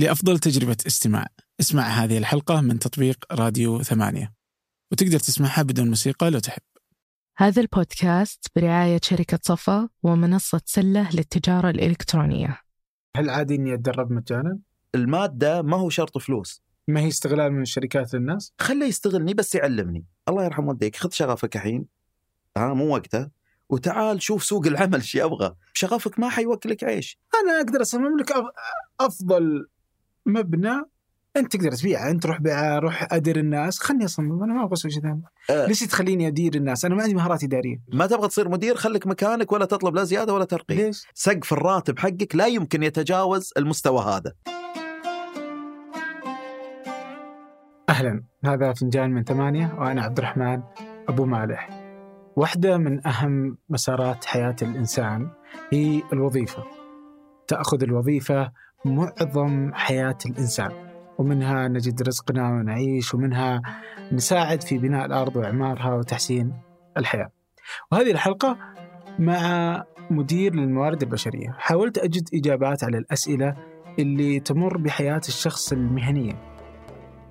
لأفضل تجربة استماع. اسمع هذه الحلقة من تطبيق راديو ثمانية. وتقدر تسمعها بدون موسيقى لو تحب. هذا البودكاست برعاية شركة صفا ومنصة سلة للتجارة الإلكترونية. هل عادي إني أتدرب مجانا؟ المادة ما هو شرط فلوس. ما هي استغلال من الشركات للناس؟ خليه يستغلني بس يعلمني. الله يرحم والديك خذ شغفك الحين. ها مو وقته. وتعال شوف سوق العمل إيش يبغى. شغفك ما حيوكلك عيش. أنا أقدر أصمم لك أفضل مبنى أنت تقدر تبيعه أنت روح بيعه روح أدير الناس. خلني أصمم أنا ما أبغى أسوي شيء ثاني. أه. ليش تخليني أدير الناس؟ أنا ما عندي مهارات إدارية. ما تبغى تصير مدير خليك مكانك ولا تطلب لا زيادة ولا ترقية. ليش؟ سقف الراتب حقك لا يمكن يتجاوز المستوى هذا. أهلا. هذا فنجان من ثمانية وأنا عبد الرحمن أبو مالح. واحدة من أهم مسارات حياة الإنسان هي الوظيفة. تأخذ الوظيفة معظم حياة الإنسان ومنها نجد رزقنا ونعيش ومنها نساعد في بناء الأرض وإعمارها وتحسين الحياة. وهذه الحلقة مع مدير للموارد البشرية. حاولت أجد إجابات على الأسئلة اللي تمر بحياة الشخص المهنية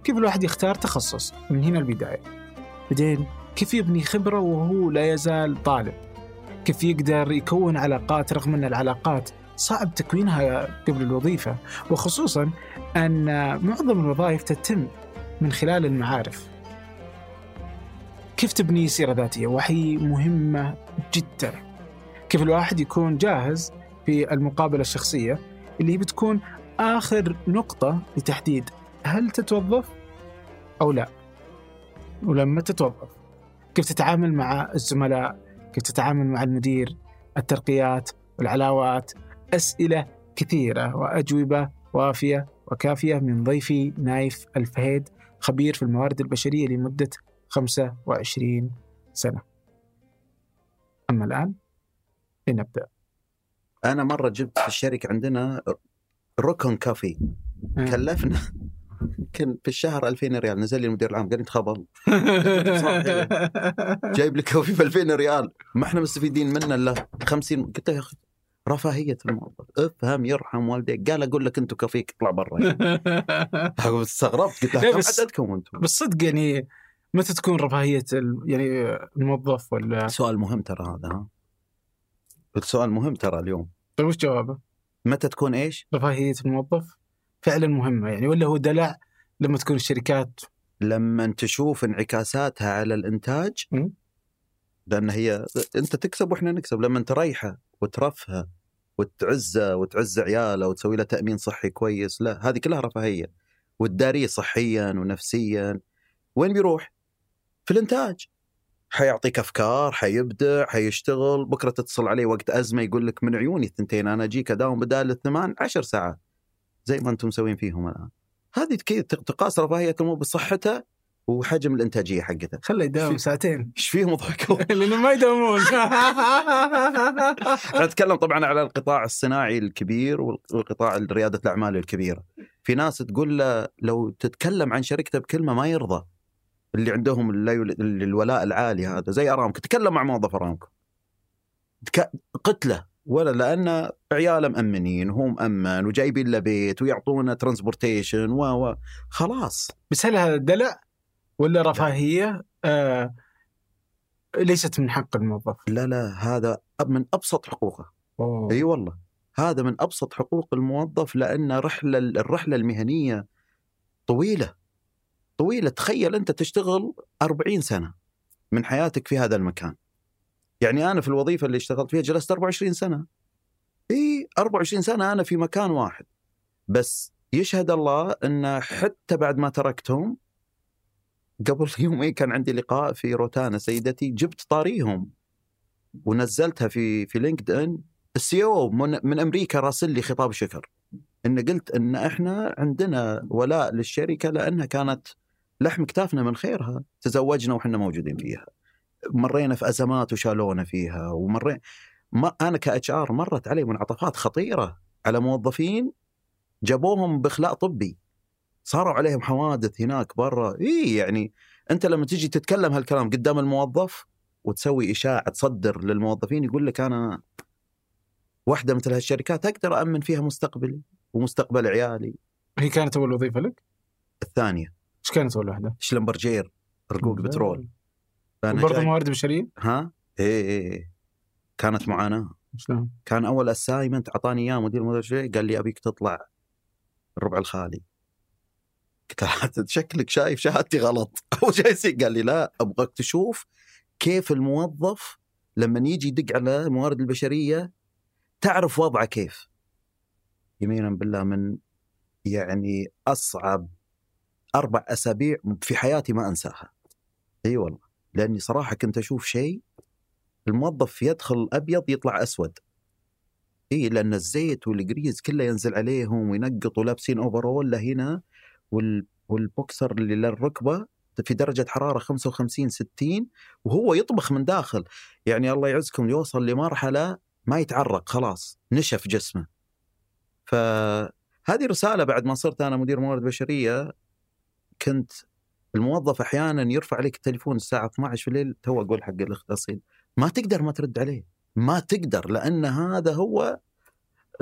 كيف الواحد يختار تخصص من هنا البداية؟ بعدين كيف يبني خبرة وهو لا يزال طالب؟ كيف يقدر يكون علاقات رغم أن العلاقات صعب تكوينها قبل الوظيفة وخصوصا أن معظم الوظائف تتم من خلال المعارف. كيف تبني سيرة ذاتية؟ وهي مهمة جدا. كيف الواحد يكون جاهز في المقابلة الشخصية؟ اللي بتكون آخر نقطة لتحديد هل تتوظف أو لا. ولما تتوظف كيف تتعامل مع الزملاء؟ كيف تتعامل مع المدير؟ الترقيات والعلاوات أسئلة كثيرة وأجوبة وافية وكافية من ضيفي نايف الفهيد خبير في الموارد البشرية لمدة 25 سنة. أما الآن لنبدأ. أنا مرة جبت في الشركة عندنا ركن coffee. كلفنا. يمكن في الشهر 2000 ريال نزل لي المدير العام قال لي تخبل جايب لي coffee ب 2000 ريال. ما إحنا مستفيدين منه إلا 50 قلت له يا أخي رفاهية الموظف. افهم يرحم والديك. قال أقول لك أنتم كافيك اطلع برا استغربت قلت كم بس- عددكم أنتم؟ بس صدق يعني متى تكون رفاهية ال- يعني الموظف ولا؟ سؤال مهم ترى هذا ها؟ السؤال مهم ترى اليوم. طيب وش جوابه؟ متى تكون إيش؟ رفاهية الموظف. فعلا مهمة يعني ولا هو دلع لما تكون الشركات؟ لما تشوف انعكاساتها على الإنتاج م. لأن هي أنت تكسب وإحنا نكسب. لما تريحه وترفهه وتعزه وتعز عياله وتسوي له تأمين صحي كويس. لا هذه كلها رفاهية. وتداريه صحيا ونفسيا. وين بيروح؟ في الإنتاج. حيعطيك أفكار حيبدع حيشتغل. بكرة تتصل عليه وقت أزمة يقول لك من عيوني الثنتين أنا أجيك أداوم بدال الثمان عشر ساعات. زي ما أنتم مسوين فيهم الآن. هذه تقاس رفاهية المو بصحته وحجم الإنتاجية حقته. خله يداوم ساعتين. إيش فيهم ضحكوا؟ لأنه ما يداومون. نتكلم طبعا على القطاع الصناعي الكبير والقطاع ريادة الأعمال الكبيرة. في ناس تقول له لو تتكلم عن شركته بكلمة ما يرضى. اللي عندهم الولاء العالي هذا زي أرامكو. تكلم مع موظف أرامكو. قتله. ولا لأن عياله مأمنين وهو مأمن وجايبين له بيت ويعطونه ترانسبورتيشن و خلاص. بس هل هذا دلع؟ ولا رفاهية؟ آه ليست من حق الموظف؟ لا لا هذا من أبسط حقوقه. أي والله. هذا من أبسط حقوق الموظف لأن رحلة الرحلة المهنية طويلة. طويلة. تخيل أنت تشتغل 40 سنة من حياتك في هذا المكان. يعني أنا في الوظيفة اللي اشتغلت فيها جلست 24 سنة. إي 24 سنة أنا في مكان واحد. بس يشهد الله أن حتى بعد ما تركتهم قبل يومين كان عندي لقاء في روتانا سيدتي جبت طاريهم ونزلتها في في LinkedIn ال CEO من, من أمريكا راسل لي خطاب شكر. إن قلت إن إحنا عندنا ولاء للشركة لأنها كانت لحم كتافنا من خيرها تزوجنا وإحنا موجودين فيها. مرينا في أزمات وشالونا فيها ومرينا ما أنا ك HR مرت علي منعطفات خطيرة على موظفين جابوهم بإخلاء طبي. صاروا عليهم حوادث هناك برا اي يعني أنت لما تجي تتكلم هالكلام قدام الموظف وتسوي إشاعة تصدر للموظفين يقول لك أنا واحدة مثل هالشركات أقدر امن فيها مستقبلي ومستقبل عيالي هي كانت أول وظيفة لك؟ الثانية إيش كانت أول واحدة؟ Schlumberger رقوق بترول برضه موارد بشرية؟ ها إيه إيه إيه. كانت معاناة شلون؟ كان أول assignment أعطاني إياه مدير مدرسة قال لي أبيك تطلع الربع الخالي قلت له "أنت شكلك شايف شهادتي غلط. أول شيء قال لي لا أبغاك تشوف كيف الموظف لما يجي يدق على الموارد البشرية تعرف وضعه كيف. يمينا بالله من يعني أصعب أربع أسابيع في حياتي ما أنساها. أي والله. لأني صراحة كنت أشوف شيء الموظف يدخل أبيض يطلع أسود. إي لأن الزيت وال grease كله ينزل عليهم وينقط ولابسين overall هنا. وال والبوكسر اللي للركبة في درجة حرارة 55 60 وهو يطبخ من داخل. يعني الله يعزكم يوصل لمرحلة ما يتعرق خلاص نشف جسمه. فهذه رسالة بعد ما صرت أنا مدير موارد بشرية. كنت الموظف أحيانا يرفع عليك التليفون الساعة 12 في الليل تو أقول حق الاخت أصيل ما تقدر ما ترد عليه. ما تقدر لأن هذا هو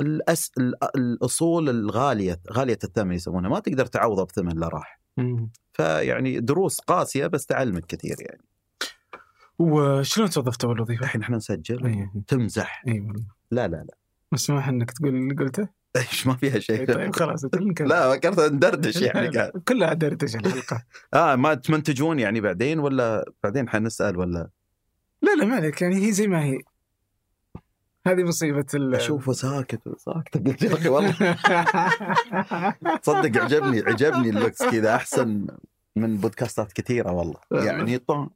الأس... ال- الأصول الغالية غالية الثمن يسمونها ما تقدر تعوضه بثمن لا راح. فيعني دروس قاسية بس تعلمك كثير يعني. وشلون توظفت اول وظيفه؟ الحين إحنا نسجل اي تمزح اي والله لا لا. لا مسموح إنك تقول اللي قلته؟ إيش ما فيها شيء. إي طيب خلاص. لا فكرت ندردش يعني لا، كلها دردشه الحلقة. آه ما تمنتجون يعني بعدين ولا بعدين حنسأل ولا؟ لا لا ما عليك يعني هي زي ما هي. هذه مصيبة ال أشوفه ساكت. ساكت. قلت يا أخي والله. تصدق عجبني عجبني ال looks كذا أحسن من بودكاستات كثيرة والله. يعني طن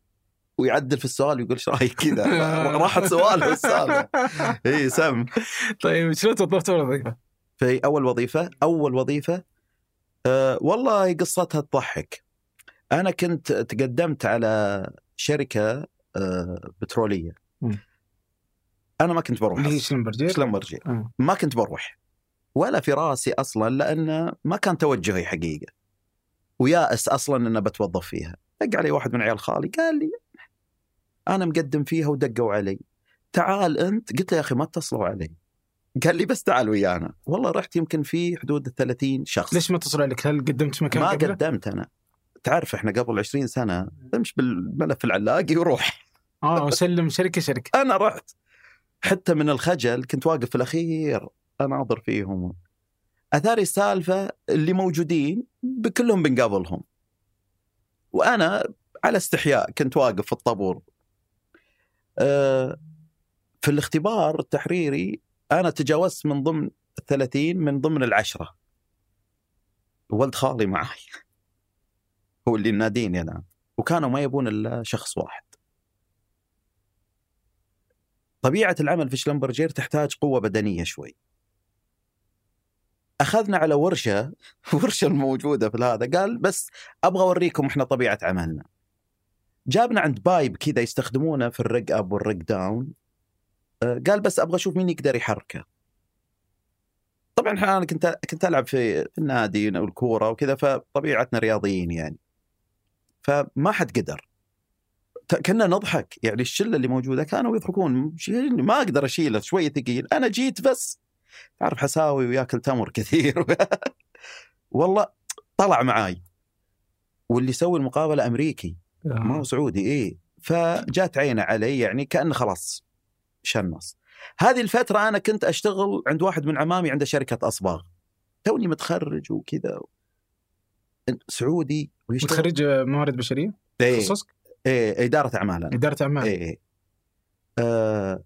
ويعدل في السؤال ويقول إيش رأيك كذا؟ راحت سؤال السالفه إي سم. طيب شلون توظفت اول وظيفه؟ في أول وظيفة أول وظيفة أه والله قصتها تضحك. أنا كنت تقدمت على شركة أه بترولية. أنا ما كنت بروح اللي هي أصلاً. شلمبرجير شلمبرجي آه. ما كنت بروح. ولا في راسي أصلا لأن ما كان توجهي حقيقة. ويائس أصلا ان بتوظف فيها. دق علي واحد من عيال خالي قال لي أنا مقدم فيها ودقوا علي. تعال أنت. قلت له يا أخي ما اتصلوا علي. قال لي بس تعال ويانا. والله رحت يمكن في حدود ال 30 شخص. ليش ما اتصل عليك؟ هل قدمت مكان ما قبله؟ قدمت أنا. تعرف إحنا قبل 20 سنة تمشي بالملف العلاقي وروح. آه وسلم شركة شركة. أنا رحت. حتى من الخجل كنت واقف في الأخير أناظر فيهم. أثاري السالفة اللي موجودين بكلهم بنقابلهم. وأنا على استحياء كنت واقف في الطابور. أه، في الاختبار التحريري أنا تجاوزت من ضمن الثلاثين من ضمن العشرة. ولد خالي معي هو اللي ناديني أنا. وكانوا ما يبون إلا شخص واحد. طبيعة العمل في Schlumberger تحتاج قوة بدنية شوي. أخذنا على ورشة ورشة الموجودة في هذا قال بس أبغى أوريكم إحنا طبيعة عملنا. جابنا عند pipe كذا يستخدمونه في ال rig up وال rig down. آه، قال بس أبغى أشوف مين يقدر يحركه. طبعا أنا كنت كنت ألعب في النادي والكورة وكذا فطبيعتنا رياضيين يعني. فما حد قدر. كنا نضحك. يعني الشلة اللي موجودة كانوا يضحكون. ما أقدر أشيله شوي ثقيل. أنا جيت بس. تعرف حساوي وياكل تمر كثير. والله طلع معاي. واللي يسوي المقابلة أمريكي. ما هو سعودي. إيه. فجات عينه علي. يعني كأنه خلاص شنص. هذه الفترة أنا كنت أشتغل عند واحد من عمامي عنده شركة أصباغ. توني متخرج وكذا. سعودي. ويشتغل متخرج موارد بشرية؟ إيه. تخصصك؟ إيه إدارة أعمال أنا إدارة أعمال. إيه إيه. آه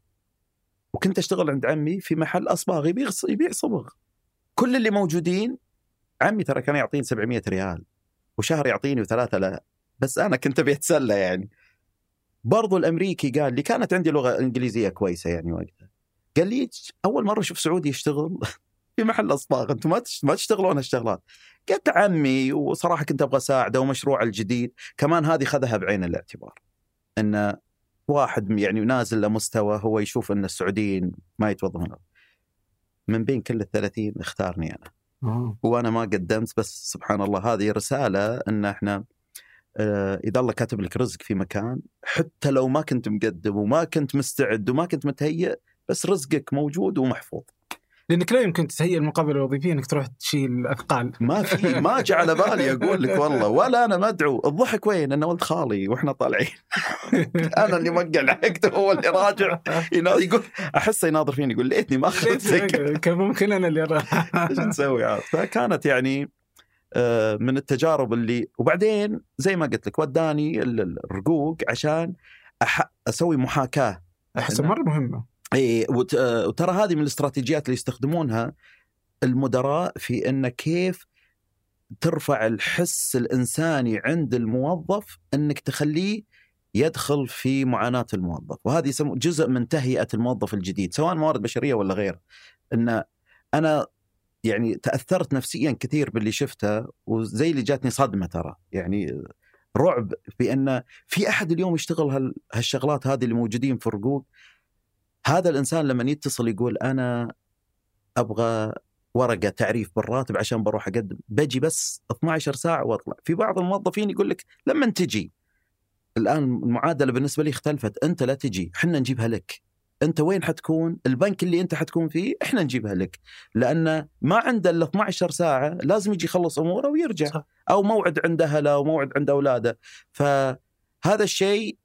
وكنت أشتغل عند عمي في محل أصباغ يبيع يبيع صبغ. كل اللي موجودين عمي ترى كان يعطيني 700 ريال وشهر يعطيني وثلاثة لا. بس أنا كنت أبي أتسلى يعني. برضو الأمريكي قال لي كانت عندي لغة إنجليزية كويسة يعني وقتها. قال لي أول مرة أشوف سعودي يشتغل؟ في محل أصباغ أنتم ما تش- ما تشتغلون هالشغلات. قلت عمي وصراحة كنت أبغى أساعده ومشروع الجديد كمان هذه خذها بعين الاعتبار. إن واحد يعني نازل لمستوى هو يشوف إن السعوديين ما يتوظفون. من بين كل الثلاثين اختارني أنا. آه. وأنا ما قدمت بس سبحان الله هذه رسالة إن إحنا آه، إذا الله كاتب لك رزق في مكان حتى لو ما كنت مقدم وما كنت مستعد وما كنت متهيئ بس رزقك موجود ومحفوظ. لانك لا يمكن تتهيأ المقابله الوظيفية إنك تروح تشيل اثقال ما في ما جاء على بالي أقول لك والله. ولا أنا مدعو الضحك وين؟ انه ولد خالي وإحنا طالعين. أنا اللي موقع العقد هو اللي راجع. يقول احسه يناظر فيني يقول ليتني ما اخذتك كان ممكن أنا اللي أروح. إيش نسوي؟ عاد. فكانت يعني آه، من التجارب اللي وبعدين زي ما قلت لك وداني ال- ال- الرقوق عشان أح... أسوي محاكاة. أحس مرة مهمة. اي وت... آه، وترى هذه من الاستراتيجيات اللي يستخدمونها المدراء في إن كيف ترفع الحس الإنساني عند الموظف إنك تخليه يدخل في معاناة الموظف. وهذه جزء من تهيئة الموظف الجديد سواء موارد بشرية ولا غيره إن أنا يعني تأثرت نفسيا كثير باللي شفته وزي اللي جاتني صدمة ترى. يعني رعب بان في أحد اليوم يشتغل هال- هالشغلات هذه اللي موجودين في الرقوق هذا الإنسان لما يتصل يقول أنا أبغى ورقة تعريف بالراتب عشان بروح أقدم بجي بس 12 ساعة وأطلع. في بعض الموظفين يقول لك لما تجي؟ الآن المعادلة بالنسبة لي اختلفت أنت لا تجي إحنا نجيبها لك. أنت وين حتكون؟ البنك اللي أنت حتكون فيه إحنا نجيبها لك. لأن ما عنده الا 12 ساعة لازم يجي يخلص أموره ويرجع صح. أو موعد عند أهله أو موعد عند أولاده. فهذا الشيء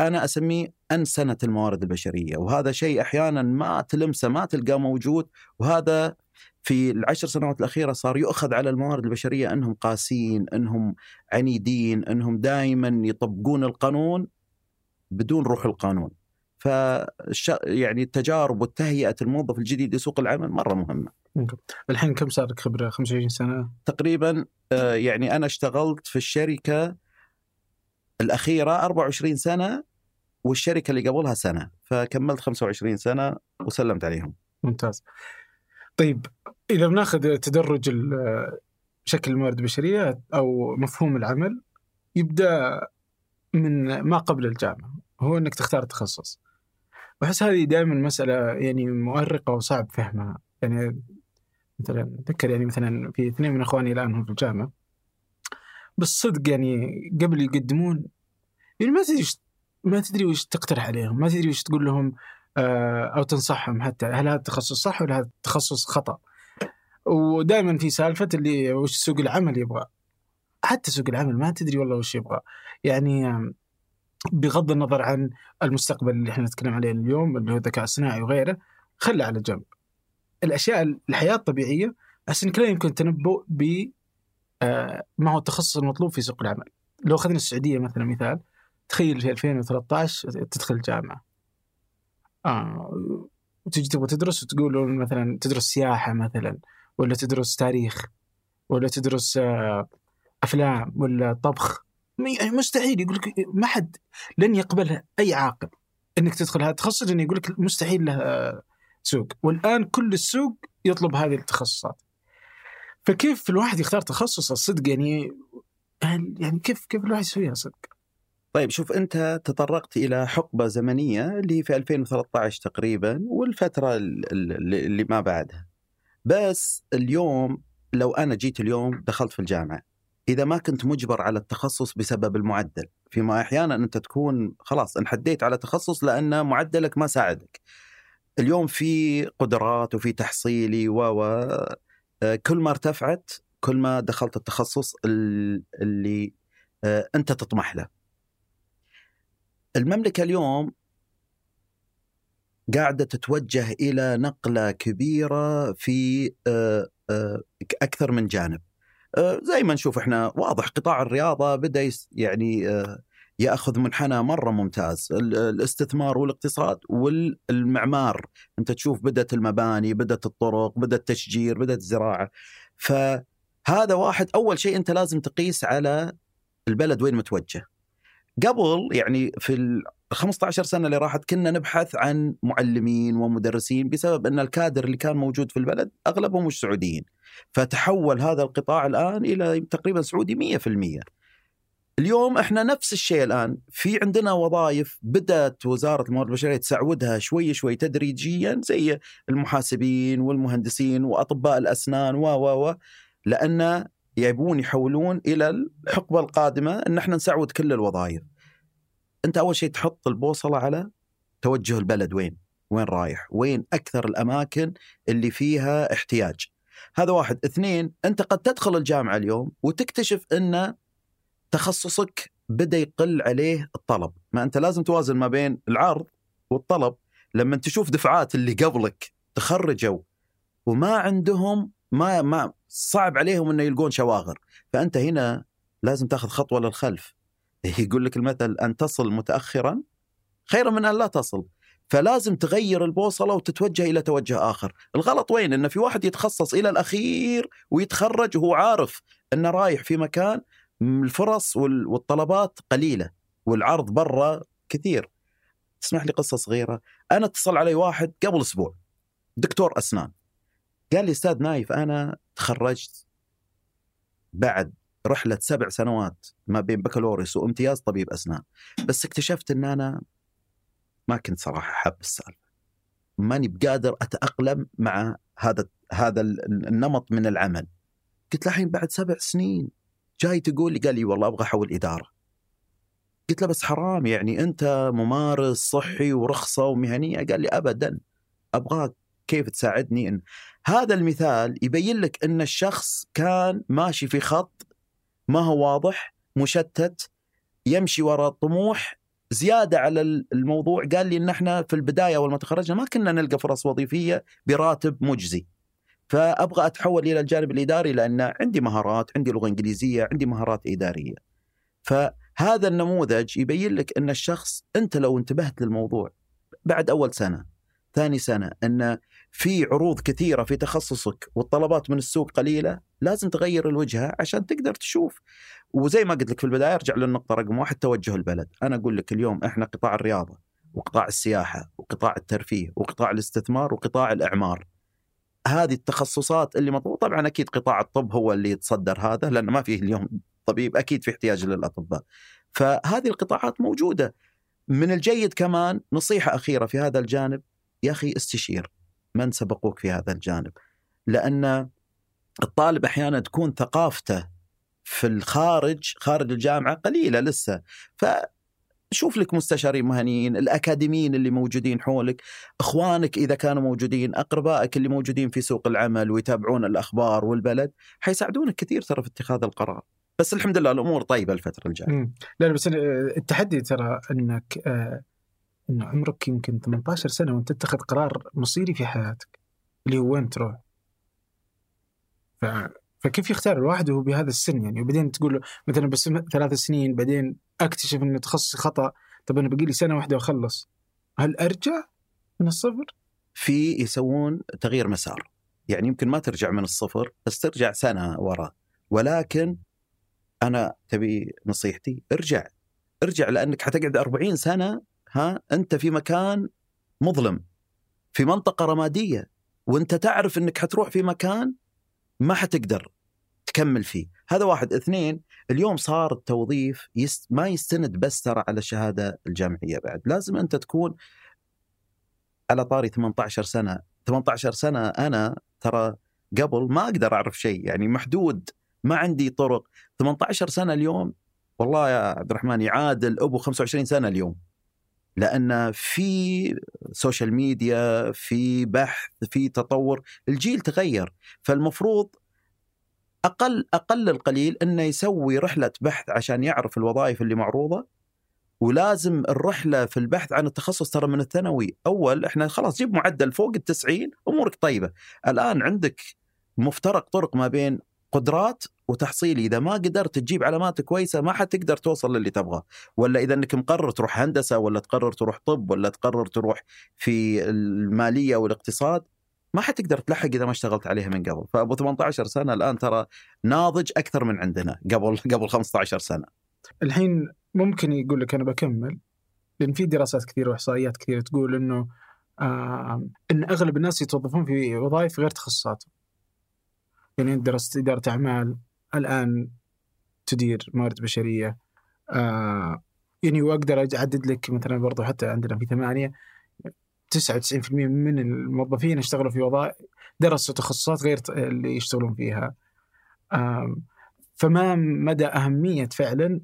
أنا أسميه انسنه الموارد البشرية وهذا شيء أحيانا ما تلمسه ما تلقاه موجود وهذا في العشر سنوات الأخيرة صار يؤخذ على الموارد البشرية أنهم قاسيين أنهم عنيدين أنهم دائما يطبقون القانون بدون روح القانون. فالش... يعني التجارب والتهيئة الموظف الجديد لسوق العمل مرة مهمة. الحين كم صار لك خبرة؟ 25 سنة؟ تقريبا آه، يعني أنا اشتغلت في الشركة الأخيرة 24 سنة والشركة اللي قبلها سنة فكملت 25 سنة وسلمت عليهم. ممتاز. طيب إذا بناخذ تدرج شكل الموارد البشرية أو مفهوم العمل يبدأ من ما قبل الجامعة هو إنك تختار تخصص. واحس هذه دائما مسألة يعني مؤرقة وصعب فهمها. يعني مثلا أتذكر يعني مثلا في اثنين من إخواني الآن هم في الجامعة. بالصدق يعني قبل يقدمون يعني ما تدري ما تدري وش تقترح عليهم ما تدري وش تقول لهم آه، أو تنصحهم حتى هل هذا التخصص صح ولا هذا التخصص خطأ؟ ودائما في سالفة اللي وش سوق العمل يبغى. حتى سوق العمل ما تدري والله وش يبغى. يعني بغض النظر عن المستقبل اللي إحنا نتكلم عليه اليوم اللي هو الذكاء الصناعي وغيره خله على جنب. الأشياء الحياة الطبيعية احس انك لا يمكن تنبؤ ب آه، ما هو التخصص المطلوب في سوق العمل. لو أخذنا السعودية مثلا مثال تخيل في 2013 تدخل جامعة. آه وتجي تبغى تدرس وتقول مثلا تدرس سياحة مثلا ولا تدرس تاريخ ولا تدرس آه أفلام ولا طبخ. يعني مستحيل يقول لك ما حد لن يقبلها أي عاقل. إنك تدخل هذا التخصص لأنه يقول لك مستحيل له آه، سوق. والآن كل السوق يطلب هذه التخصصات. فكيف الواحد يختار تخصص الصدق يعني يعني كيف كيف الواحد يسويها؟ صدق؟ طيب شوف أنت تطرقت إلى حقبة زمنية اللي هي في 2013 تقريبا والفترة ال- ال- اللي ما بعدها. بس اليوم لو أنا جيت اليوم دخلت في الجامعة إذا ما كنت مجبر على التخصص بسبب المعدل، فيما أحيانا أنت تكون خلاص انحديت على تخصص لأن معدلك ما ساعدك. اليوم في قدرات وفي تحصيلي و آه، كل ما ارتفعت كل ما دخلت التخصص ال- اللي آه، أنت تطمح له. المملكة اليوم قاعدة تتوجه إلى نقلة كبيرة في آه، آه، أكثر من جانب. آه، زي ما نشوف إحنا واضح قطاع الرياضة بدأ يعني يأخذ منحنى مرة ممتاز، ال- الاستثمار والاقتصاد والمعمار، أنت تشوف بدأت المباني، بدأت الطرق، بدا التشجير، بدأت الزراعه. فهذا واحد أول شيء أنت لازم تقيس على البلد وين متوجه. قبل يعني في ال 15 سنة اللي راحت كنا نبحث عن معلمين ومدرسين بسبب أن الكادر اللي كان موجود في البلد أغلبهم مش سعوديين. فتحول هذا القطاع الآن إلى تقريبا سعودي 100%. اليوم إحنا نفس الشيء الآن في عندنا وظائف بدأت وزارة الموارد البشرية تسعودها شوي شوي تدريجيا زي المحاسبين والمهندسين وأطباء الأسنان و و و لأن يبون يحولون إلى الحقبة القادمة إن إحنا نسعود كل الوظائف. أنت أول شيء تحط البوصلة على توجه البلد. وين؟ وين رايح؟ وين أكثر الأماكن اللي فيها احتياج؟ هذا واحد. اثنين أنت قد تدخل الجامعة اليوم وتكتشف أن تخصصك بدأ يقل عليه الطلب. ما أنت لازم توازن ما بين العرض والطلب. لما تشوف دفعات اللي قبلك تخرجوا وما عندهم ما ما صعب عليهم إنه يلقون شواغر فأنت هنا لازم تاخذ خطوة للخلف يقول لك المثل أن تصل متاخرا خير من أن لا تصل فلازم تغير البوصلة وتتوجه إلى توجه آخر، الغلط وين؟ إن في واحد يتخصص إلى الأخير ويتخرج وهو عارف انه رايح في مكان الفرص والطلبات قليلة والعرض برا كثير. تسمح لي قصة صغيرة، أنا اتصل علي واحد قبل أسبوع دكتور أسنان. قال لي أستاذ نايف أنا تخرجت بعد رحلة سبع سنوات ما بين بكالوريوس وامتياز طبيب أسنان، بس اكتشفت إن أنا ما كنت صراحة حاب السالفة. ماني بقادر أتأقلم مع هذا هذا النمط من العمل. قلت له الحين بعد سبع سنين جاي تقول لي قال لي والله أبغى أحول إدارة. قلت له بس حرام يعني أنت ممارس صحي ورخصة ومهنية؟ قال لي ابدا. أبغاك كيف تساعدني إن هذا المثال يبين لك إن الشخص كان ماشي في خط ما هو واضح مشتت يمشي وراء الطموح زيادة على الموضوع قال لي إن إحنا في البداية أول ما تخرجنا ما كنا نلقى فرص وظيفية براتب مجزي. فأبغى أتحول إلى الجانب الإداري لأن عندي مهارات، عندي لغة إنجليزية، عندي مهارات إدارية. فهذا النموذج يبين لك إن الشخص أنت لو انتبهت للموضوع بعد أول سنة، ثاني سنة إن في عروض كثيرة في تخصصك والطلبات من السوق قليلة، لازم تغير الوجهة عشان تقدر تشوف وزي ما قلت لك في البداية أرجع للنقطة رقم واحد توجه البلد، أنا أقول لك اليوم إحنا قطاع الرياضة وقطاع السياحة وقطاع الترفيه وقطاع الاستثمار وقطاع الإعمار. هذه التخصصات اللي مطلوبة طبعا أكيد قطاع الطب هو اللي يتصدر هذا لأنه ما فيه اليوم طبيب أكيد في احتياج للأطباء. فهذه القطاعات موجودة. من الجيد كمان نصيحة أخيرة في هذا الجانب يا أخي استشير من سبقوك في هذا الجانب. لأن الطالب أحيانا تكون ثقافته في الخارج خارج الجامعة قليلة لسه. ف شوف لك مستشارين مهنيين الأكاديميين اللي موجودين حولك إخوانك إذا كانوا موجودين أقربائك اللي موجودين في سوق العمل ويتابعون الأخبار والبلد حيساعدونك كثير ترى في اتخاذ القرار. بس الحمد لله الأمور طيبة الفترة الجاية. لا بس التحدي ترى أنك آه إن عمرك يمكن 18 سنة وأنت تتخذ قرار مصيري في حياتك اللي هو وين تروح؟ ف فكيف يختار الواحد وهو بهذا السن يعني؟ وبعدين تقول له مثلا بس ثلاث سنين بعدين أكتشف ان تخصصي خطأ طب أنا بقي لي سنة واحدة وأخلص. هل أرجع من الصفر؟ في يسوون تغيير مسار. يعني يمكن ما ترجع من الصفر بس ترجع سنة وراء. ولكن أنا تبي نصيحتي ارجع. ارجع لأنك حتقعد 40 سنة ها أنت في مكان مظلم في منطقة رمادية وأنت تعرف إنك حتروح في مكان ما حتقدر تكمل فيه. هذا واحد. اثنين اليوم صار التوظيف يست ما يستند بس ترى على الشهادة الجامعية بعد. لازم أنت تكون على طاري 18 سنة. 18 سنة أنا ترى قبل ما أقدر أعرف شيء يعني محدود ما عندي طرق. 18 سنة اليوم والله يا عبد الرحمن يعادل أبو 25 سنة اليوم. لأن في social media في بحث في تطور الجيل تغير. فالمفروض أقل أقل القليل إنه يسوي رحلة بحث عشان يعرف الوظائف اللي معروضة ولازم الرحلة في البحث عن التخصص ترى من الثانوي. أول إحنا خلاص جيب معدل فوق التسعين أمورك طيبة. الآن عندك مفترق طرق ما بين قدرات وتحصيلي إذا ما قدرت تجيب علامات كويسة ما حتقدر توصل للي تبغاه. ولا إذا إنك مقرر تروح هندسة ولا تقرر تروح طب ولا تقرر تروح في المالية والاقتصاد ما حتقدر تلحق إذا ما اشتغلت عليها من قبل. فأبو 18 سنة الآن ترى ناضج أكثر من عندنا قبل قبل 15 سنة. الحين ممكن يقول لك أنا بكمل لأن في دراسات كثيرة وإحصائيات كثيرة تقول إنه آه إن أغلب الناس يتوظفون في وظائف غير تخصصاتهم. يعني درست إدارة أعمال الآن تدير موارد بشرية. آه يعني وأقدر اعدد لك مثلا برضو حتى عندنا في ثمانية 99% من الموظفين اشتغلوا في وظائف درسوا تخصصات غير اللي يشتغلون فيها. آه فما مدى أهمية فعلا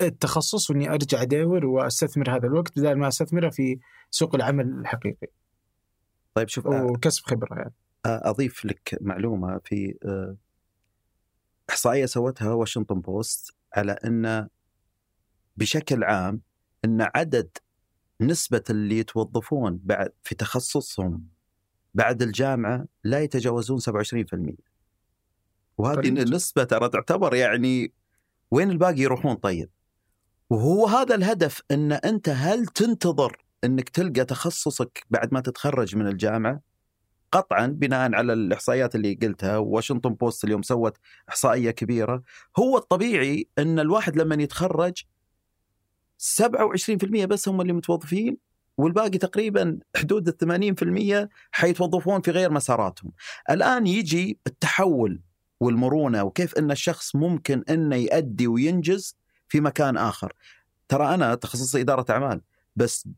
التخصص وإني أرجع أدور وأستثمر هذا الوقت بدل ما أستثمره في سوق العمل الحقيقي. طيب شوف أ- وكسب خبرة يعني. أضيف لك معلومة في آه، إحصائية سوتها واشنطن بوست على إن بشكل عام إن عدد نسبة اللي يتوظفون بعد في تخصصهم بعد الجامعة لا يتجاوزون 27% وهذه طيب. النسبة ترى تعتبر يعني وين الباقي يروحون طيب؟ وهو هذا الهدف إن أنت هل تنتظر إنك تلقى تخصصك بعد ما تتخرج من الجامعة؟ قطعا بناء على الإحصائيات اللي قلتها واشنطن بوست اليوم سوت إحصائية كبيرة هو الطبيعي إن الواحد لما يتخرج 27% بس هم اللي متوظفين والباقي تقريبا حدود ال 80% حيتوظفون في غير مساراتهم. الآن يجي التحول والمرونة وكيف إن الشخص ممكن إنه يؤدي وينجز في مكان آخر. ترى أنا تخصصي إدارة أعمال بس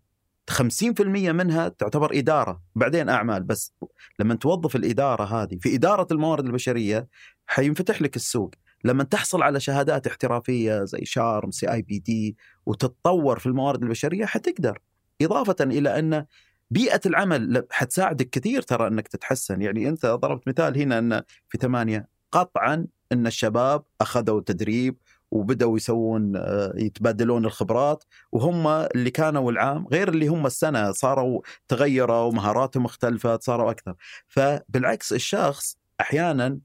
50% منها تعتبر إدارة بعدين أعمال. بس لما توظف الإدارة هذه في إدارة الموارد البشرية حينفتح لك السوق. لما تحصل على شهادات احترافية زي شارم سي آي بي دي وتتطور في الموارد البشرية حتقدر. إضافة إلى أن بيئة العمل حتساعدك كثير ترى أنك تتحسن. يعني أنت ضربت مثال هنا أن في ثمانية قطعا أن الشباب أخذوا تدريب وبدأوا يسوون آه، يتبادلون الخبرات وهم اللي كانوا العام غير اللي هم السنة صاروا تغيروا ومهاراتهم اختلفت صاروا أكثر. فبالعكس الشخص أحيانا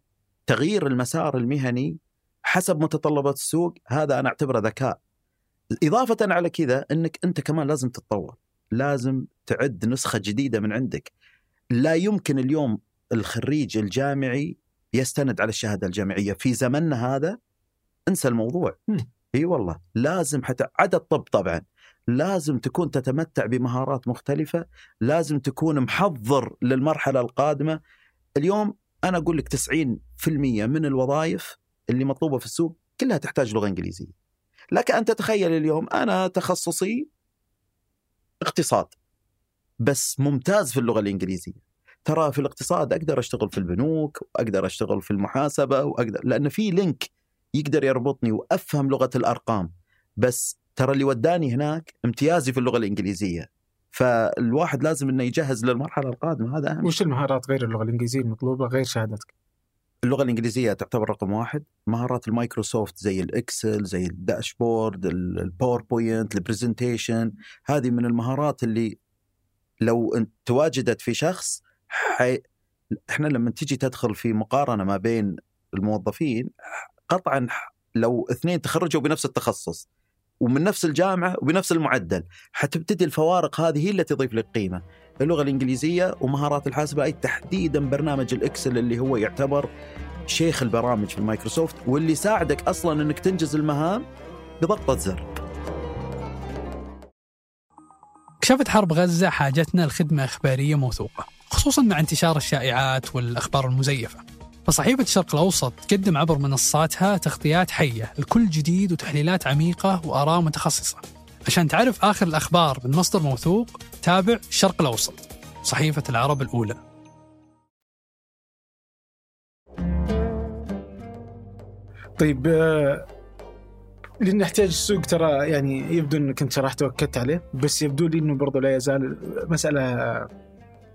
تغيير المسار المهني حسب متطلبات السوق هذا أنا أعتبره ذكاء. إضافة على كذا إنك أنت كمان لازم تتطور لازم تعد نسخة جديدة من عندك. لا يمكن اليوم الخريج الجامعي يستند على الشهادة الجامعية. في زمننا هذا انسى الموضوع. إي والله لازم حتى عدا الطب طبعا لازم تكون تتمتع بمهارات مختلفة لازم تكون محضر للمرحلة القادمة. اليوم أنا أقول لك 90% من الوظائف اللي مطلوبة في السوق كلها تحتاج لغة إنجليزية. لك ان تتخيل اليوم أنا تخصصي اقتصاد بس ممتاز في اللغة الإنجليزية. ترى في الاقتصاد أقدر أشتغل في البنوك وأقدر أشتغل في المحاسبة وأقدر لأن في link يقدر يربطني وأفهم لغة الأرقام. بس ترى اللي وداني هناك امتيازي في اللغة الإنجليزية. فالواحد لازم إنه يجهز للمرحلة القادمة هذا أهم وش المهارات غير اللغة الإنجليزية المطلوبة غير شهادتك؟ اللغة الإنجليزية تعتبر رقم واحد. مهارات المايكروسوفت زي ال Excel زي ال dashboard ال- ال PowerPoint ال presentation. هذه من المهارات اللي لو انت تواجدت في شخص حي... إحنا لما تيجي تدخل في مقارنة ما بين الموظفين قطعا لو اثنين تخرجوا بنفس التخصص ومن نفس الجامعة وبنفس المعدل حتبتدي الفوارق هذه هي اللي تضيف لك قيمة. اللغة الإنجليزية ومهارات الحاسبة أي تحديدا برنامج ال Excel اللي هو يعتبر شيخ البرامج في المايكروسوفت واللي يساعدك أصلا إنك تنجز المهام بضغطة زر. كشفت حرب غزة حاجتنا لخدمة إخبارية موثوقة خصوصا مع انتشار الشائعات والأخبار المزيفة. فصحيفة الشرق الأوسط تقدم عبر منصاتها تغطيات حية لكل جديد وتحليلات عميقة وآراء متخصصة. عشان تعرف آخر الأخبار من مصدر موثوق تابع الشرق الأوسط صحيفة العرب الأولى. طيب آه، لأن احتياج السوق ترى يعني يبدو إنك أنت شرحت واكدت عليه بس يبدو لي إنه برضه لا يزال مسألة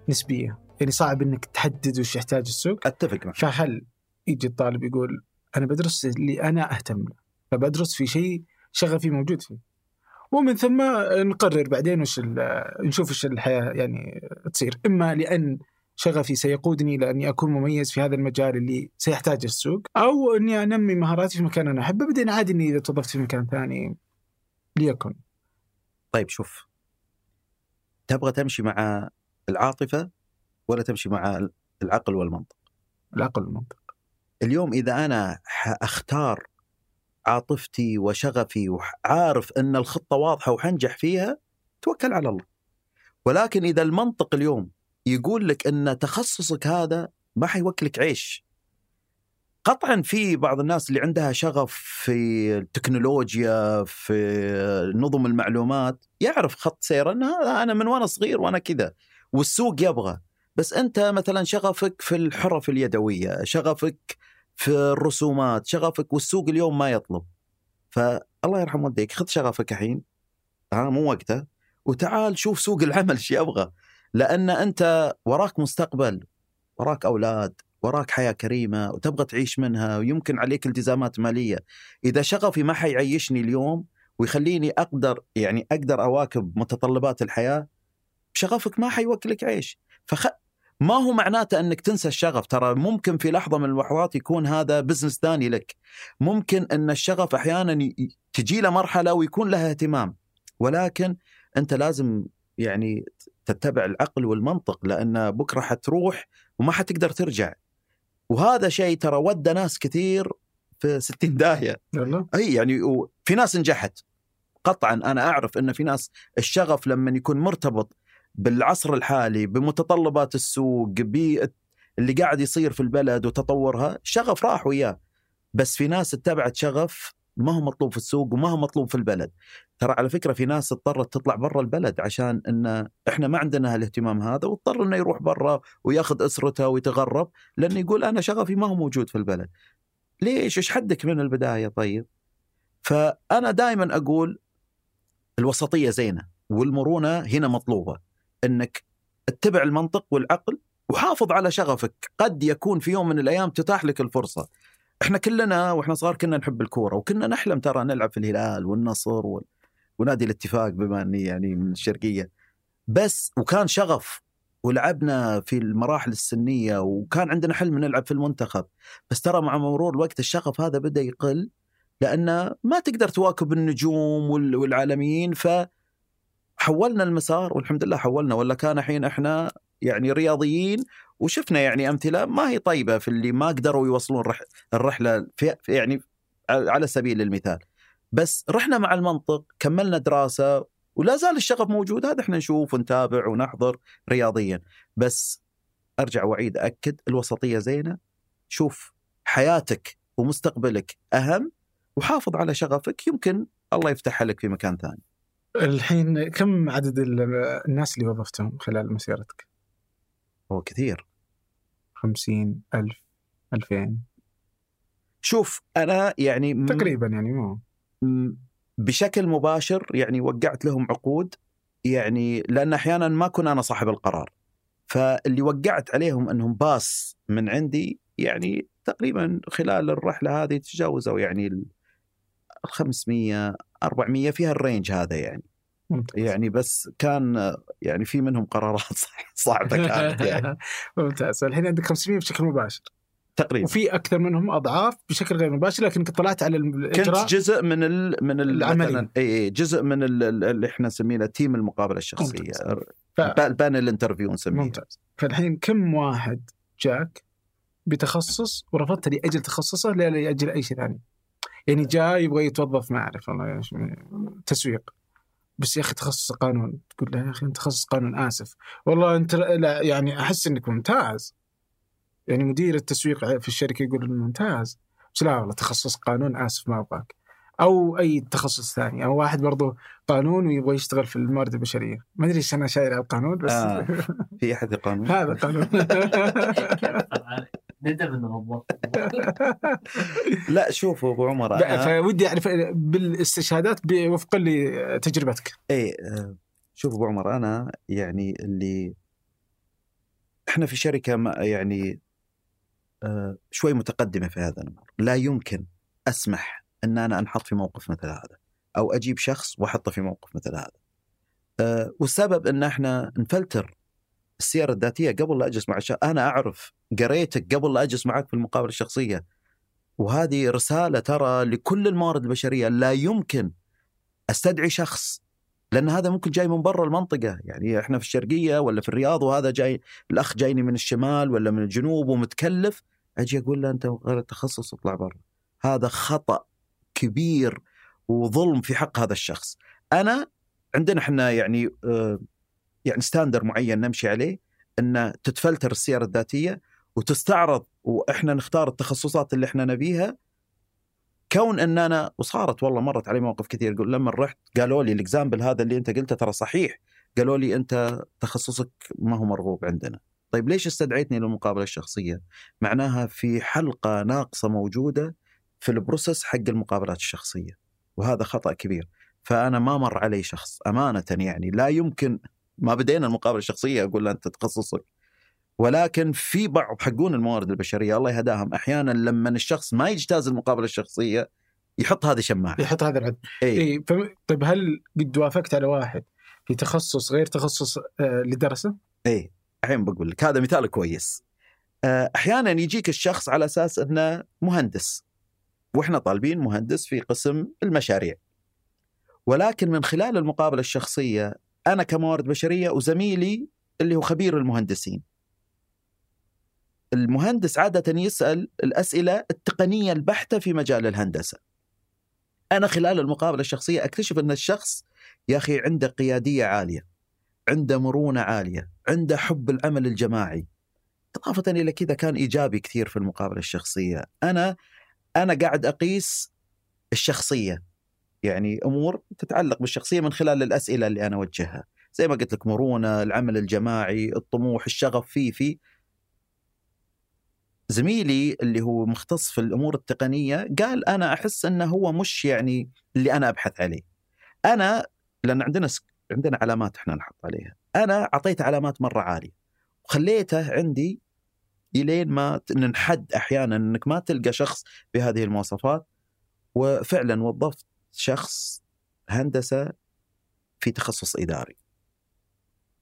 نسبية. يعني صعب إنك تحدد وش يحتاج السوق. أتفق معك. فهل يجي الطالب يقول أنا بدرس اللي أنا أهتم له فبدرس في شيء شغفي موجود فيه. ومن ثم نقرر بعدين وش نشوف وش الحياة يعني تصير. إما لأن شغفي سيقودني لأني أكون مميز في هذا المجال اللي سيحتاج السوق أو إني أنمي مهاراتي في مكان أنا أحبه. بعدين عادي إني إذا توظفت في مكان ثاني ليكن. طيب شوف. تبغى تمشي مع العاطفة؟ ولا تمشي مع العقل والمنطق. العقل والمنطق. اليوم إذا أنا أختار عاطفتي وشغفي وعارف إن الخطة واضحة وحنجح فيها توكل على الله. ولكن إذا المنطق اليوم يقول لك إن تخصصك هذا ما حيوكلك عيش. قطعا في بعض الناس اللي عندها شغف في التكنولوجيا في نظم المعلومات يعرف خط سير إن هذا أنا من وأنا صغير وأنا كذا والسوق يبغى. بس أنت مثلا شغفك في الحرف اليدوية شغفك في الرسومات شغفك والسوق اليوم ما يطلب. فالله يرحم والديك خذ شغفك الحين. ها مو وقته. وتعال شوف سوق العمل إيش يبغى. لأن أنت وراك مستقبل وراك أولاد وراك حياة كريمة وتبغى تعيش منها ويمكن عليك التزامات مالية. إذا شغفي ما حيعيشني اليوم ويخليني أقدر يعني أقدر أواكب متطلبات الحياة شغفك ما حيوكلك عيش. فخ... ما هو معناته أنك تنسى الشغف؟ ترى ممكن في لحظة من اللحظات يكون هذا بزنس ثاني لك. ممكن أن الشغف أحيانا تجي له مرحلة ويكون لها اهتمام. ولكن أنت لازم يعني تتبع العقل والمنطق لأن بكرة حتروح وما حتقدر ترجع. وهذا شيء ترى ودى ناس كثير في 60 داهية. أي يعني في ناس نجحت. قطعا أنا أعرف أن في ناس الشغف لما يكون مرتبط بالعصر الحالي بمتطلبات السوق بي اللي قاعد يصير في البلد وتطورها شغف راح وياه. بس في ناس اتبعت شغف ما هو مطلوب في السوق وما هو مطلوب في البلد. ترى على فكرة في ناس اضطرت تطلع برا البلد عشان إن إحنا ما عندنا هالاهتمام هذا واضطر إنه يروح برا وياخذ أسرته ويتغرب لأنه يقول أنا شغفي ما هو موجود في البلد. ليش؟ إيش حدك من البداية طيب؟ فأنا دائما أقول الوسطية زينة والمرونة هنا مطلوبة. انك اتبع المنطق والعقل وحافظ على شغفك. قد يكون في يوم من الأيام تتاح لك الفرصة. إحنا كلنا وإحنا صغار كنا نحب الكورة وكنا نحلم ترى نلعب في الهلال والنصر وال... ونادي الاتفاق بما إني يعني من الشرقية. بس وكان شغف ولعبنا في المراحل السنية وكان عندنا حلم نلعب في المنتخب. بس ترى مع مرور الوقت الشغف هذا بدأ يقل لأن ما تقدر تواكب النجوم وال- والعالميين ف حولنا المسار والحمد لله حولنا ولا كان الحين إحنا يعني رياضيين وشفنا يعني أمثلة ما هي طيبة في اللي ما قدروا يوصلون رح الرحلة في- يعني على سبيل المثال. بس رحنا مع المنطق كملنا دراسة ولا زال الشغف موجود هذا إحنا نشوف ونتابع ونحضر رياضيا. بس أرجع وأعيد اكد الوسطية زينة شوف حياتك ومستقبلك أهم وحافظ على شغفك يمكن الله يفتحها لك في مكان ثاني. الحين كم عدد ال- الناس اللي وظفتهم خلال مسيرتك؟ هو كثير. 50 ألف 2000 شوف أنا يعني تقريبا يعني مو. بشكل مباشر يعني وقعت لهم عقود يعني لأن أحيانا ما اكون أنا صاحب القرار. فاللي وقعت عليهم إنهم pass من عندي يعني تقريبا خلال الرحلة هذه تجاوزوا يعني ال 500 400 فيها ال range هذا يعني. ممتاز. يعني بس كان يعني في منهم قرارات صعبة كانت يعني. ممتاز. الحين عندك 500 بشكل مباشر. تقريبا. وفي أكثر منهم أضعاف بشكل غير مباشر لكنك طلعت على الاجراء كنت جزء من ال من ال العملي. مثلاً- اي جزء من ال- ال- اللي إحنا نسميه team المقابلة الشخصية. ممتاز. ف... interview نسميه ممتاز. فالحين كم واحد جاك بتخصص ورفضت لأجل تخصصه لا لأجل أي شيء ثاني؟ يعني جاي يبغى يتوظف ما اعرف والله يعني تسويق. بس يا أخي تخصص قانون. تقول له يا أخي أنت تخصص قانون آسف. والله أنت لا يعني أحس إنك ممتاز. يعني مدير التسويق في الشركة يقول ممتاز. بس لا والله تخصص قانون آسف ما أبغاك. أو أي تخصص ثاني. أو واحد برضه قانون ويبغى يشتغل في الموارد البشرية. ما أدري إيش أنا شايل على القانون بس آه. في أحد القانون هذا قانون. ندم إنه لا شوفوا أبو عمر أنا فودي اعرف بالاستشهادات ب- وفقا لتجربتك. إي آه، شوف أبو عمر أنا يعني اللي إحنا في شركة ما يعني آه، شوي متقدمة في هذا الأمر. لا يمكن أسمح إن أنا أنحط في موقف مثل هذا أو أجيب شخص وأحطه في موقف مثل هذا. آه، والسبب إن إحنا نفلتر السيره الذاتية قبل لا أجلس مع الشخص أنا أعرف قريتك قبل لا أجلس معك في المقابلة الشخصية. وهذه رسالة ترى لكل الموارد البشرية. لا يمكن أستدعي شخص لأن هذا ممكن جاي من برا المنطقة. يعني إحنا في الشرقية ولا في الرياض وهذا جاي الأخ جايني من الشمال ولا من الجنوب ومتكلف أجي أقول له أنت غير التخصص اطلع برا. هذا خطأ كبير وظلم في حق هذا الشخص. أنا عندنا إحنا يعني آه، يعني standard معين نمشي عليه إن تتفلتر السيره الذاتية وتستعرض وإحنا نختار التخصصات اللي إحنا نبيها. كون ان أنا وصارت والله مرت علي مواقف كثير يقول لما رحت قالوا لي ال example هذا اللي أنت قلته ترى صحيح قالوا لي أنت تخصصك ما هو مرغوب عندنا. طيب ليش استدعيتني للمقابلة الشخصية؟ معناها في حلقة ناقصة موجودة في ال process حق المقابلات الشخصية وهذا خطأ كبير. فأنا ما مر علي شخص أمانة يعني لا يمكن ما بدينا المقابلة الشخصية أقول له أنت تخصصك. ولكن في بعض حقون الموارد البشرية الله يهداهم. أحيانا لما الشخص ما يجتاز المقابلة الشخصية يحط هذه شماعة. يحط هذا العد. اي إيه فم... طيب هل قد وافقت على واحد في تخصص غير تخصص آه اللي درسه؟ اي الحين بقول لك هذا مثال كويس. آه، أحيانا يجيك الشخص على أساس إنه مهندس. وإحنا طالبين مهندس في قسم المشاريع. ولكن من خلال المقابلة الشخصية أنا كموارد بشرية وزميلي اللي هو خبير المهندسين. المهندس عادة يسأل الأسئلة التقنية البحتة في مجال الهندسة. أنا خلال المقابلة الشخصية أكتشف أن الشخص يا أخي عنده قيادية عالية عنده مرونة عالية عنده حب العمل الجماعي. إضافة إلى كذا كان إيجابي كثير في المقابلة الشخصية. أنا أنا قاعد أقيس الشخصية. يعني أمور تتعلق بالشخصية من خلال الأسئلة اللي أنا أوجهها. زي ما قلت لك مرونة العمل الجماعي الطموح الشغف فيه في. زميلي اللي هو مختص في الأمور التقنية قال أنا أحس أنه هو مش يعني اللي أنا أبحث عليه. أنا لأن عندنا عندنا علامات إحنا نحط عليها. أنا أعطيته علامات مرة عالية. وخليته عندي إلين ما ننحد أحيانا إنك ما تلقى شخص بهذه المواصفات. وفعلا وظفت شخص هندسة في تخصص إداري.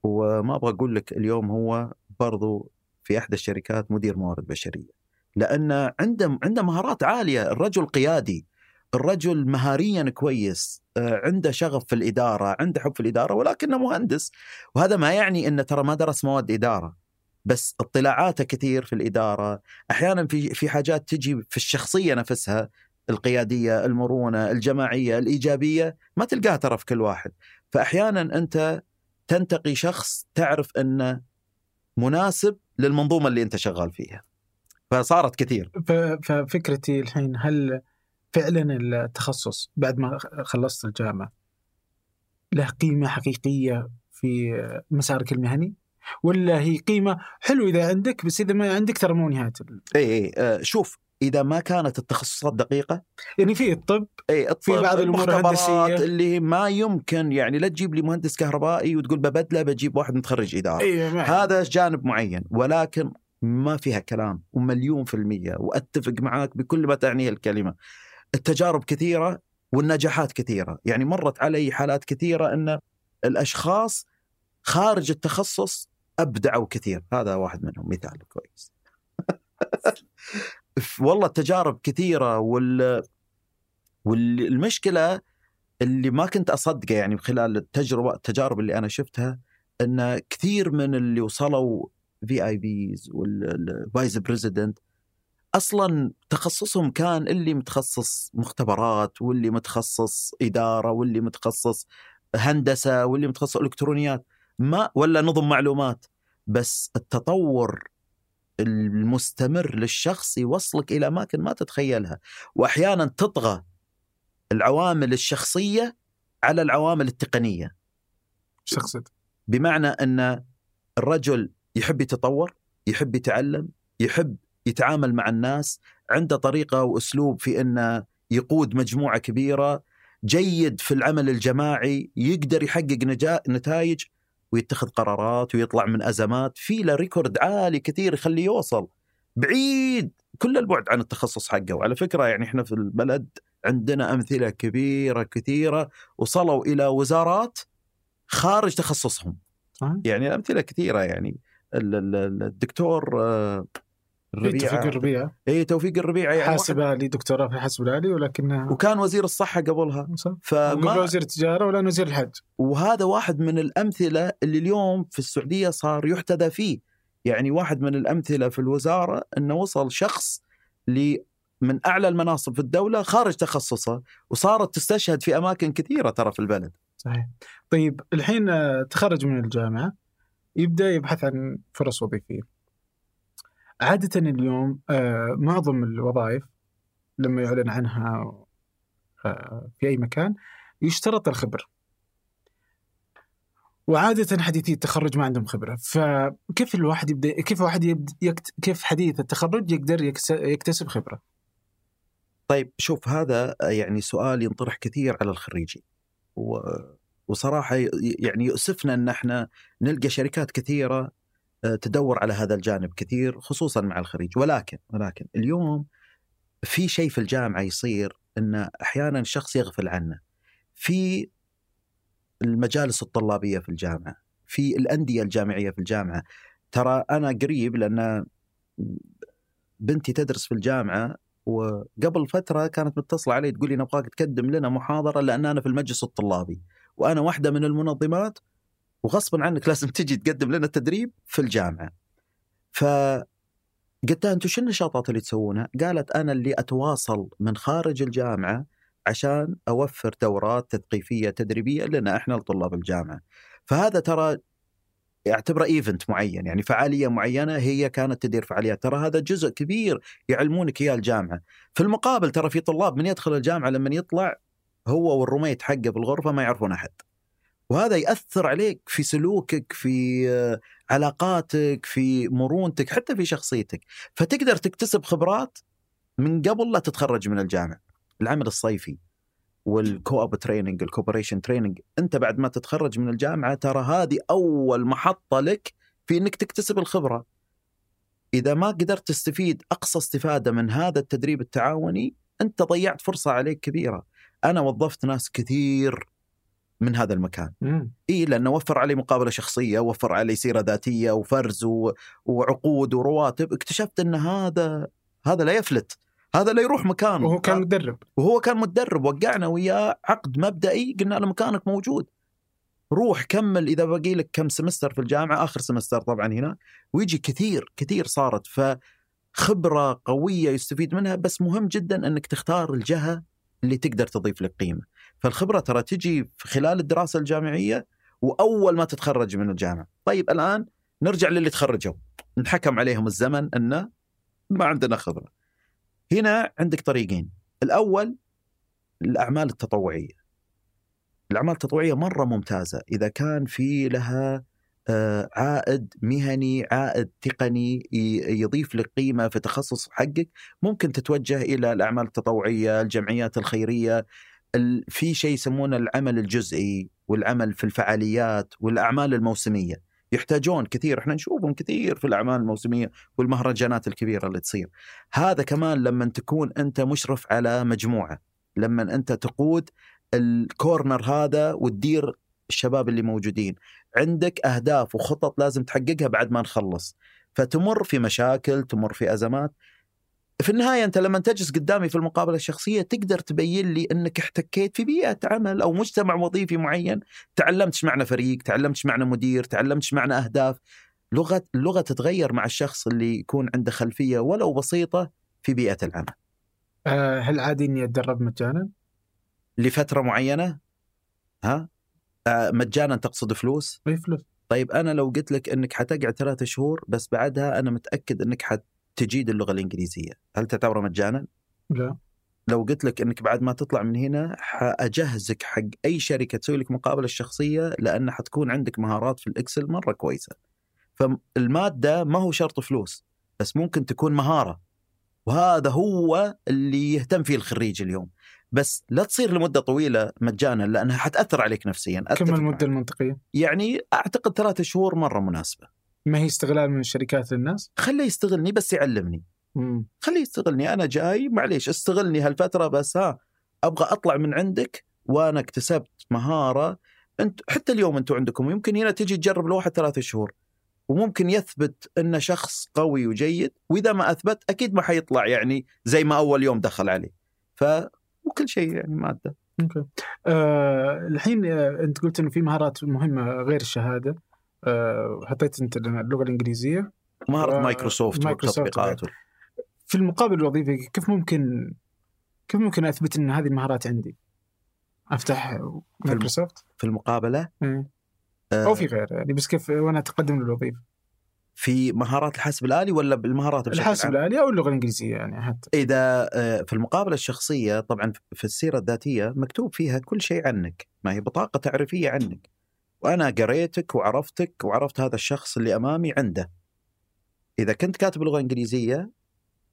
وما أبغى أقول لك اليوم هو برضو في إحدى الشركات مدير موارد بشرية. لأن عنده عنده مهارات عالية، الرجل قيادي، الرجل مهاريا كويس، عنده شغف في الإدارة، عنده حب في الإدارة ولكنه مهندس، وهذا ما يعني إنه ترى ما درس مواد إدارة. بس اطلاعاته كثير في الإدارة، أحيانا في في حاجات تجي في الشخصية نفسها القيادية، المرونة، الجماعية، الإيجابية ما تلقاها ترى في كل واحد، فاحيانا أنت تنتقي شخص تعرف أنه مناسب للمنظومة اللي أنت شغال فيها. فصارت كثير. ففكرتي الحين هل فعلا التخصص بعد ما خلصت الجامعة له قيمة حقيقية في مسارك المهني؟ ولا هي قيمة حلو إذا عندك بس إذا ما عندك ترى مو نهاية اي اي آه شوف إذا ما كانت التخصصات دقيقة يعني في الطب إي الطب في بعض الأمور الهندسيه اللي ما يمكن يعني لا تجيب لي مهندس كهربائي وتقول ببدله بجيب واحد متخرج إدارة. أي هذا جانب معين ولكن ما فيها كلام ومليون في المية وأتفق معاك بكل ما تعنيه الكلمة. التجارب كثيرة والنجاحات كثيرة. يعني مرت علي حالات كثيرة أن الأشخاص خارج التخصص أبدعوا كثير. هذا واحد منهم مثال كويس. والله التجارب كثيرة وال والمشكلة اللي ما كنت أصدقه يعني خلال التجربة التجارب اللي أنا شفتها إن كثير من اللي وصلوا ال VPs وال vice president أصلا تخصصهم كان اللي متخصص مختبرات واللي متخصص إدارة واللي متخصص هندسة واللي متخصص إلكترونيات ما ولا نظم معلومات بس التطور المستمر للشخص يوصلك إلى أماكن ما تتخيلها. واحيانا تطغى العوامل الشخصية على العوامل التقنية. شخصية بمعنى أن الرجل يحب يتطور يحب يتعلم يحب يتعامل مع الناس عنده طريقة وأسلوب في انه يقود مجموعة كبيرة جيد في العمل الجماعي يقدر يحقق نتائج ويتخذ قرارات ويطلع من أزمات في له ريكورد عالي كثير يخليه يوصل. بعيد كل البعد عن التخصص حقه. وعلى فكرة يعني إحنا في البلد عندنا أمثلة كبيرة كثيرة وصلوا إلى وزارات خارج تخصصهم. يعني أمثلة كثيرة يعني الدكتور آه، الربيع. توفيق الربيع. اي توفيق الربيع. يعني حاسب آلي دكتوراه في الحاسب الآلي ولكنها وكان وزير الصحة قبلها. قبل فما وزير التجارة ولا وزير الحج. وهذا واحد من الأمثلة اللي اليوم في السعودية صار يحتذى فيه. يعني واحد من الأمثلة في الوزارة إنه وصل شخص ل من أعلى المناصب في الدولة خارج تخصصه وصارت تستشهد في أماكن كثيرة ترى في البلد. صحيح. طيب الحين آه، تخرج من الجامعة يبدأ يبحث عن فرص وظيفية. عادة اليوم آه، معظم الوظائف لما يعلن عنها آه، في أي مكان يشترط الخبرة وعادة حديثي التخرج ما عندهم خبرة. فكيف الواحد يبدأ كيف الواحد يبدأ يكت... كيف حديث التخرج يقدر يكس... يكتسب خبرة؟ طيب شوف هذا يعني سؤال ينطرح كثير على الخريجين. و... وصراحة ي- يعني يؤسفنا إن إحنا نلقى شركات كثيرة آه، تدور على هذا الجانب كثير خصوصا مع الخريج ولكن ولكن اليوم في شيء في الجامعة يصير إن أحيانا الشخص يغفل عنه. في المجالس الطلابية في الجامعة في الأندية الجامعية في الجامعة. ترى أنا قريب لأن بنتي تدرس في الجامعة وقبل فترة كانت متصله علي تقول لي نبغاك تقدم لنا محاضرة لأن أنا في المجلس الطلابي. وأنا واحدة من المنظمات وغصبا عنك لازم تجي تقدم لنا تدريب في الجامعة. ف قلت لها أنتم شو النشاطات اللي تسوونها؟ قالت أنا اللي أتواصل من خارج الجامعة عشان أوفر دورات تثقيفية تدريبية لنا إحنا لطلاب الجامعة. فهذا ترى يعتبره event معين يعني فعالية معينة هي كانت تدير فعاليات ترى هذا جزء كبير يعلمونك إياه الجامعة في المقابل ترى في طلاب من يدخل الجامعة لما يطلع هو وال roommate حقه في الغرفه ما يعرفون أحد وهذا يأثر عليك في سلوكك في آه، علاقاتك في مرونتك حتى في شخصيتك. فتقدر تكتسب خبرات من قبل لا تتخرج من الجامعة العمل الصيفي وال co-op training ال cooperation training أنت بعد ما تتخرج من الجامعة ترى هذه أول محطة لك في إنك تكتسب الخبرة. إذا ما قدرت تستفيد أقصى استفادة من هذا التدريب التعاوني أنت ضيعت فرصة عليك كبيرة. أنا وظفت ناس كثير من هذا المكان. إي لأنه وفر علي مقابلة شخصية وفر علي سيرة ذاتية وفرز و... وعقود ورواتب. اكتشفت إن هذا هذا لا يفلت. هذا لا يروح مكانه وهو كان مدرب. وهو كان متدرب وقعنا وياه عقد مبدئي قلنا له مكانك موجود. روح كمل إذا باقي لك كم سمستر في الجامعة آخر سمستر طبعا هنا. ويجي كثير كثير صارت. فخبرة قوية يستفيد منها بس مهم جدا إنك تختار الجهة اللي تقدر تضيف لك قيمة. فالخبرة ترى تجي خلال الدراسة الجامعية وأول ما تتخرج من الجامعة. طيب الآن نرجع للي تخرجوا. نحكم عليهم الزمن انه ما عندنا خبرة. هنا عندك طريقين. الأول الأعمال التطوعية. الأعمال التطوعية مرة ممتازة. إذا كان في لها آه، عائد مهني عائد تقني يضيف لك قيمة في تخصص حقك ممكن تتوجه إلى الأعمال التطوعية الجمعيات الخيرية ال- في شيء يسمونه العمل الجزئي والعمل في الفعاليات والأعمال الموسمية. يحتاجون كثير إحنا نشوفهم كثير في الأعمال الموسمية والمهرجانات الكبيرة اللي تصير. هذا كمان لما تكون أنت مشرف على مجموعة لما أنت تقود الكورنر هذا وتدير الشباب اللي موجودين. عندك أهداف وخطط لازم تحققها بعد ما نخلص. فتمر في مشاكل تمر في أزمات. في النهاية أنت لما تجلس قدامي في المقابلة الشخصية تقدر تبين لي أنك احتكيت في بيئة عمل أو مجتمع وظيفي معين. تعلمت معنى فريق تعلمت معنى مدير تعلمت معنى أهداف. لغة اللغة تتغير مع الشخص اللي يكون عنده خلفية ولو بسيطة في بيئة العمل. آه، هل عادي إني أتدرب مجانا؟ لفترة معينة؟ ها؟ آه، مجانا تقصد فلوس؟ أي فلوس. طيب أنا لو قلت لك إنك حتقعد ثلاثة شهور بس بعدها أنا متأكد إنك حتجيد اللغة الإنجليزية. هل تعتبره مجانا؟ لا. لو قلت لك إنك بعد ما تطلع من هنا حأجهزك حق أي شركة تسوي لك مقابلة الشخصية لأن حتكون عندك مهارات في الإكسل مرة كويسة. فالماده ما هو شرط فلوس بس ممكن تكون مهارة. وهذا هو اللي يهتم فيه الخريج اليوم. بس لا تصير لمدة طويلة مجانا لأنها حتأثر عليك نفسيا. كم. المدة المنطقية؟ يعني أعتقد ثلاثة شهور مرة مناسبة. ما هي استغلال من الشركات للناس؟ خليه يستغلني بس يعلمني. مم. خليه يستغلني. أنا جاي معليش استغلني هالفترة بس ها أبغى أطلع من عندك وأنا اكتسبت مهارة. أنت حتى اليوم أنتم عندكم يمكن هنا تجي تجرب الواحد ثلاثة شهور. وممكن يثبت إنه شخص قوي وجيد وإذا ما أثبت أكيد ما حيطلع يعني زي ما أول يوم دخل عليه ف وكل شيء يعني مادة. okay. آه الحين آه أنت قلت إنه في مهارات مهمة غير الشهادة. آه حطيت انت اللغة الإنجليزية. مهاره و- مايكروسوفت مايكروسوفت والتطبيقات في المقابل الوظيفي كيف ممكن كيف ممكن أثبت إن هذه المهارات عندي؟ أفتح مايكروسوفت؟ في المقابلة؟ إيه. آه، أو في غير يعني بس كيف وأنا أتقدم للوظيفة. في مهارات الحاسب الآلي ولا بالمهارات بشكل الحاسب عام؟ الآلي أو اللغة الإنجليزية يعني حتى. إذا آه، في المقابلة الشخصية طبعا في السيرة الذاتية مكتوب فيها كل شيء عنك ما هي بطاقة تعريفية عنك. وأنا قريتك وعرفتك وعرفت هذا الشخص اللي أمامي عنده. إذا كنت كاتب لغة إنجليزية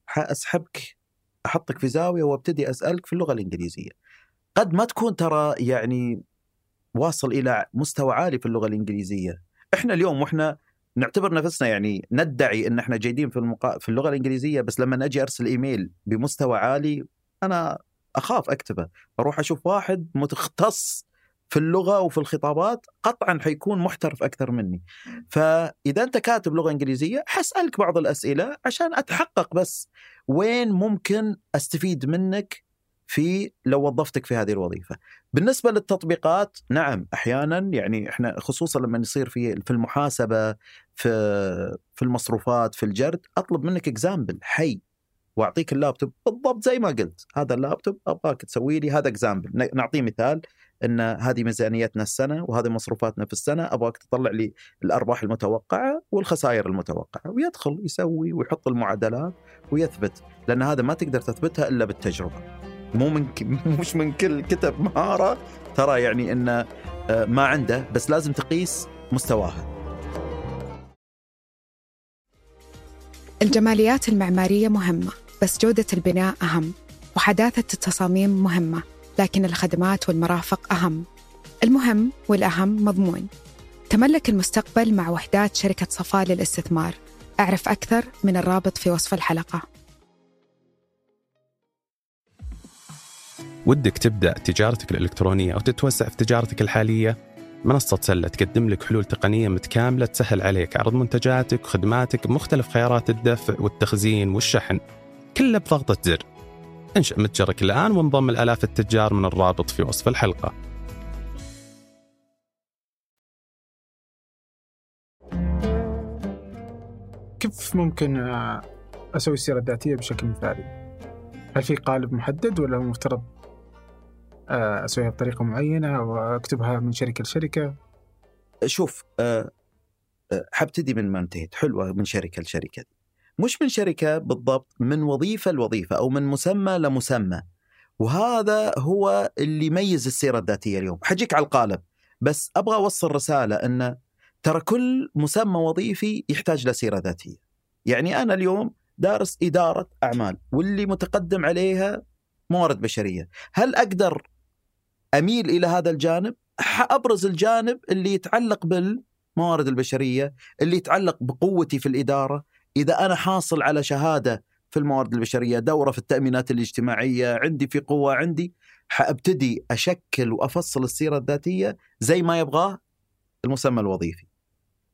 حأسحبك أحطك في زاوية وأبتدي أسألك في اللغة الإنجليزية. قد ما تكون ترى يعني واصل إلى مستوى عالي في اللغة الإنجليزية. إحنا اليوم وإحنا نعتبر نفسنا يعني ندعي إن إحنا جيدين في المقا... في اللغة الإنجليزية بس لما أجي أرسل إيميل بمستوى عالي أنا أخاف أكتبه. أروح أشوف واحد متختص في اللغة وفي الخطابات قطعا حيكون محترف أكثر مني. فإذا أنت كاتب لغة إنجليزية حسألك بعض الأسئلة عشان أتحقق بس وين ممكن أستفيد منك في لو وظفتك في هذه الوظيفة. بالنسبة للتطبيقات نعم أحيانا يعني إحنا خصوصا لما يصير في في المحاسبة في في المصروفات في الجرد أطلب منك example حي. واعطيك اللابتوب بالضبط زي ما قلت. هذا اللابتوب أبغاك تسوي لي هذا example نعطيه مثال إن هذه ميزانيتنا السنة وهذه مصروفاتنا في السنة أبغاك تطلع لي الأرباح المتوقعة والخسائر المتوقعة. ويدخل يسوي ويحط المعادلات ويثبت لأن هذا ما تقدر تثبتها إلا بالتجربة. مو من مش من كل كتب مهارة ترى يعني انه ما عنده بس لازم تقيس مستواها. الجماليات المعمارية مهمة بس جودة البناء أهم وحداثة التصاميم مهمة لكن الخدمات والمرافق أهم. المهم والأهم مضمون. تملك المستقبل مع وحدات شركة صفاء للاستثمار. أعرف أكثر من الرابط في وصف الحلقة. ودك تبدأ تجارتك الإلكترونية أو تتوسع في تجارتك الحالية؟ منصة سلة تقدم لك حلول تقنية متكاملة تسهل عليك عرض منتجاتك وخدماتك بمختلف خيارات الدفع والتخزين والشحن كله بضغطة زر. انشأ متجرك الآن وانضم الآلاف التجار من الرابط في وصف الحلقة. كيف ممكن أسوي السيرة الذاتية بشكل مثالي؟ هل في قالب محدد ولا مفترض؟ أسويها بطريقة معينة وأكتبها من شركة لشركة؟ شوف أه حبتدي من ما انتهيت. حلوة من شركة لشركة. مش من شركة بالضبط من وظيفة لوظيفة أو من مسمى لمسمى. وهذا هو اللي يميز السيرة الذاتية اليوم. حجيك على القالب. بس أبغى أوصل رسالة إن ترى كل مسمى وظيفي يحتاج لسيره ذاتية. يعني أنا اليوم دارس إدارة أعمال واللي متقدم عليها موارد بشرية. هل أقدر أميل إلى هذا الجانب. ابرز الجانب اللي يتعلق بالموارد البشرية اللي يتعلق بقوتي في الإدارة. إذا أنا حاصل على شهادة في الموارد البشرية دورة في التأمينات الاجتماعية عندي في قوة عندي حأبتدي أشكل وأفصل السيرة الذاتية زي ما يبغاه المسمى الوظيفي.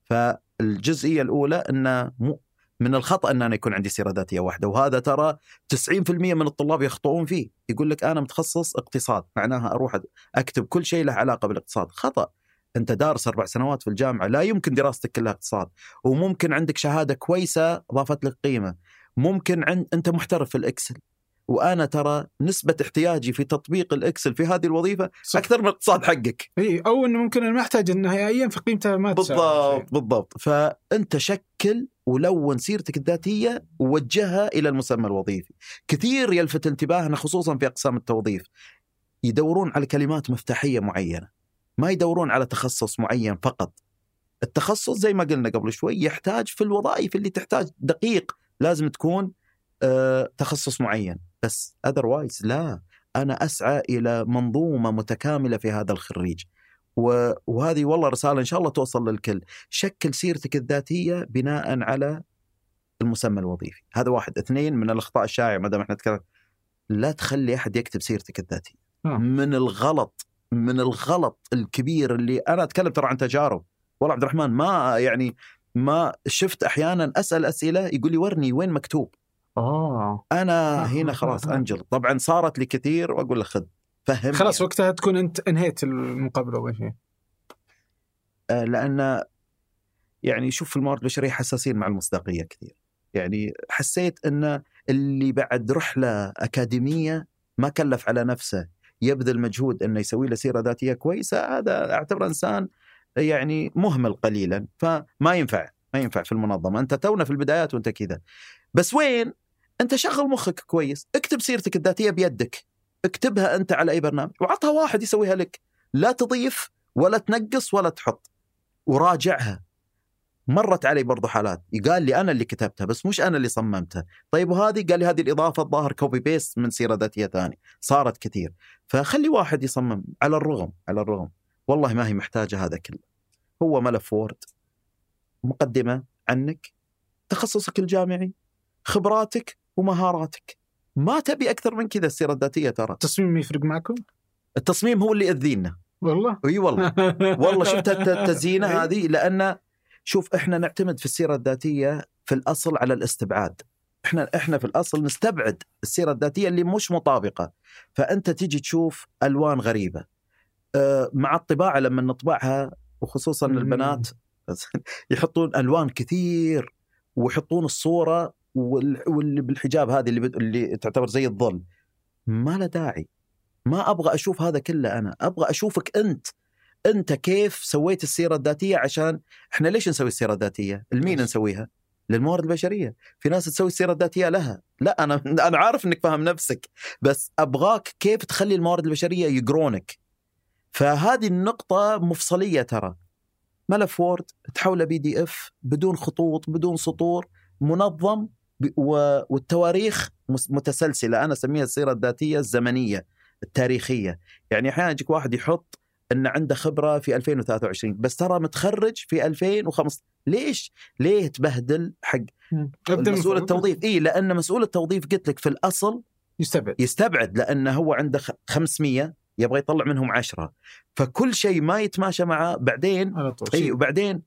فالجزئية الأولى أن من الخطأ إن أنا يكون عندي سيرة ذاتية واحدة وهذا ترى 90% من الطلاب يخطئون فيه. يقول لك أنا متخصص اقتصاد معناها أروح أكتب كل شيء له علاقة بالاقتصاد. خطأ. أنت دارس أربع سنوات في الجامعة لا يمكن دراستك كلها اقتصاد. وممكن عندك شهادة كويسة ضافت لك قيمة. ممكن عند أنت محترف في الإكسل. وأنا ترى نسبة احتياجي في تطبيق الإكسل في هذه الوظيفة صح. أكثر من الاقتصاد حقك. إي أو إنه ممكن أنا ما احتاج النهائيا فقيمتها ما بالضبط بالضبط. فأنت شكل ولون سيرتك الذاتية ووجهها إلى المسمى الوظيفي. كثير يلفت انتباهنا خصوصا في أقسام التوظيف. يدورون على كلمات مفتاحية معينة. ما يدورون على تخصص معين فقط. التخصص زي ما قلنا قبل شوي يحتاج في الوظائف اللي تحتاج دقيق. لازم تكون آه تخصص معين. بس اذروايز لا. أنا أسعى إلى منظومة متكاملة في هذا الخريج. وهذه والله رسالة إن شاء الله توصل للكل. شكل سيرتك الذاتية بناء على المسمى الوظيفي. هذا واحد. اثنين من الأخطاء الشائعة ما دام إحنا نتكلم. لا تخلي أحد يكتب سيرتك الذاتية. من الغلط من الغلط الكبير اللي أنا أتكلم ترى عن تجارب. والله عبد الرحمن ما يعني ما شفت أحيانا أسأل أسئلة يقول لي ورني وين مكتوب. آه. أنا هنا خلاص أنجل. طبعا صارت لي كثير وأقول له خذ. فهم خلاص وقتها تكون أنت انهيت المقابلة أول شيء. آه لأن يعني شوف الموارد البشرية حساسين مع المصداقية كثير. يعني حسيت إن اللي بعد رحلة أكاديمية ما كلف على نفسه يبذل مجهود إنه يسوي له سيرة ذاتية كويسة هذا أعتبره إنسان يعني مهمل قليلا. فما ينفع ما ينفع في المنظمة. أنت تونا في البدايات وأنت كذا. بس وين؟ أنت شغل مخك كويس. اكتب سيرتك الذاتية بيدك. اكتبها أنت على أي برنامج وعطها واحد يسويها لك. لا تضيف ولا تنقص ولا تحط. وراجعها. مرت علي برضو حالات. قال لي أنا اللي كتبتها بس مش أنا اللي صممتها. طيب وهذه؟ قال لي هذه الإضافة الظاهر copy paste من سيرة ذاتية ثانية. صارت كثير. فخلي واحد يصمم على الرغم على الرغم. والله ما هي محتاجة هذا كله. هو ملف Word مقدمة عنك تخصصك الجامعي خبراتك ومهاراتك. ما تبي أكثر من كذا السيره الذاتية ترى. التصميم يفرق معكم؟ التصميم هو اللي يأذينا. والله؟ إي والله. والله شفت الت- التزيينه هذه لأن شوف إحنا نعتمد في السيره الذاتية في الأصل على الاستبعاد. إحنا إحنا في الأصل نستبعد السيره الذاتية اللي مش مطابقة. فأنت تيجي تشوف ألوان غريبة. آه، مع الطباعة لما نطبعها وخصوصا. البنات يحطون ألوان كثير ويحطون الصورة واللي بالحجاب هذه اللي اللي تعتبر زي الظل ما له داعي ما أبغى أشوف هذا كله أنا أبغى أشوفك أنت أنت كيف سويت السيرة الذاتية عشان إحنا ليش نسوي السيرة الذاتية؟ لمين؟ نسويها؟ للموارد البشرية، في ناس تسوي السيرة الذاتية لها، لا أنا أنا عارف إنك فاهم نفسك، بس أبغاك كيف تخلي الموارد البشرية يقرونك. فهذه النقطة مفصلية ترى. ملف Word تحوله PDF بدون خطوط بدون سطور منظم والتواريخ متسلسلة أنا أسميها السيرة الذاتية الزمنية التاريخية. يعني أحيانا يجيك واحد يحط إن عنده خبرة في 2023 بس ترى متخرج في 2005 ليش؟ ليه تبهدل حق مسؤول. التوظيف؟ اي لأن مسؤول التوظيف قلت لك في الأصل يستبعد. يستبعد لأنه هو عنده خ- 500 يبغى يطلع منهم 10 فكل شيء ما يتماشى معه بعدين على طول. اي. وبعدين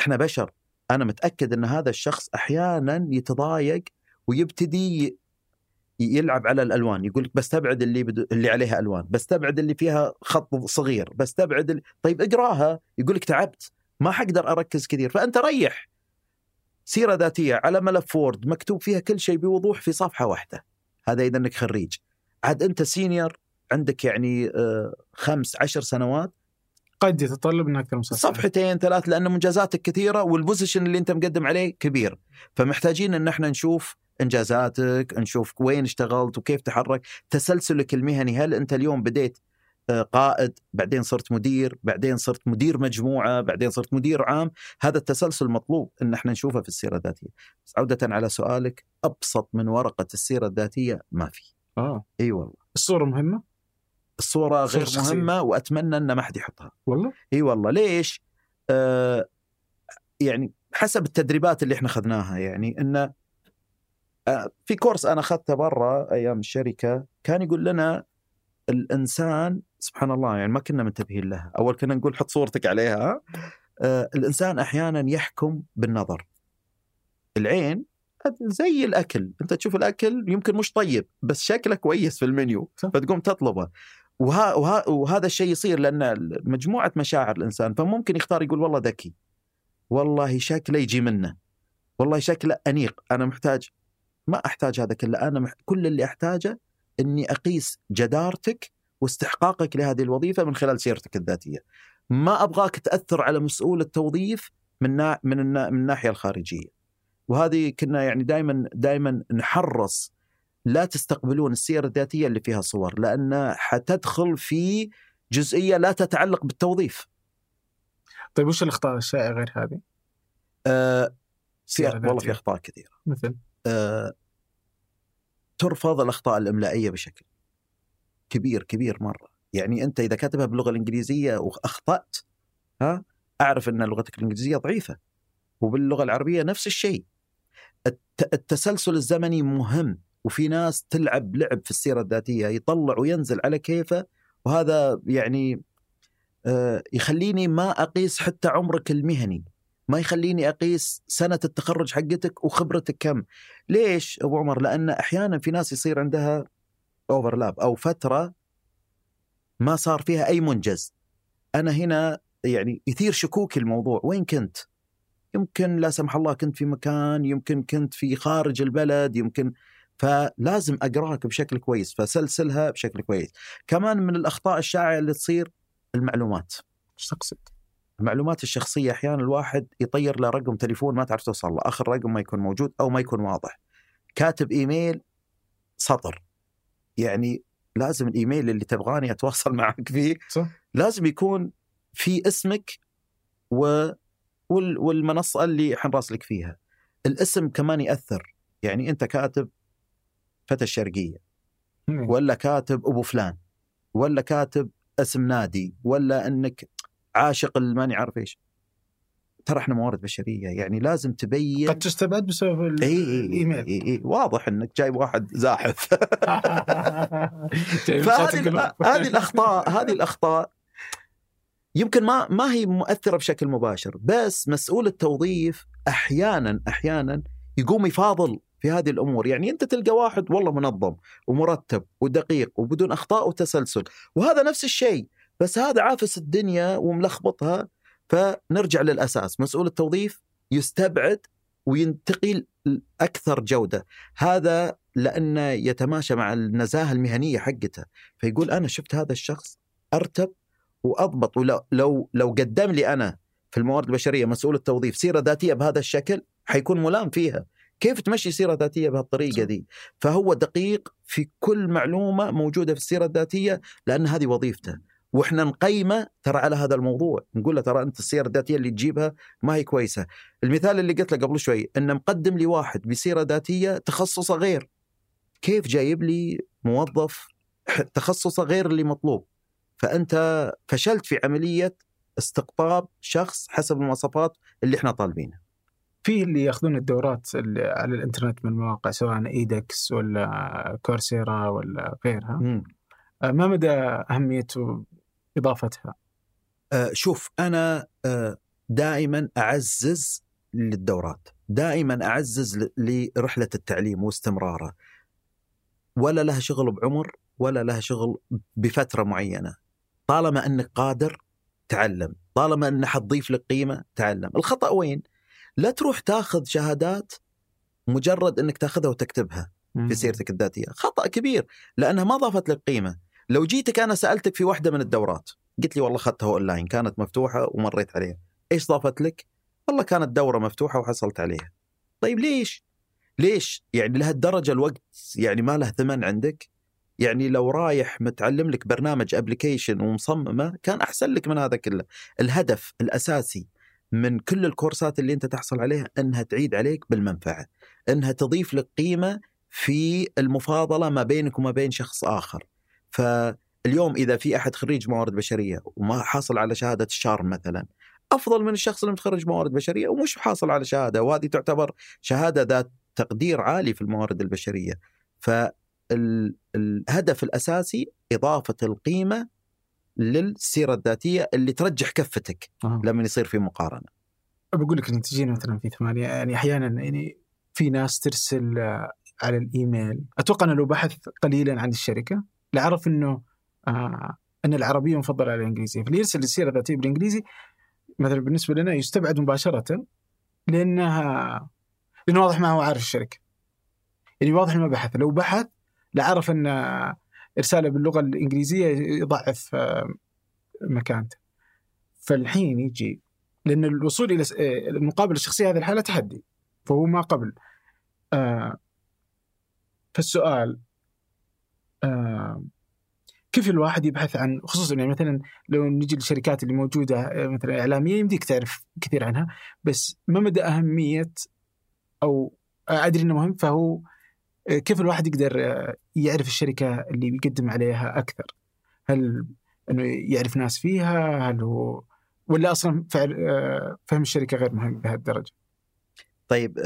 إحنا بشر. أنا متأكد إن هذا الشخص أحيانا يتضايق ويبتدي يلعب على الألوان. يقول لك بستبعد اللي بدو اللي عليها ألوان بستبعد اللي فيها خط صغير بستبعد اللي... طيب اقراها. يقول لك تعبت ما حقدر أركز كثير. فأنت ريح. سيرة ذاتية على ملف وورد مكتوب فيها كل شيء بوضوح في صفحة واحدة. هذا إذا إنك خريج. عاد أنت senior عندك يعني آه، خمس عشر سنوات قد يتطلب من أكثر من صفحتين ثلاث لأن منجزاتك كثيرة وال position اللي أنت مقدم عليه كبير. فمحتاجين إن إحنا نشوف إنجازاتك نشوف وين اشتغلت وكيف تحرك. تسلسلك المهني هل أنت اليوم بديت آه، قائد بعدين صرت مدير بعدين صرت مدير مجموعة بعدين صرت مدير عام؟ هذا التسلسل مطلوب إن إحنا نشوفه في السيرة الذاتية. بس عودة على سؤالك أبسط من ورقة السيرة الذاتية ما في. آه. إي والله. الصورة مهمة؟ الصورة الصورة غير الشخصية. مهمة وأتمنى إن ما حد يحطها والله إي والله ليش؟ آه يعني حسب التدريبات اللي إحنا اخذناها يعني انه آه في كورس أنا أخذته برا أيام الشركة كان يقول لنا الإنسان سبحان الله يعني ما كنا منتبهين لها، أول كنا نقول حط صورتك عليها آه الإنسان أحيانا يحكم بالنظر. العين زي الأكل، أنت تشوف الأكل يمكن مش طيب بس شكله كويس في المنيو صح. فتقوم تطلبه. وها وها وهذا الشيء يصير لأن مجموعة مشاعر الإنسان فممكن يختار يقول والله ذكي والله شكله يجي منه والله شكله أنيق أنا محتاج ما أحتاج هذا كله أنا مح... كل اللي أحتاجه إني أقيس جدارتك واستحقاقك لهذه الوظيفة من خلال سيرتك الذاتية. ما أبغاك تأثر على مسؤول التوظيف من نا... من, النا... من الناحية الخارجية. وهذه كنا يعني دائما دائما نحرص لا تستقبلون السير الذاتية اللي فيها صور لأن حتدخل في جزئية لا تتعلق بالتوظيف. طيب وش الأخطاء الشائعة غير هذه؟ آه والله في. أخطاء كثيرة. مثل آه ترفض الأخطاء الإملائية بشكل كبير كبير مرة، يعني أنت إذا كاتبها باللغة الإنجليزية وأخطأت ها أعرف إن لغتك الإنجليزية ضعيفة. وباللغة العربية نفس الشيء. الت- التسلسل الزمني مهم وفي ناس تلعب لعب في السيرة الذاتية يطلع وينزل على كيفه وهذا يعني آه، يخليني ما أقيس حتى عمرك المهني. ما يخليني أقيس سنة التخرج حقتك وخبرتك كم. ليش أبو عمر؟ لأن أحيانا في ناس يصير عندها اوفرلاب أو فترة ما صار فيها أي منجز. أنا هنا يعني يثير شكوك الموضوع. وين كنت؟ يمكن لا سمح الله كنت في مكان يمكن كنت في خارج البلد يمكن فلازم اقراك بشكل كويس فسلسلها بشكل كويس. كمان من الأخطاء الشائعة اللي تصير المعلومات. إيش تقصد؟ المعلومات الشخصية أحيانا الواحد يطير له رقم تليفون ما تعرف توصل له آخر رقم ما يكون موجود أو ما يكون واضح. كاتب إيميل سطر. يعني لازم الإيميل اللي تبغاني أتواصل معك فيه صح؟ لازم يكون في اسمك و وال- والمنصة اللي حنراسلك فيها. الاسم كمان يأثر. يعني أنت كاتب فتى الشرقية مم. ولا كاتب أبو فلان ولا كاتب اسم نادي ولا إنك عاشق ماني عارف إيش ترى إحنا موارد بشرية يعني لازم تبين قد تستبعد بسبب اي اي الإيميل اي اي واضح إنك جايب واحد زاحف فهذه. هذه الأخطاء هذه الأخطاء يمكن ما ما هي مؤثرة بشكل مباشر بس مسؤول التوظيف أحيانا أحيانا يقوم يفاضل في هذه الأمور. يعني أنت تلقى واحد والله منظم ومرتب ودقيق وبدون أخطاء وتسلسل وهذا نفس الشيء بس هذا عافس الدنيا وملخبطها فنرجع للأساس. مسؤول التوظيف يستبعد وينتقل أكثر جودة. هذا لأنه يتماشى مع النزاهة المهنية حقته. فيقول أنا شفت هذا الشخص أرتب وأضبط ولو لو لو قدم لي أنا في الموارد البشرية مسؤول التوظيف سيرة ذاتية بهذا الشكل حيكون ملام فيها. كيف تمشي سيره ذاتيه بهالطريقة دي؟ فهو دقيق في كل معلومة موجودة في السيرة الذاتية لأن هذه وظيفته. وإحنا نقيمه ترى على هذا الموضوع. نقول له ترى أنت السيرة الذاتية اللي تجيبها ما هي كويسة. المثال اللي قلت له قبل شوي إنه مقدم لي واحد بسيرة ذاتية تخصصه غير. كيف جايب لي موظف تخصصه غير اللي مطلوب؟ فأنت فشلت في عملية استقطاب شخص حسب المواصفات اللي إحنا طالبينها. في اللي ياخذون الدورات اللي على الإنترنت من مواقع سواء إيدكس ولا كورسيرا ولا غيرها. آه، ما مدى أهمية إضافتها؟ آه، شوف أنا آه، دائما أعزز للدورات. دائما أعزز لرحلة التعليم واستمراره ولا لها شغل بعمر ولا لها شغل بفترة معينة. طالما إنك قادر تعلم. طالما إن حتضيف لك قيمة تعلم. الخطأ وين؟ لا تروح تاخذ شهادات مجرد إنك تاخذها وتكتبها في سيرتك الذاتية. خطأ كبير لأنها ما ضافت لك قيمة. لو جيتك أنا سألتك في واحدة من الدورات قلت لي والله اخذتها أونلاين كانت مفتوحة ومريت عليها. إيش ضافت لك؟ والله كانت دورة مفتوحة وحصلت عليها. طيب ليش؟ ليش؟ يعني لهالدرجه الوقت يعني ما له ثمن عندك؟ يعني لو رايح متعلم لك برنامج application ومصممة كان أحسن لك من هذا كله. الهدف الأساسي من كل الكورسات اللي انت تحصل عليها انها تعيد عليك بالمنفعة انها تضيف لك قيمة في المفاضلة ما بينك وما بين شخص آخر. فاليوم إذا في أحد خريج موارد بشرية وما حاصل على شهادة الشارم مثلا أفضل من الشخص اللي متخرج موارد بشرية ومش حاصل على شهادة وهذه تعتبر شهادة ذات تقدير عالي في الموارد البشرية. فالهدف الأساسي إضافة القيمة للسيرة الذاتية اللي ترجح كفتك آه. لما يصير في مقارنة. بقول لك تجينا مثلا في ثمانية يعني أحيانا يعني في ناس ترسل آه، على الإيميل. أتوقع أنه لو بحث قليلا عن الشركة لعرف إنه آه أن العربية مفضلة على الإنجليزية. فاللي يرسل السيرة الذاتية بالإنجليزي مثلا بالنسبة لنا يستبعد مباشرة لأنها لأنه واضح ما هو عارف الشركة. يعني واضح إنه ما بحث. لو بحث لعرف أن إرساله باللغة الإنجليزية يضعف آه، مكانته. فالحين يجي لأن الوصول إلى آه، المقابلة الشخصية هذه الحالة تحدي فهو ما قبل. آه فالسؤال كيف الواحد يبحث عن خصوصا يعني مثلا لو نجي للشركات اللي موجودة مثلا إعلامية يمديك تعرف كثير عنها بس ما مدى أهمية أو أدري إنه مهم فهو كيف الواحد يقدر آه، يعرف الشركة اللي بيقدم عليها أكثر؟ هل إنه يعرف ناس فيها؟ هل هو ولا أصلا فعل آه، فهم الشركة غير مهم بهالدرجة؟ طيب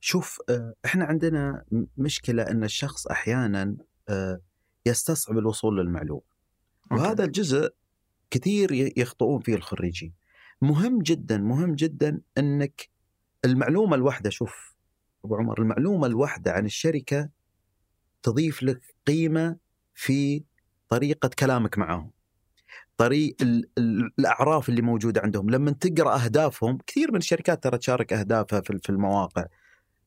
شوف آه، إحنا عندنا م- مشكلة إن الشخص أحيانا آه، يستصعب الوصول للمعلومة وهذا الجزء كثير يخطئون فيه الخريجين مهم جدا مهم جدا إنك المعلومة الواحدة شوف أبو عمر المعلومة الواحدة عن الشركة تضيف لك قيمة في طريقة كلامك معهم. طريق ال- ال- الأعراف اللي موجودة عندهم. لما تقرأ أهدافهم كثير من الشركات ترى تشارك أهدافها في المواقع.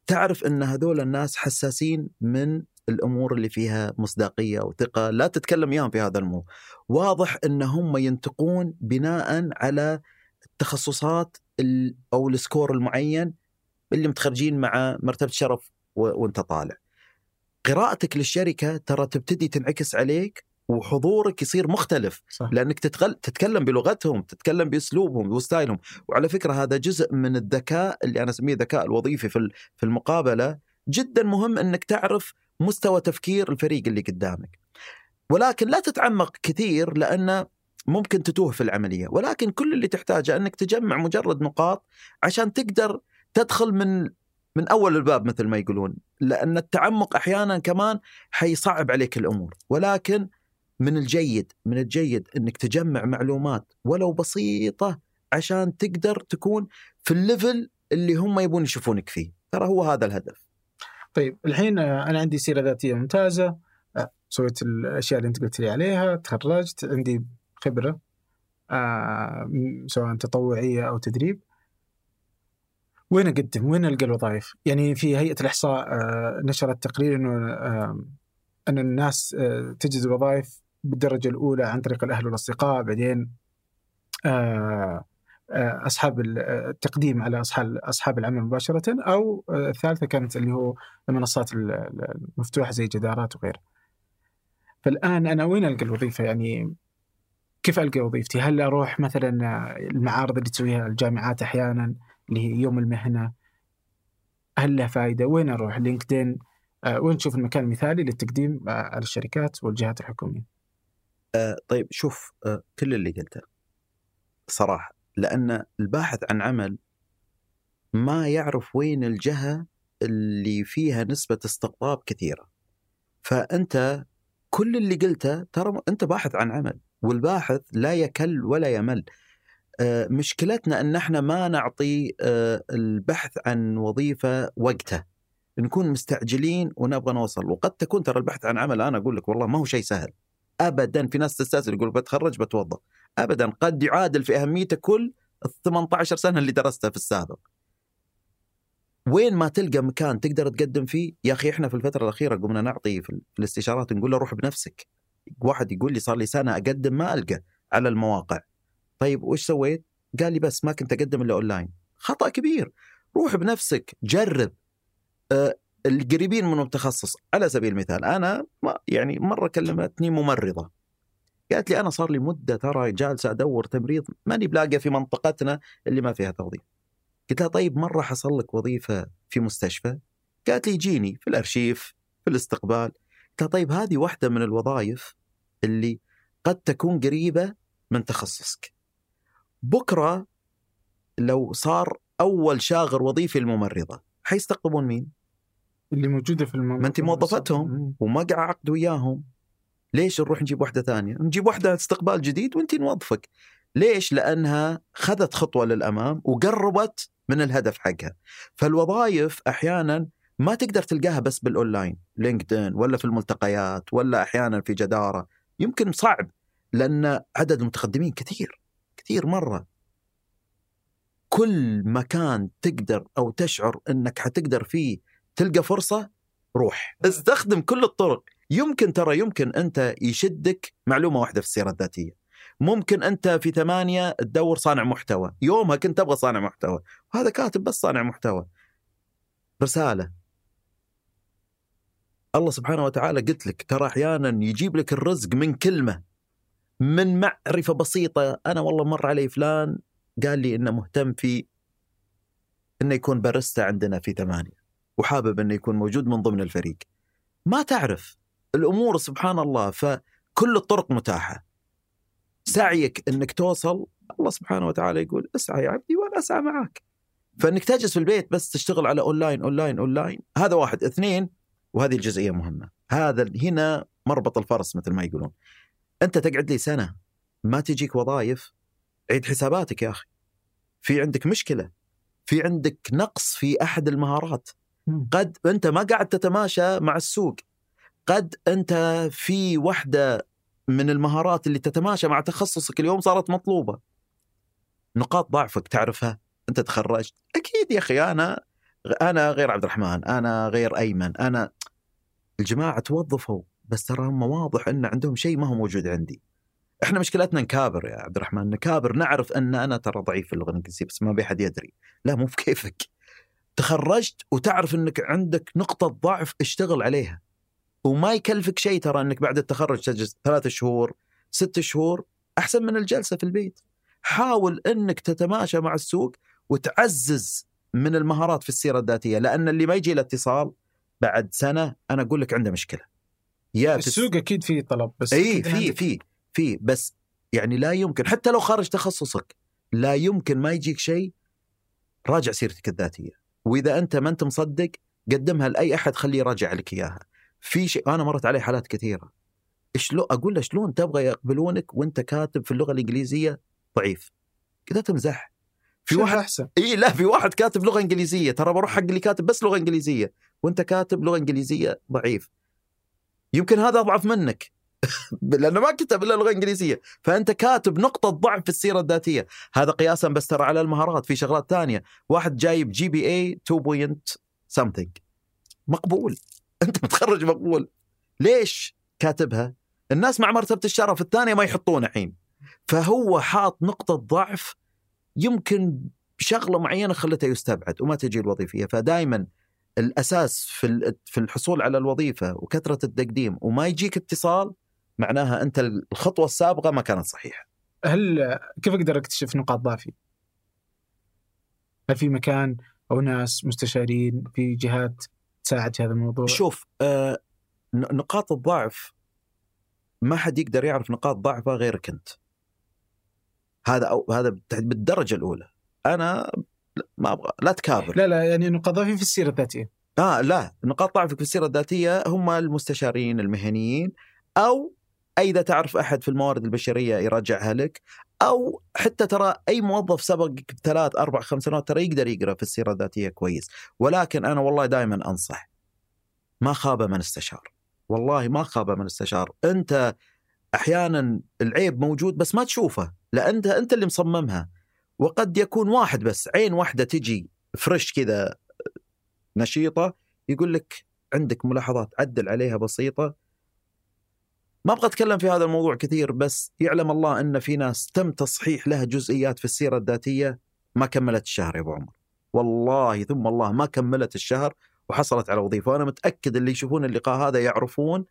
تعرف إن هذول الناس حساسين من الأمور اللي فيها مصداقية وثقة. لا تتكلم اياهم في هذا الموضوع. واضح إن هم ينتقون بناء على التخصصات ال- أو السكور المعين اللي متخرجين مع مرتبة شرف وانت طالع. قراءتك للشركة ترى تبتدي تنعكس عليك وحضورك يصير مختلف. صح. لأنك تتغل... تتكلم بلغتهم تتكلم بأسلوبهم وستايلهم وعلى فكرة هذا جزء من الذكاء اللي أنا أسميه الذكاء الوظيفي في ال- في المقابلة. جدا مهم أنك تعرف مستوى تفكير الفريق اللي قدامك. ولكن لا تتعمق كثير لأن ممكن تتوه في العملية. ولكن كل اللي تحتاجه أنك تجمع مجرد نقاط عشان تقدر تدخل من من أول الباب مثل ما يقولون لأن التعمق أحيانا كمان حيصعب عليك الأمور. ولكن من الجيد من الجيد إنك تجمع معلومات ولو بسيطة عشان تقدر تكون في ال level اللي هم يبون يشوفونك فيه. ترى هو هذا الهدف. طيب الحين أنا عندي سيرة ذاتية ممتازة. سويت الأشياء اللي أنت قلت لي عليها تخرجت عندي خبرة آه، سواء تطوعية أو تدريب. وين اقدم؟ وين القى الوظائف؟ يعني في هيئة الإحصاء آه، نشرت تقرير إنه آه، إن الناس آه، تجد الوظائف بالدرجة الأولى عن طريق الأهل والأصدقاء بعدين أصحاب ال- التقديم على أصحاب أصحاب العمل مباشرة أو الثالثة كانت اللي هو المنصات ال- ال- المفتوحة زي جدارات وغيرها. فالآن أنا وين ألقى الوظيفة يعني كيف ألقى وظيفتي؟ هل أروح مثلا المعارض اللي تسويها الجامعات أحيانا اللي هي يوم المهنة هل له فائده؟ وين أروح؟ لينكدين آه، وين تشوف المكان المثالي للتقديم آه، على الشركات والجهات الحكومية؟ طيب شوف آه، كل اللي قلته صراحة لأن الباحث عن عمل ما يعرف وين الجهة اللي فيها نسبة استقطاب كثيرة فأنت كل اللي قلته ترى أنت باحث عن عمل والباحث لا يكل ولا يمل آه، مشكلتنا إن إحنا ما نعطي آه، البحث عن وظيفة وقته نكون مستعجلين ونبغى نوصل. وقد تكون ترى البحث عن عمل أنا أقول لك والله ما هو شيء سهل. ابدا في ناس تستسهل يقول بتخرج بتوظف. ابدا قد يعادل في أهميته كل ال 18 سنة اللي درستها في السابق. وين ما تلقى مكان تقدر تقدم فيه يا أخي إحنا في الفترة الأخيرة قمنا نعطي في الاستشارات نقول له روح بنفسك. واحد يقول لي صار لي سنة أقدم ما ألقى على المواقع. طيب وش سويت؟ قال لي بس ما كنت أقدم إلا أونلاين. خطأ كبير. روح بنفسك جرب. آه، القريبين منه بتخصص على سبيل المثال أنا ما يعني مرة كلمتني ممرضة. قالت لي أنا صار لي مدة ترى جالسة أدور تمريض ماني بلاقي في منطقتنا اللي ما فيها توظيف. قلت لها طيب مرة حصل لك وظيفة في مستشفى؟ قالت لي يجيني في الأرشيف في الاستقبال. قلت لها طيب هذه واحدة من الوظائف اللي قد تكون قريبة من تخصصك. بكرة لو صار أول شاغر وظيفي الممرضه حيستقطبون مين؟ اللي موجودة في الموضوع ما أنت موظفتهم. وما قاعد عقد وياهم. ليش نروح نجيب واحدة ثانية؟ نجيب واحدة استقبال جديد وأنت نوظفك. ليش؟ لأنها خذت خطوة للأمام وقربت من الهدف حقها. فالوظائف أحيانا ما تقدر تلقاها بس بال online LinkedIn ولا في الملتقيات ولا أحيانا في جدارة. يمكن صعب لأن عدد المتقدمين كثير. كثير مرة. كل مكان تقدر أو تشعر إنك حتقدر فيه تلقى فرصة روح. استخدم كل الطرق. يمكن ترى يمكن أنت يشدك معلومة واحدة في السيره الذاتية. ممكن أنت في ثمانية تدور صانع محتوى. يومها كنت تبغى صانع محتوى. وهذا كاتب بس صانع محتوى. رسالة. الله سبحانه وتعالى قلت لك ترى أحيانا يجيب لك الرزق من كلمة. من معرفة بسيطة. أنا والله مر علي فلان قال لي إنه مهتم في إنه يكون باريستا عندنا في ثمانية وحابب إنه يكون موجود من ضمن الفريق. ما تعرف الأمور سبحان الله فكل الطرق متاحة. سعيك إنك توصل الله سبحانه وتعالى يقول اسعى يا عبدي وأنا أسعى معك فإنك تجلس في البيت بس تشتغل على online online online. هذا واحد. اثنين وهذه الجزئية مهمة. هذا هنا مربط الفرس مثل ما يقولون. أنت تقعد لي سنة ما تجيك وظائف عيد حساباتك يا أخي. في عندك مشكلة في عندك نقص في أحد المهارات. قد أنت ما قاعد تتماشى مع السوق قد أنت في وحدة من المهارات اللي تتماشى مع تخصصك اليوم صارت مطلوبة. نقاط ضعفك تعرفها أنت تخرجت. أكيد يا أخي أنا أنا غير عبد الرحمن أنا غير أيمن أنا الجماعة توظفوا. بس ترى هم واضح إن عندهم شيء ما هو موجود عندي. إحنا مشكلتنا نكابر يا عبد الرحمن نكابر نعرف إن أنا ترى ضعيف في اللغة الإنجليزية بس ما بي حد يدري. لا مو بكيفك تخرجت وتعرف إنك عندك نقطة ضعف اشتغل عليها. وما يكلفك شيء ترى إنك بعد التخرج تجلس ثلاث شهور ست شهور أحسن من الجلسة في البيت. حاول إنك تتماشى مع السوق وتعزز من المهارات في السيرة الذاتية لأن اللي ما يجي له اتصال بعد سنة أنا أقول لك عنده مشكلة. يا تس- السوق أكيد فيه طلب بس اي في في في بس يعني لا يمكن حتى لو خارج تخصصك لا يمكن ما يجيك شيء راجع سيرتك الذاتية. وإذا أنت ما أنت مصدق قدمها لأي أحد خليه يراجع لك إياها. في شيء أنا مرت علي حالات كثيرة. شلون أقول له شلون تبغى يقبلونك وأنت كاتب في اللغة الإنجليزية؟ ضعيف. كذا تمزح. في واحد أحسن. إي لا في واحد كاتب لغة إنجليزية ترى بروح حق اللي كاتب بس لغة إنجليزية. وأنت كاتب لغة إنجليزية ضعيف. يمكن هذا أضعف منك. لأنه ما كتب إلا لغة إنجليزية. فأنت كاتب نقطة ضعف في السيرة الذاتية. هذا قياسا بس ترى على المهارات. في شغلات ثانية. واحد جايب GPA 2 point something. مقبول. أنت متخرج مقبول. ليش كاتبها؟ الناس مع مرتبة الشرف الثانية ما يحطونه الحين. فهو حاط نقطة ضعف يمكن شغله معينة خلته يستبعد وما تجي الوظيفية. فدائما الأساس في في الحصول على الوظيفة وكثرة التقديم وما يجيك اتصال معناها أنت الخطوة السابقة ما كانت صحيحة. هل كيف أقدر أكتشف نقاط ضعفي؟ هل في مكان أو ناس مستشارين في جهات تساعد في هذا الموضوع؟ شوف آه نقاط الضعف ما حد يقدر يعرف نقاط ضعفه غيرك أنت. هذا أو هذا بالدرجة الأولى. أنا ما أبغى لا تكابر. لا لا يعني نقاط ضعفي في السيرة الذاتية. آه لا نقاط ضعفك في السيرة الذاتية هم المستشارين المهنيين أو أي إذا تعرف أحد في الموارد البشرية يراجعها لك أو حتى ترى أي موظف سبقك بثلاث أربع خمس سنوات ترى يقدر يقرأ في السيرة الذاتية كويس. ولكن أنا والله دائما أنصح ما خاب من استشار. والله ما خاب من استشار. أنت أحيانا العيب موجود بس ما تشوفه لأن أنت اللي مصممها. وقد يكون واحد بس عين واحدة تجي فريش كذا نشيطة يقول لك عندك ملاحظات عدل عليها بسيطة. ما أبغى أتكلم في هذا الموضوع كثير بس يعلم الله أن في ناس تم تصحيح لها جزئيات في السيرة الذاتية ما كملت الشهر يا أبو عمر. والله ثم الله ما كملت الشهر وحصلت على وظيفة. وأنا متأكد اللي يشوفون اللقاء هذا يعرفون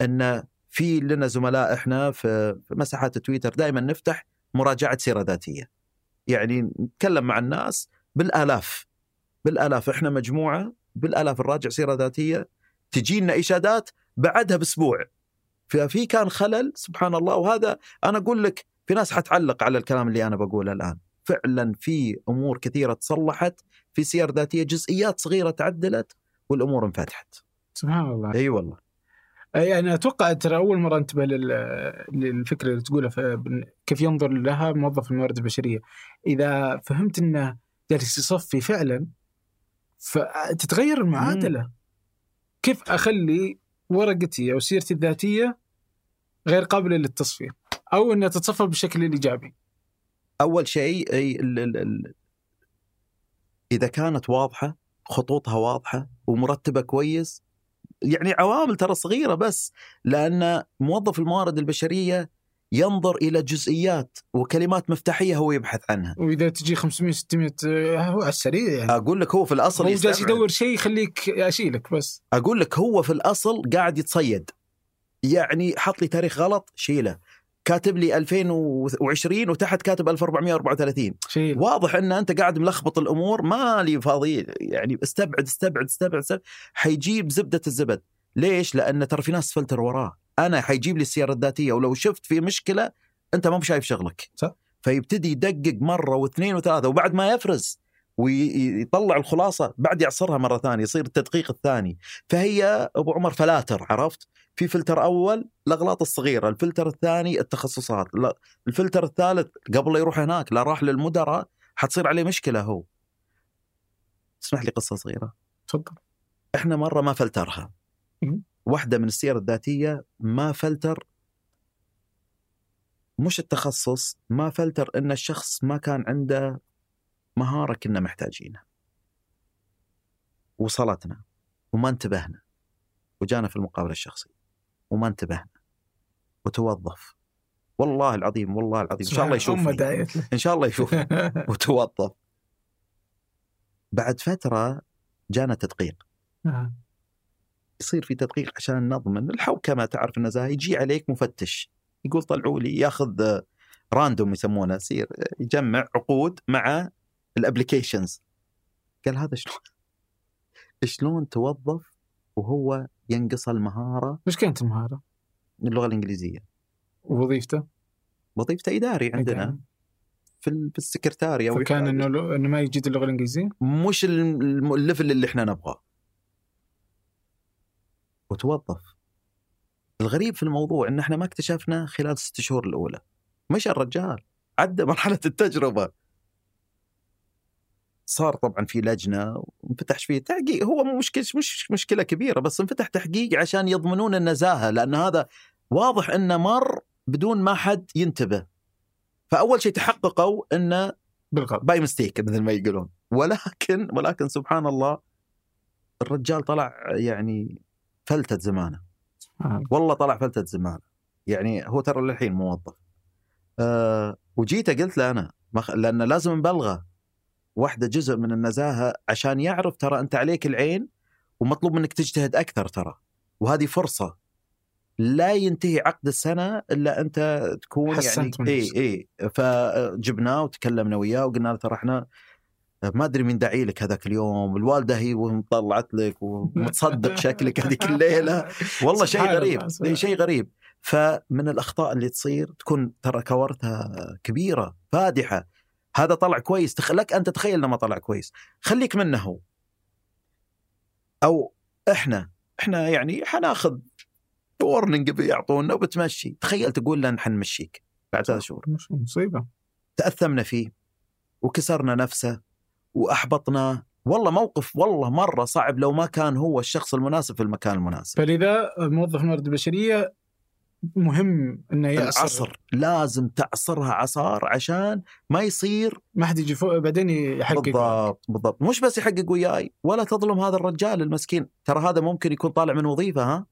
أن في لنا زملاء إحنا في مساحات تويتر دائما نفتح مراجعة سيرة ذاتية. يعني نتكلم مع الناس بالآلاف بالآلاف إحنا مجموعة بالآلاف نراجع سيرة ذاتية تجينا إشادات بعدها بأسبوع. ففي كان خلل سبحان الله وهذا أنا أقول لك في ناس حتعلق على الكلام اللي أنا بقوله الآن. فعلا في أمور كثيرة تصلحت في سير ذاتية جزئيات صغيرة تعدلت والأمور انفتحت. سبحان الله. إي والله. يعني أتوقع ترى أول مرة أنتبه لل- للفكرة اللي تقولها كيف ينظر لها موظف الموارد البشرية. إذا فهمت إنه جالس يصفي فعلا فتتغير المعادلة. كيف أخلي ورقتي أو سيرتي الذاتية غير قابلة للتصفية؟ أو إنها تتصفى بالشكل الايجابي أول شيء إذا كانت واضحة خطوطها واضحة ومرتبة كويس يعني عوامل ترى صغيرة بس لأن موظف الموارد البشرية ينظر إلى جزئيات وكلمات مفتاحية هو يبحث عنها. وإذا تجي 500 600 آه، هو على السريع يعني. أقول لك هو في الأصل هو جالس. يدور شيء يخليك أشيلك بس. أقول لك هو في الأصل قاعد يتصيد. يعني حط لي تاريخ غلط شيله. كاتب لي 2020 وتحت كاتب 1434 شيء واضح إن أنت قاعد ملخبط الأمور ما لي فاضي. يعني استبعد استبعد استبعد, استبعد. حيجيب زبدة الزبد. ليش؟ لأن ترى في ناس فلتر وراه. أنا حيجيب لي السيره الذاتية ولو شفت في مشكلة أنت ما بشايف شغلك. صح. فيبتدي يدقق مرة واثنين وثلاثة وبعد ما يفرز. ويطلع الخلاصة بعد يعصرها مرة ثانية يصير التدقيق الثاني فهي أبو عمر فلاتر عرفت؟ في فلتر أول الأغلاط الصغيرة، الفلتر الثاني التخصصات، الفلتر الثالث قبل لا يروح هناك لا راح للمدراء حتصير عليه مشكلة هو. اسمح لي قصة صغيرة. تفضل إحنا مرة ما فلترها. واحدة من السير الذاتية ما فلتر مش التخصص ما فلتر إن الشخص ما كان عنده مهارة كنا محتاجينها. وصلتنا وما انتبهنا. وجانا في المقابلة الشخصية وما انتبهنا. وتوظف. والله العظيم والله العظيم. إن شاء الله يشوفني. له. إن شاء الله يشوفني. وتوظف. بعد فترة جانا تدقيق. آه. يصير في تدقيق عشان نضمن. الحوكمه تعرف النزاهه يجي عليك مفتش. يقول طلعوا لي ياخذ random يسمونه يصير يجمع عقود مع ال applications. قال هذا شلون؟ شلون توظف وهو ينقص المهارة وش كانت المهاره؟ اللغة الإنجليزية. ووظيفته؟ وظيفته إداري عندنا. في في السكرتاريا فكان إنه لو- إنه ما يجيد اللغة الإنجليزية؟ مش الليفل اللي إحنا نبغاه. وتوظف. الغريب في الموضوع إن إحنا ما اكتشفنا خلال الست شهور الأولى. مش الرجال. عدى مرحلة التجربة. صار طبعا في لجنة وانفتح فيه. تحقيق هو مشكله مش مشكلة كبيرة بس انفتح تحقيق عشان يضمنون النزاهة لأن هذا واضح إنه مر بدون ما حد ينتبه. فأول شيء تحققوا إنه بالغلط. باي مستيك مثل ما يقولون. ولكن ولكن سبحان الله الرجال طلع يعني فلتة زمانه. آه. والله طلع فلتة زمانه. يعني هو ترى للحين موظف. أه وجيته قلت له أنا لأن لازم نبلغه. واحدة جزء من النزاهة عشان يعرف ترى أنت عليك العين ومطلوب منك تجتهد أكثر ترى. وهذه فرصة. لا ينتهي عقد السنة إلا أنت تكون يعني حسنت من اي نفسك. اي فجبناه وتكلمنا وياه وقلنا له ترى إحنا ما أدري مين داعي لك هذاك اليوم. الوالدة هي ومطلعت لك ومتصدق شكلك هذيك الليلة. والله شيء غريب. الله، سبحان إي شيء غريب. فمن الأخطاء اللي تصير تكون ترى كورتها كبيرة فادحة. هذا طلع كويس. تخ... لك انت تخيل إنه ما طلع كويس. خليك منه هو. أو إحنا إحنا يعني حناخذ ورنينج بيعطونا وبتمشي. تخيل تقول لنا حنمشيك بعد ثلاث شهور. مش مصيبة. تأثمنا فيه وكسرنا نفسه واحبطناه والله موقف والله مرة صعب لو ما كان هو الشخص المناسب في المكان المناسب. فلذا موظف الموارد البشريه مهم إنه يعصر العصر لازم تعصرها عصار عشان ما يصير ما حد يجي فوق بعدين يحقق. بالضبط بالضبط. مش بس يحقق وياي ولا تظلم هذا الرجال المسكين. ترى هذا ممكن يكون طالع من وظيفة ها؟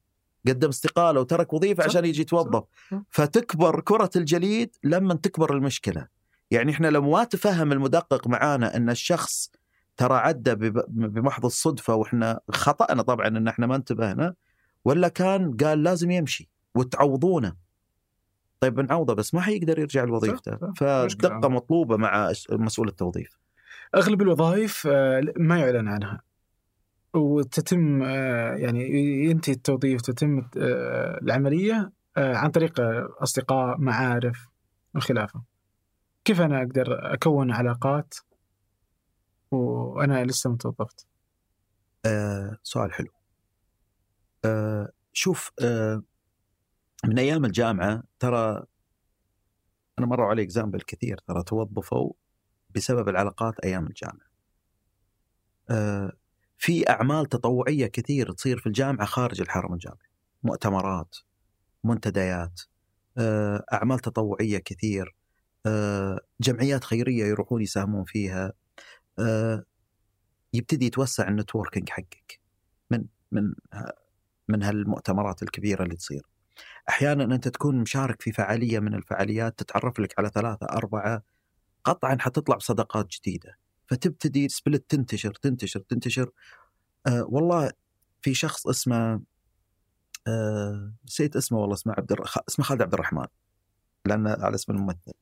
قدم استقالة وترك وظيفة صح، عشان يجي يتوظف صح. فتكبر كرة الجليد لما تكبر المشكلة. يعني إحنا لو ما تفهم المدقق معانا إن الشخص ترى عدى بمحض الصدفة وإحنا خطأنا طبعا إن إحنا ما انتبهنا ولا كان قال لازم يمشي. وتعوضونه. طيب بنعوضه بس ما حيقدر يرجع لوظيفته مشكلة. مطلوبة مع مسؤول التوظيف. أغلب الوظائف آه، ما يعلن عنها. وتتم آه، يعني ينتهي التوظيف تتم آه، العملية عن طريق أصدقاء معارف وخلافه كيف أنا أقدر أكون علاقات؟ وأنا لسه متوظفت. آه سؤال حلو. آه شوف آه من أيام الجامعة ترى أنا مروا علي اكزامبل كثير ترى توظفوا بسبب العلاقات أيام الجامعة. آه في أعمال تطوعية كثير تصير في الجامعة خارج الحرم الجامعي. مؤتمرات، منتديات، آه أعمال تطوعية كثير، آه جمعيات خيرية يروحون يساهمون فيها. يبتدي يتوسع ال networking حقك من من من هالمؤتمرات الكبيرة اللي تصير. أحيانا أنت تكون مشارك في فعالية من الفعاليات تتعرف لك على ثلاثة أربعة قطعا حتطلع بصداقات جديدة فتبتدي سبلت تنتشر تنتشر تنتشر. آه والله في شخص اسمه آه نسيت اسمه والله اسمه عبد. اسمه خالد عبد الرحمن لأنه على اسم الممثل.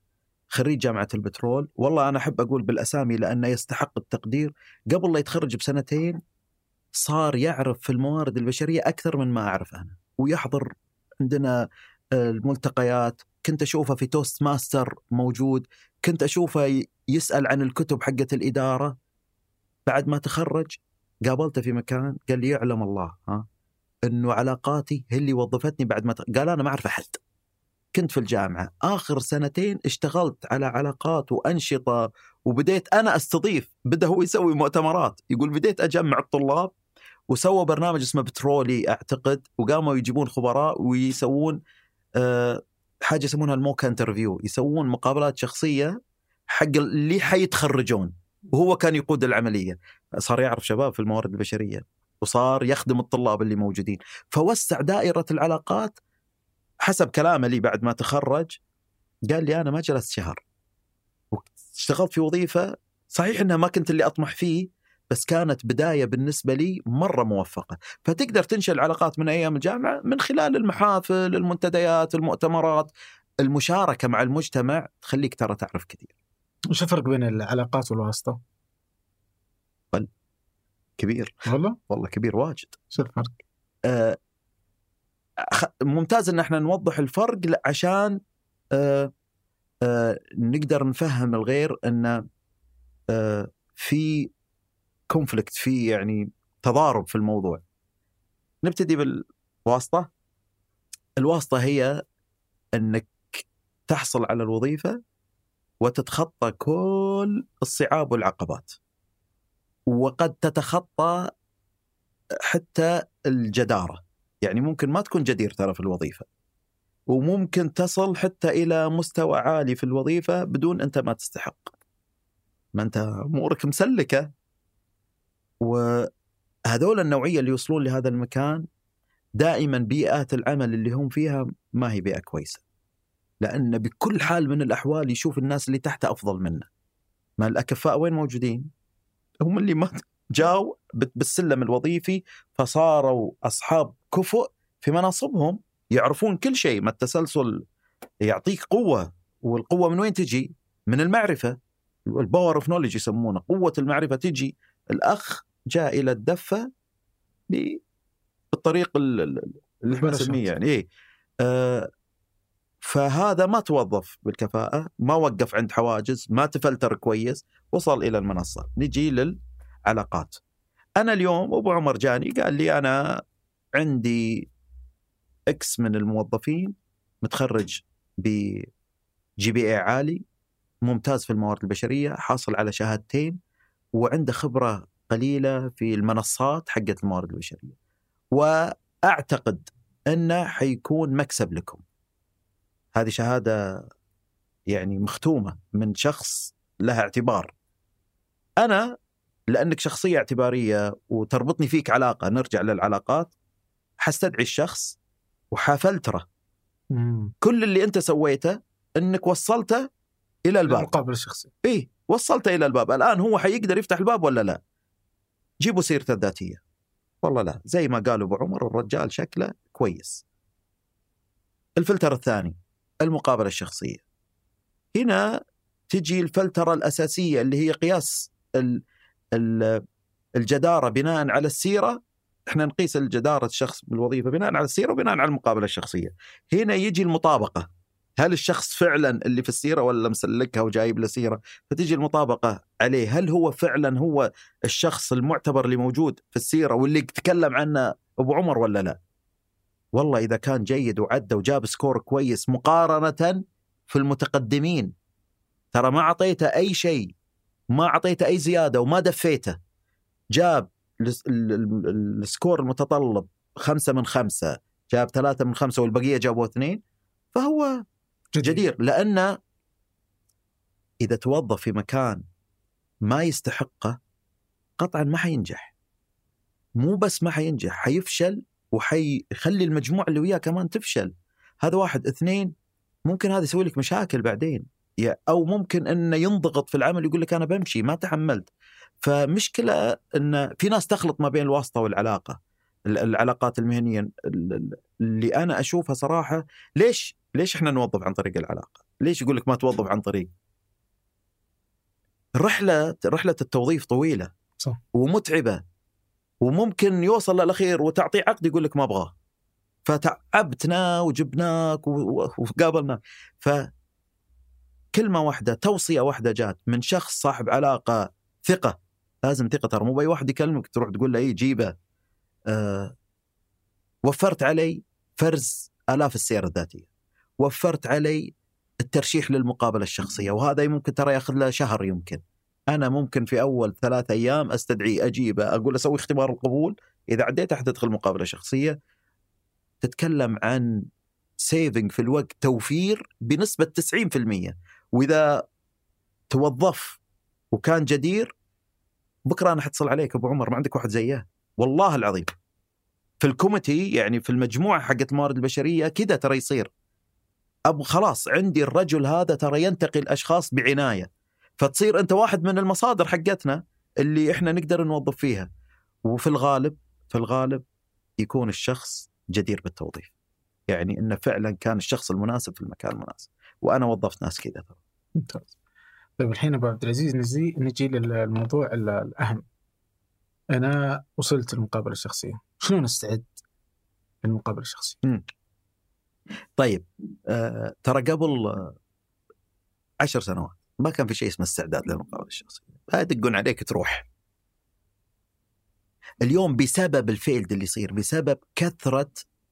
خريج جامعة البترول. والله أنا أحب أقول بالأسامي لأنه يستحق التقدير. قبل لا يتخرج بسنتين صار يعرف في الموارد البشرية أكثر من ما أعرف أنا ويحضر عندنا الملتقيات كنت أشوفه في Toastmaster موجود كنت أشوفه يسأل عن الكتب حقة الإدارة بعد ما تخرج قابلته في مكان قال لي يعلم الله ها إنه علاقاتي هي اللي وظفتني بعد ما. قال أنا ما أعرف أحد كنت في الجامعة آخر سنتين اشتغلت على علاقات وأنشطة وبديت أنا أستضيف بدأ هو يسوي مؤتمرات يقول بديت أجمع الطلاب وسوى برنامج اسمه بترولي أعتقد. وقاموا يجيبون خبراء ويسوون أه حاجة يسمونها ال mock interview يسوون مقابلات شخصية حق اللي حيتخرجون. وهو كان يقود العملية. صار يعرف شباب في الموارد البشرية. وصار يخدم الطلاب اللي موجودين. فوسع دائرة العلاقات حسب كلامه لي بعد ما تخرج. قال لي أنا ما جلست شهر. اشتغلت في وظيفة صحيح إنها ما كنت اللي أطمح فيه بس كانت بداية بالنسبة لي مرة موفقة، فتقدر تنشئ العلاقات من أيام الجامعة من خلال المحافل، المنتديات، المؤتمرات، المشاركة مع المجتمع تخليك ترى تعرف كثير. وش الفرق بين العلاقات والواسطة؟ كبير والله؟ والله كبير واجد. شو الفرق؟ آه ممتاز إن إحنا نوضح الفرق عشان آه آه نقدر نفهم الغير إن آه في كونفليكت في يعني تضارب في الموضوع. نبتدي بالواسطة. الواسطة هي إنك تحصل على الوظيفة وتتخطى كل الصعاب والعقبات. وقد تتخطى حتى الجدارة. يعني ممكن ما تكون جدير ترى في الوظيفة. وممكن تصل حتى إلى مستوى عالي في الوظيفة بدون أنت ما تستحق. ما أنت أمورك مسلكة. وهذول النوعية اللي يوصلون لهذا المكان دائما بيئات العمل اللي هم فيها ما هي بيئة كويسة. لأن بكل حال من الأحوال يشوف الناس اللي تحته أفضل منه. ما الأكفاء وين موجودين؟ هم اللي ما جاوا بالسلم الوظيفي فصاروا أصحاب كفؤ في مناصبهم يعرفون كل شيء. ما التسلسل يعطيك قوة والقوة من وين تجي؟ من المعرفة. ال power of knowledge يسمونه. قوة المعرفة تجي. الأخ جاء إلى الدفة بالطريق اللي إحنا نسميه يعني إيه. آه فهذا ما توظف بالكفاءة ما وقف عند حواجز ما تفلتر كويس وصل إلى المنصة. نجي للعلاقات. أنا اليوم أبو عمر جاني قال لي أنا عندي X من الموظفين متخرج ب GPA عالي ممتاز في الموارد البشرية حاصل على شهادتين وعنده خبرة قليلة في المنصات حقت الموارد البشرية. وأعتقد انه حيكون مكسب لكم. هذه شهادة يعني مختومة من شخص لها اعتبار. أنا لأنك شخصية اعتبارية وتربطني فيك علاقة نرجع للعلاقات حستدعي الشخص وحافلتره كل اللي أنت سويته أنك وصلته إلى الباب. المقابله الشخصي. إيه وصلته إلى الباب. الآن هو حيقدر يفتح الباب ولا لا؟ جيبوا سيرته الذاتية. والله لا زي ما قال أبو عمر الرجال شكله كويس. الفلتر الثاني المقابلة الشخصية. هنا تجي الفلترة الأساسية اللي هي قياس ال ال الجدارة بناء على السيرة. إحنا نقيس الجدارة الشخص بالوظيفه بناء على السيرة وبناء على المقابلة الشخصية. هنا يجي المطابقة. هل الشخص فعلا اللي في السيرة ولا مسلكها وجايب له سيرة؟ فتجي المطابقة عليه، هل هو فعلا هو الشخص المعتبر اللي موجود في السيرة واللي تكلم عنه أبو عمر ولا لا؟ والله إذا كان جيد وعدى وجاب score كويس مقارنة في المتقدمين ترى ما أعطيته أي شيء ما أعطيته أي زيادة وما دفيته جاب ال score المتطلب خمسة من خمسة جاب ثلاثة من خمسة والبقية جابوا اثنين فهو جدير, جدير لأن إذا توظف في مكان ما يستحقه قطعا ما حينجح. مو بس ما حينجح حيفشل وحيخلي المجموعة اللي وياه كمان تفشل. هذا واحد. اثنين ممكن هذا يسوي لك مشاكل بعدين. أو ممكن إنه ينضغط في العمل يقول لك أنا بمشي ما تحملت. فمشكلة إن في ناس تخلط ما بين الواسطة والعلاقة العلاقات المهنية اللي أنا أشوفها صراحة ليش ليش إحنا نوظف عن طريق العلاقة؟ ليش يقول لك ما توظف عن طريق؟ رحلة رحلة التوظيف طويلة صح. ومتعبة وممكن يوصل للأخير وتعطيه عقد يقول لك ما أبغاه. فتعبتنا وجبناك وقابلنا. ف كلمة واحدة توصية واحدة جات من شخص صاحب علاقة ثقة. لازم ثقة ترى مو بأي واحد يكلمك تروح تقول له اي جيبه. أه وفرت علي فرز آلاف السير الذاتية. وفرت علي الترشيح للمقابلة الشخصية وهذا ممكن ترى ياخذ له شهر يمكن. أنا ممكن في أول ثلاث أيام استدعيه اجيبه أقول أسوي اختبار القبول. إذا عديته حتدخل مقابلة شخصية تتكلم عن سيفنج في الوقت توفير بنسبة 90% وإذا توظف وكان جدير بكرة أنا حتصل عليك أبو عمر ما عندك واحد زيه. والله العظيم. في الكوميتي يعني في المجموعة حقت الموارد البشرية كذا ترى يصير. ابو خلاص عندي الرجل هذا ترى ينتقي الأشخاص بعناية. فتصير أنت واحد من المصادر حقتنا اللي إحنا نقدر نوظف فيها. وفي الغالب في الغالب يكون الشخص جدير بالتوظيف. يعني إنه فعلا كان الشخص المناسب في المكان المناسب. وأنا وظفت ناس كذا ممتاز. طيب الحين أبو عبد العزيز نجي نجي للموضوع الأهم. أنا وصلت المقابله الشخصيه شلون أستعد للمقابلة الشخصية؟ طيب آه ترى قبل عشر سنوات ما كان في شيء اسمه استعداد للمقابله الشخصية. يدقون عليك تروح. اليوم بسبب الفيلد اللي يصير بسبب كثرة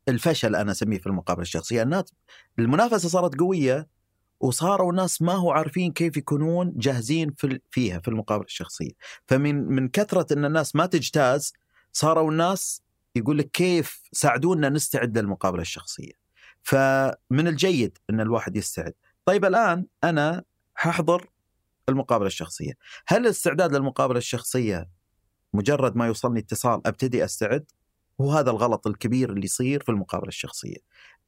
الفشل أنا أسميه في المقابله الشخصية الناس المنافسة صارت قوية وصاروا الناس ما هو عارفين كيف يكونون جاهزين في فيها في المقابله الشخصية. فمن من كثرة إن الناس ما تجتاز صاروا الناس يقول لك كيف ساعدونا نستعد للمقابله الشخصية. فمن الجيد إن الواحد يستعد. طيب الآن أنا ححضر المقابلة الشخصية. هل الاستعداد للمقابلة الشخصية مجرد ما يوصلني اتصال أبتدي أستعد؟ وهذا الغلط الكبير اللي يصير في المقابلة الشخصية.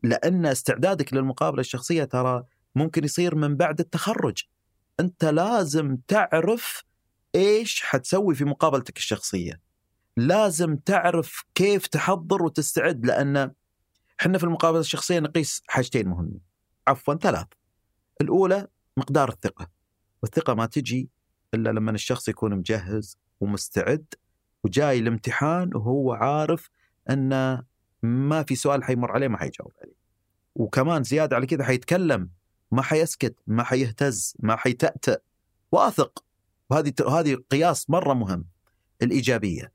لأن استعدادك للمقابلة الشخصية ترى ممكن يصير من بعد التخرج. أنت لازم تعرف إيش حتسوي في مقابلتك الشخصية. لازم تعرف كيف تحضر وتستعد لأن إحنا في المقابلة الشخصية نقيس حاجتين مهمين. عفوا ثلاث. الأولى مقدار الثقة. والثقة ما تجي إلا لما الشخص يكون مجهز ومستعد وجاي الامتحان وهو عارف أن ما في سؤال حيمر عليه ما حيجاوب عليه. وكمان زيادة على كذا حيتكلم ما حيسكت ما حيهتز ما حيتأتأ. واثق. وهذه هذه قياس مرة مهم. الإيجابية.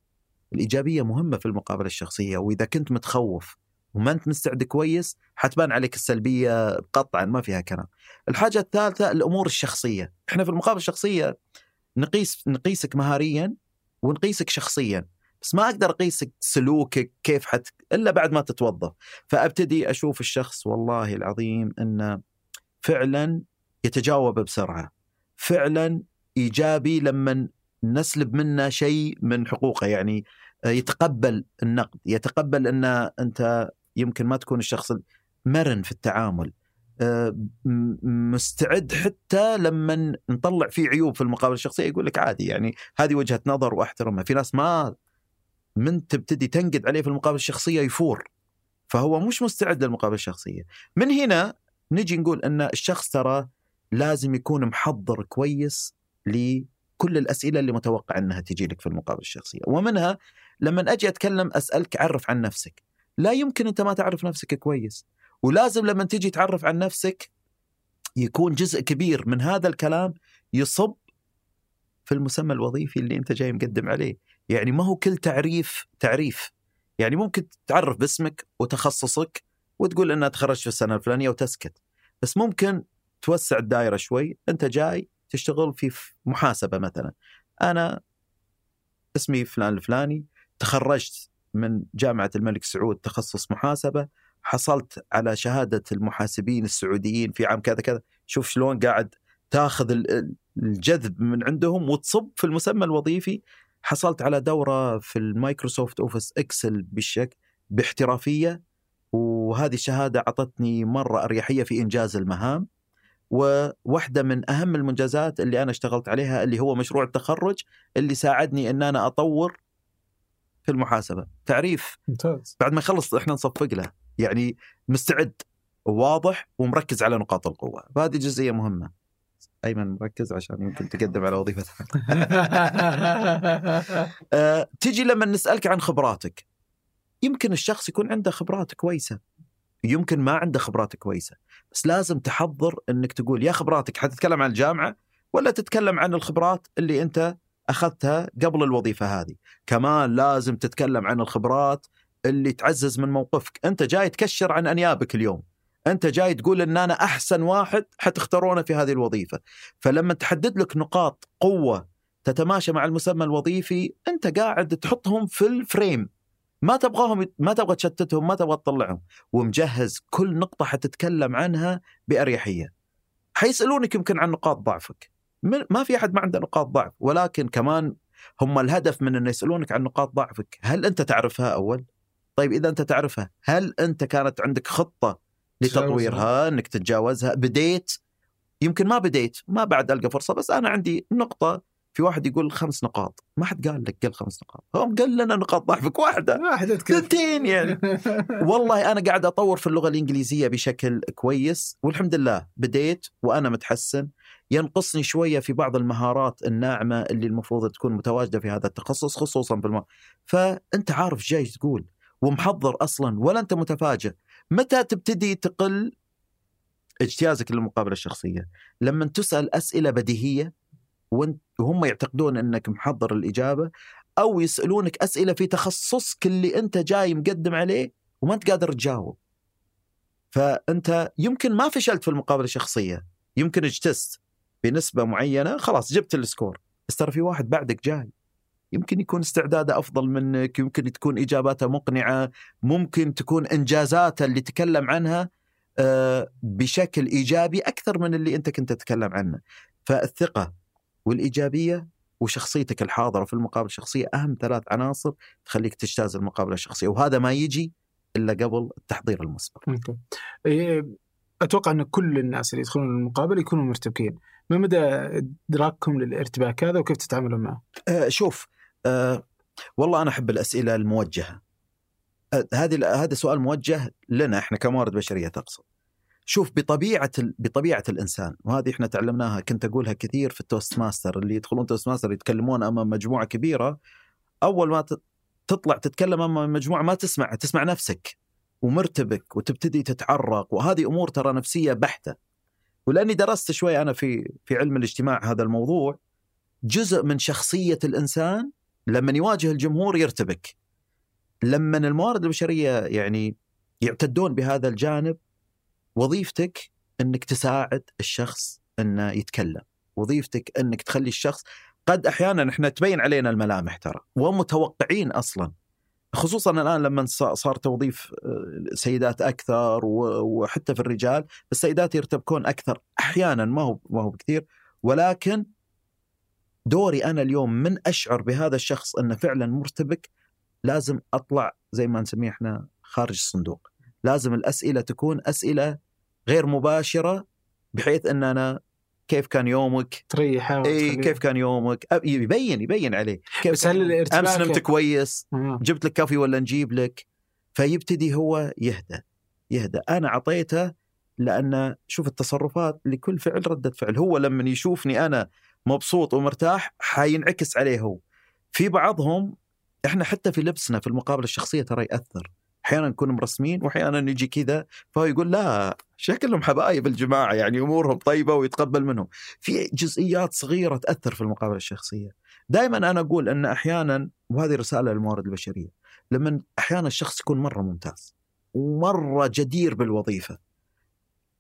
الإيجابية مهمة في المقابلة الشخصية وإذا كنت متخوف وما أنت مستعد كويس حتبان عليك السلبية قطعا ما فيها كلام. الحاجة الثالثة الأمور الشخصية، إحنا في المقابله الشخصية نقيس نقيسك مهاريا ونقيسك شخصيا. بس ما أقدر أقيسك سلوكك كيف حت إلا بعد ما تتوظف. فأبتدي أشوف الشخص والله العظيم إنه فعلا يتجاوب بسرعة. فعلا إيجابي لما نسلب منه شيء من حقوقه. يعني يتقبل النقد يتقبل ان أنت يمكن ما تكون الشخص مرن في التعامل. مستعد حتى لما نطلع فيه عيوب في المقابله الشخصية يقول لك عادي يعني هذه وجهة نظر وأحترمها. في ناس ما من تبتدي تنقد عليه في المقابله الشخصية يفور فهو مش مستعد للمقابله الشخصية. من هنا نجي نقول أن الشخص ترى لازم يكون محضر كويس لكل الأسئلة اللي متوقع أنها تجي لك في المقابله الشخصية. ومنها لما أجي أتكلم أسألك عرف عن نفسك. لا يمكن أنت ما تعرف نفسك كويس. ولازم لما تجي تعرف عن نفسك يكون جزء كبير من هذا الكلام يصب في المسمى الوظيفي اللي أنت جاي مقدم عليه. يعني ما هو كل تعريف تعريف. يعني ممكن تعرف باسمك وتخصصك وتقول انها تخرجت في السنة الفلانية وتسكت. بس ممكن توسع الدائره شوي. أنت جاي تشتغل في محاسبة مثلا. أنا اسمي فلان الفلاني تخرجت من جامعة الملك سعود تخصص محاسبة حصلت على شهادة المحاسبين السعوديين في عام كذا كذا. شوف شلون قاعد تاخذ الجذب من عندهم وتصب في المسمى الوظيفي. حصلت على دورة في ال Microsoft Office Excel بالشك باحترافية. وهذه الشهادة أعطتني مرة أريحية في إنجاز المهام. وواحده من أهم المنجزات اللي أنا اشتغلت عليها اللي هو مشروع التخرج اللي ساعدني إن أنا أطور في المحاسبة. تعريف. ممتاز. بعد ما يخلص إحنا نصفق له. يعني مستعد وواضح ومركز على نقاط القوة. فهذه جزئية مهمة. أيمن مركز؟ عشان يمكن تقدم على وظيفة أه، تجي لما نسألك عن خبراتك. يمكن الشخص يكون عنده خبرات كويسة. يمكن ما عنده خبرات كويسة. بس لازم تحضر إنك تقول يا خبراتك حتتكلم عن الجامعة ولا تتكلم عن الخبرات اللي أنت أخذتها قبل الوظيفة هذه. كمان لازم تتكلم عن الخبرات اللي تعزز من موقفك. أنت جاي تكشر عن أنيابك اليوم. أنت جاي تقول إن أنا أحسن واحد حتختارونه في هذه الوظيفة. فلما تحدد لك نقاط قوة تتماشى مع المسمى الوظيفي أنت قاعد تحطهم في الفريم ما تبغاهم ما تبغى تشتتهم ما تبغى تطلعهم. ومجهز كل نقطة حتتكلم عنها بأريحية. حيسألونك يمكن عن نقاط ضعفك. ما في أحد ما عنده نقاط ضعف ولكن كمان هم الهدف من إنه يسألونك عن نقاط ضعفك. هل أنت تعرفها أول؟ طيب إذا أنت تعرفها هل أنت كانت عندك خطة لتطويرها إنك تتجاوزها؟ بديت؟ يمكن ما بديت ما بعد ألقى فرصة بس أنا عندي نقطة في واحد يقول خمس نقاط. ما حد قال لك قال خمس نقاط. هم قال لنا نقاط ضعفك واحدة. واحدة ثنتين يعني. والله أنا قاعد أطور في اللغة الإنجليزية بشكل كويس والحمد لله بديت وأنا متحسن. ينقصني شوية في بعض المهارات الناعمة اللي المفروض تكون متواجدة في هذا التخصص خصوصا في الم... فأنت عارف جاي تقول ومحضر أصلا ولا أنت متفاجئ. متى تبتدي تقل اجتيازك للمقابلة الشخصية؟ لما تسأل أسئلة بديهية وهم يعتقدون إنك محضر الإجابة أو يسألونك أسئلة في تخصصك اللي أنت جاي مقدم عليه وما أنت قادر تجاوب. فأنت يمكن ما فشلت في المقابلة الشخصية، يمكن اجتزت. بنسبة معينة خلاص جبت السكور، بس ترى في واحد بعدك جاي. يمكن يكون استعداده أفضل منك، يمكن تكون إجاباته مقنعة، ممكن تكون إنجازاته اللي تكلم عنها آه، بشكل إيجابي أكثر من اللي أنت كنت تتكلم عنه. فالثقة والإيجابية وشخصيتك الحاضرة في المقابله الشخصيه أهم ثلاث عناصر تخليك تجتاز المقابلة الشخصية وهذا ما يجي إلا قبل التحضير المسبق. إيه، أتوقع أن كل الناس اللي يدخلون المقابلة يكونوا مرتبكين. ما مدى إدراككم للارتباك هذا وكيف تتعاملون معه؟ آه شوف آه والله أنا أحب الأسئلة الموجهة. آه هذه هذا سؤال موجه لنا إحنا كموارد بشرية تقصد. شوف بطبيعة. بطبيعة الإنسان وهذه إحنا تعلمناها كنت أقولها كثير في ال Toastmaster اللي يدخلون Toastmaster يتكلمون أمام مجموعة كبيرة أول ما. تطلع تتكلم أمام مجموعة ما تسمع تسمع نفسك ومرتبك وتبتدي تتعرق وهذه أمور ترى نفسية بحتة ولأني درست شوي أنا في في علم الاجتماع هذا الموضوع جزء من شخصية الإنسان لما يواجه الجمهور يرتبك. لما الموارد البشرية يعني يعتدون بهذا الجانب وظيفتك إنك تساعد الشخص إنه يتكلم. وظيفتك إنك تخلي الشخص قد أحيانا إحنا تبين علينا الملامح ترى ومتوقعين أصلا. خصوصا الآن لما صار توظيف سيدات أكثر وحتى في الرجال السيدات يرتبكون أكثر. أحيانا ما هو ما هو بكثير ولكن دوري أنا اليوم من أشعر بهذا الشخص أنه فعلا مرتبك لازم أطلع زي ما نسميه إحنا خارج الصندوق. لازم الأسئلة تكون أسئلة غير مباشرة بحيث أن أنا كيف كان يومك؟ تريحه اي كيف كان يومك؟ يبين يبين عليه كيف بس هل الارتباك أمس نمت كويس؟ آه. جبت لك كافي ولا نجيب لك؟ فيبتدي هو يهدى يهدى أنا أعطيته لأن شوف التصرفات لكل فعل ردة فعل هو لما يشوفني أنا مبسوط ومرتاح حينعكس عليه هو في بعضهم إحنا حتى في لبسنا في المقابله الشخصية ترى يأثر أحيانا نكون مرسمين واحيانا يجي كذا فهو يقول لا شكلهم حبايب الجماعة يعني أمورهم طيبة ويتقبل منهم. في جزئيات صغيرة تأثر في المقابلة الشخصية. دائما أنا أقول أن أحيانا وهذه رسالة للموارد البشرية لما أحيانا الشخص يكون مرة ممتاز ومرة جدير بالوظيفة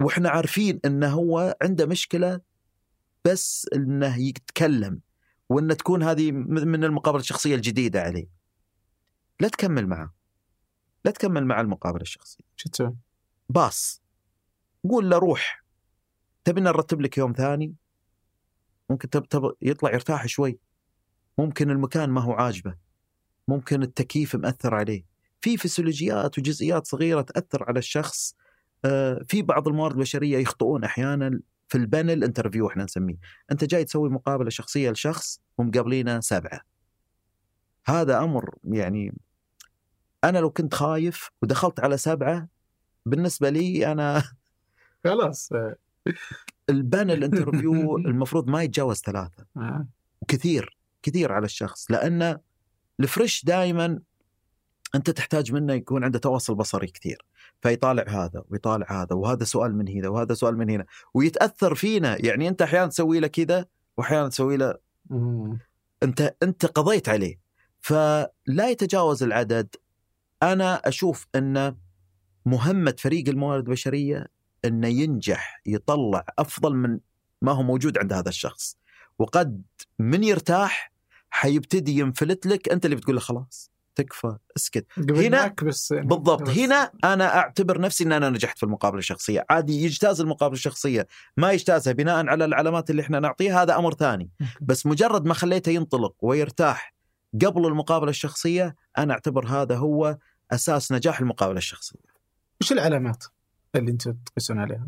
وإحنا عارفين أنه هو عنده مشكلة بس أنه يتكلم وأن تكون هذه من المقابلة الشخصية الجديدة عليه. لا تكمل معه. لا تكمل مع المقابلة الشخصية. شو تسوي؟ باص. قول له روح. تبي نرتب لك يوم ثاني؟ ممكن تب تب يطلع يرتاح شوي. ممكن المكان ما هو عاجبه. ممكن التكييف مأثر عليه. في فسيولوجيات وجزئيات صغيرة تأثر على الشخص. آه، في بعض الموارد البشرية يخطئون أحيانا. في ال panel interview إحنا نسميه. أنت جاي تسوي مقابلة شخصية لشخص ومقابلينه سبعة. هذا أمر يعني أنا لو كنت خايف ودخلت على سبعة بالنسبة لي أنا خلاص. ال panel interview المفروض ما يتجاوز ثلاثة. آه. وكثير كثير على الشخص لأن ال fresh دائما أنت تحتاج منه يكون عنده تواصل بصري كثير فيطالع هذا ويطالع هذا وهذا سؤال من هنا وهذا سؤال من هنا ويتأثر فينا. يعني أنت أحيانا تسوي له كذا واحيانا تسوي له أنت أنت قضيت عليه. فلا يتجاوز العدد. أنا أشوف أن مهمة فريق الموارد البشرية انه ينجح يطلع أفضل من ما هو موجود عند هذا الشخص. وقد من يرتاح حيبتدي ينفلت لك أنت اللي بتقول له خلاص تكفى اسكت. هنا بس يعني. بالضبط. بس هنا أنا أعتبر نفسي أن أنا نجحت في المقابلة الشخصية. عادي يجتاز المقابلة الشخصية. ما يجتازها بناء على العلامات اللي إحنا نعطيها هذا أمر ثاني. بس مجرد ما خليته ينطلق ويرتاح قبل المقابلة الشخصية أنا أعتبر هذا هو أساس نجاح المقابلة الشخصية. وش العلامات اللي أنتم تقيسون عليها؟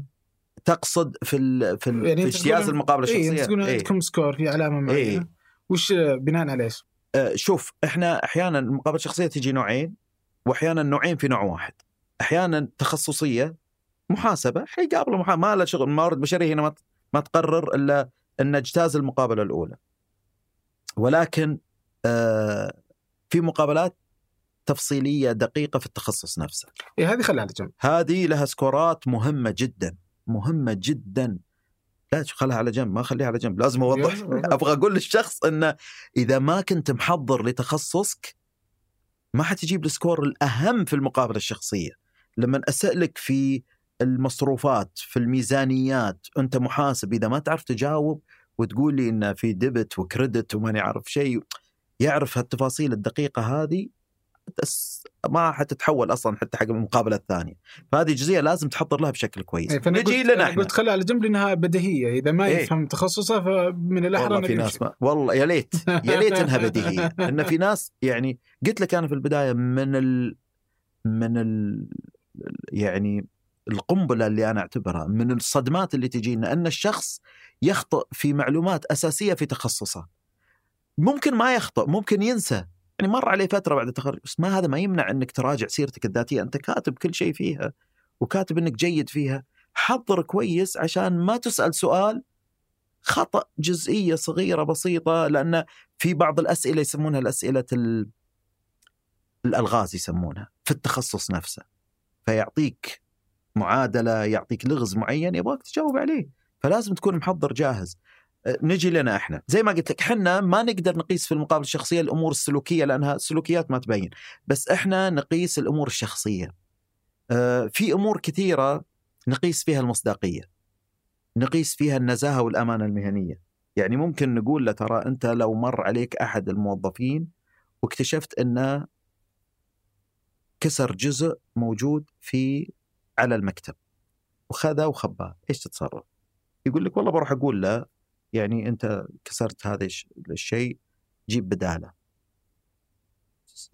تقصد في ال في, ال يعني في اجتياز المقابلة الشخصية؟ اي تقولون عندكم إيه؟ سكور في علامة معينة إيه؟ وش بناء على إيش؟ آه شوف إحنا أحيانا المقابلة الشخصية تجي نوعين واحيانا نوعين في نوع واحد. أحيانا تخصصية محاسبة حيقابلوا محاسبه ما له شغل الموارد البشريه هنا ما ما تقرر إلا إن أجتاز المقابلة الأولى. ولكن في مقابلات تفصيلية دقيقة في التخصص نفسه. إيه هذه خليها على جنب. هذه لها score ات مهمة جدا مهمة جدا لا خلها على جنب ما خليها على جنب لازم أوضح. أبغى أقول للشخص إنه إذا ما كنت محضر لتخصصك ما حتجيب ال score الأهم في المقابلة الشخصية لما أسألك في المصروفات في الميزانيات أنت محاسب إذا ما تعرف تجاوب وتقول لي ان في ديبت وكريدت وماني عارف شيء يعرف هالتفاصيل الدقيقة هذه بس ما حتتحول أصلا حتى حق المقابلة الثانية. فهذه جزئية لازم تحضر لها بشكل كويس. إيه، نجي قلت- لنا إحنا قلت خلها على جنب لأنها بديهية. إذا ما إيه. يفهم تخصصه فمن الأحرى والله في. ناس ما والله يا ليت. يا ليت إنها بديهية. إن في ناس يعني قلت لك أنا في البداية من ال من ال يعني القنبلة اللي أنا أعتبرها من الصدمات اللي تجينا أن الشخص يخطئ في معلومات أساسية في تخصصه. ممكن ما يخطئ ممكن ينسى. يعني مر عليه فترة بعد التخرج بس ما هذا ما يمنع إنك تراجع سيرتك الذاتية. أنت كاتب كل شيء فيها وكاتب إنك جيد فيها. حضر كويس عشان ما تسأل سؤال خطأ جزئية صغيرة بسيطة لأن في بعض الأسئلة يسمونها الأسئلة ال- الألغاز يسمونها في التخصص نفسه. فيعطيك معادلة يعطيك لغز معين يبغاك تجاوب عليه. فلازم تكون محضر جاهز. نجي لنا إحنا. زي ما قلت لك إحنا ما نقدر نقيس في المقابله الشخصية الأمور السلوكية لأنها السلوكيات ما تبين. بس إحنا نقيس الأمور الشخصية. أه، في أمور كثيرة نقيس فيها المصداقية. نقيس فيها النزاهة والأمانة المهنية. يعني ممكن نقول له ترى أنت لو مر عليك أحد الموظفين واكتشفت انه كسر جزء موجود في على المكتب وخذه وخباه إيش تتصرف؟ يقول لك والله بروح أقول له يعني أنت كسرت هذا الش- الشيء جيب بدالة.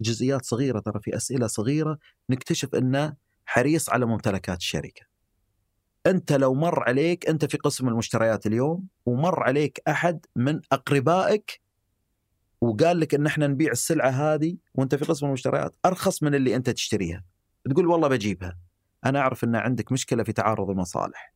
جزئيات صغيرة ترى في أسئلة صغيرة نكتشف أنه حريص على ممتلكات الشركة. أنت لو مر عليك أنت في قسم المشتريات اليوم ومر عليك أحد من أقربائك وقال لك إن إحنا نبيع السلعة هذه وأنت في قسم المشتريات أرخص من اللي أنت تشتريها. تقول والله بجيبها. أنا أعرف إن عندك مشكلة في تعارض المصالح.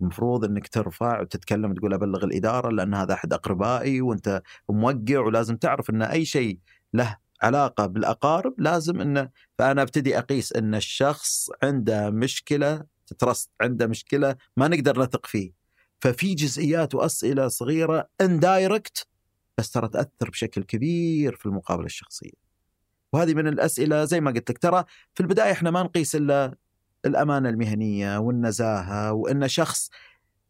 المفروض إنك ترفع وتتكلم تقول أبلغ الإدارة لأن هذا أحد أقربائي وأنت موقع ولازم تعرف إن أي شيء له علاقة بالأقارب لازم انه فأنا أبتدي أقيس إن الشخص عنده مشكلة تترست عنده مشكلة ما نقدر نثق فيه ففي جزئيات وأسئلة صغيرة اندايركت بس ترى تأثر بشكل كبير في المقابلة الشخصية. وهذه من الأسئلة زي ما قلت لك ترى في البداية إحنا ما نقيس إلا الأمانة المهنية والنزاهة وإن شخص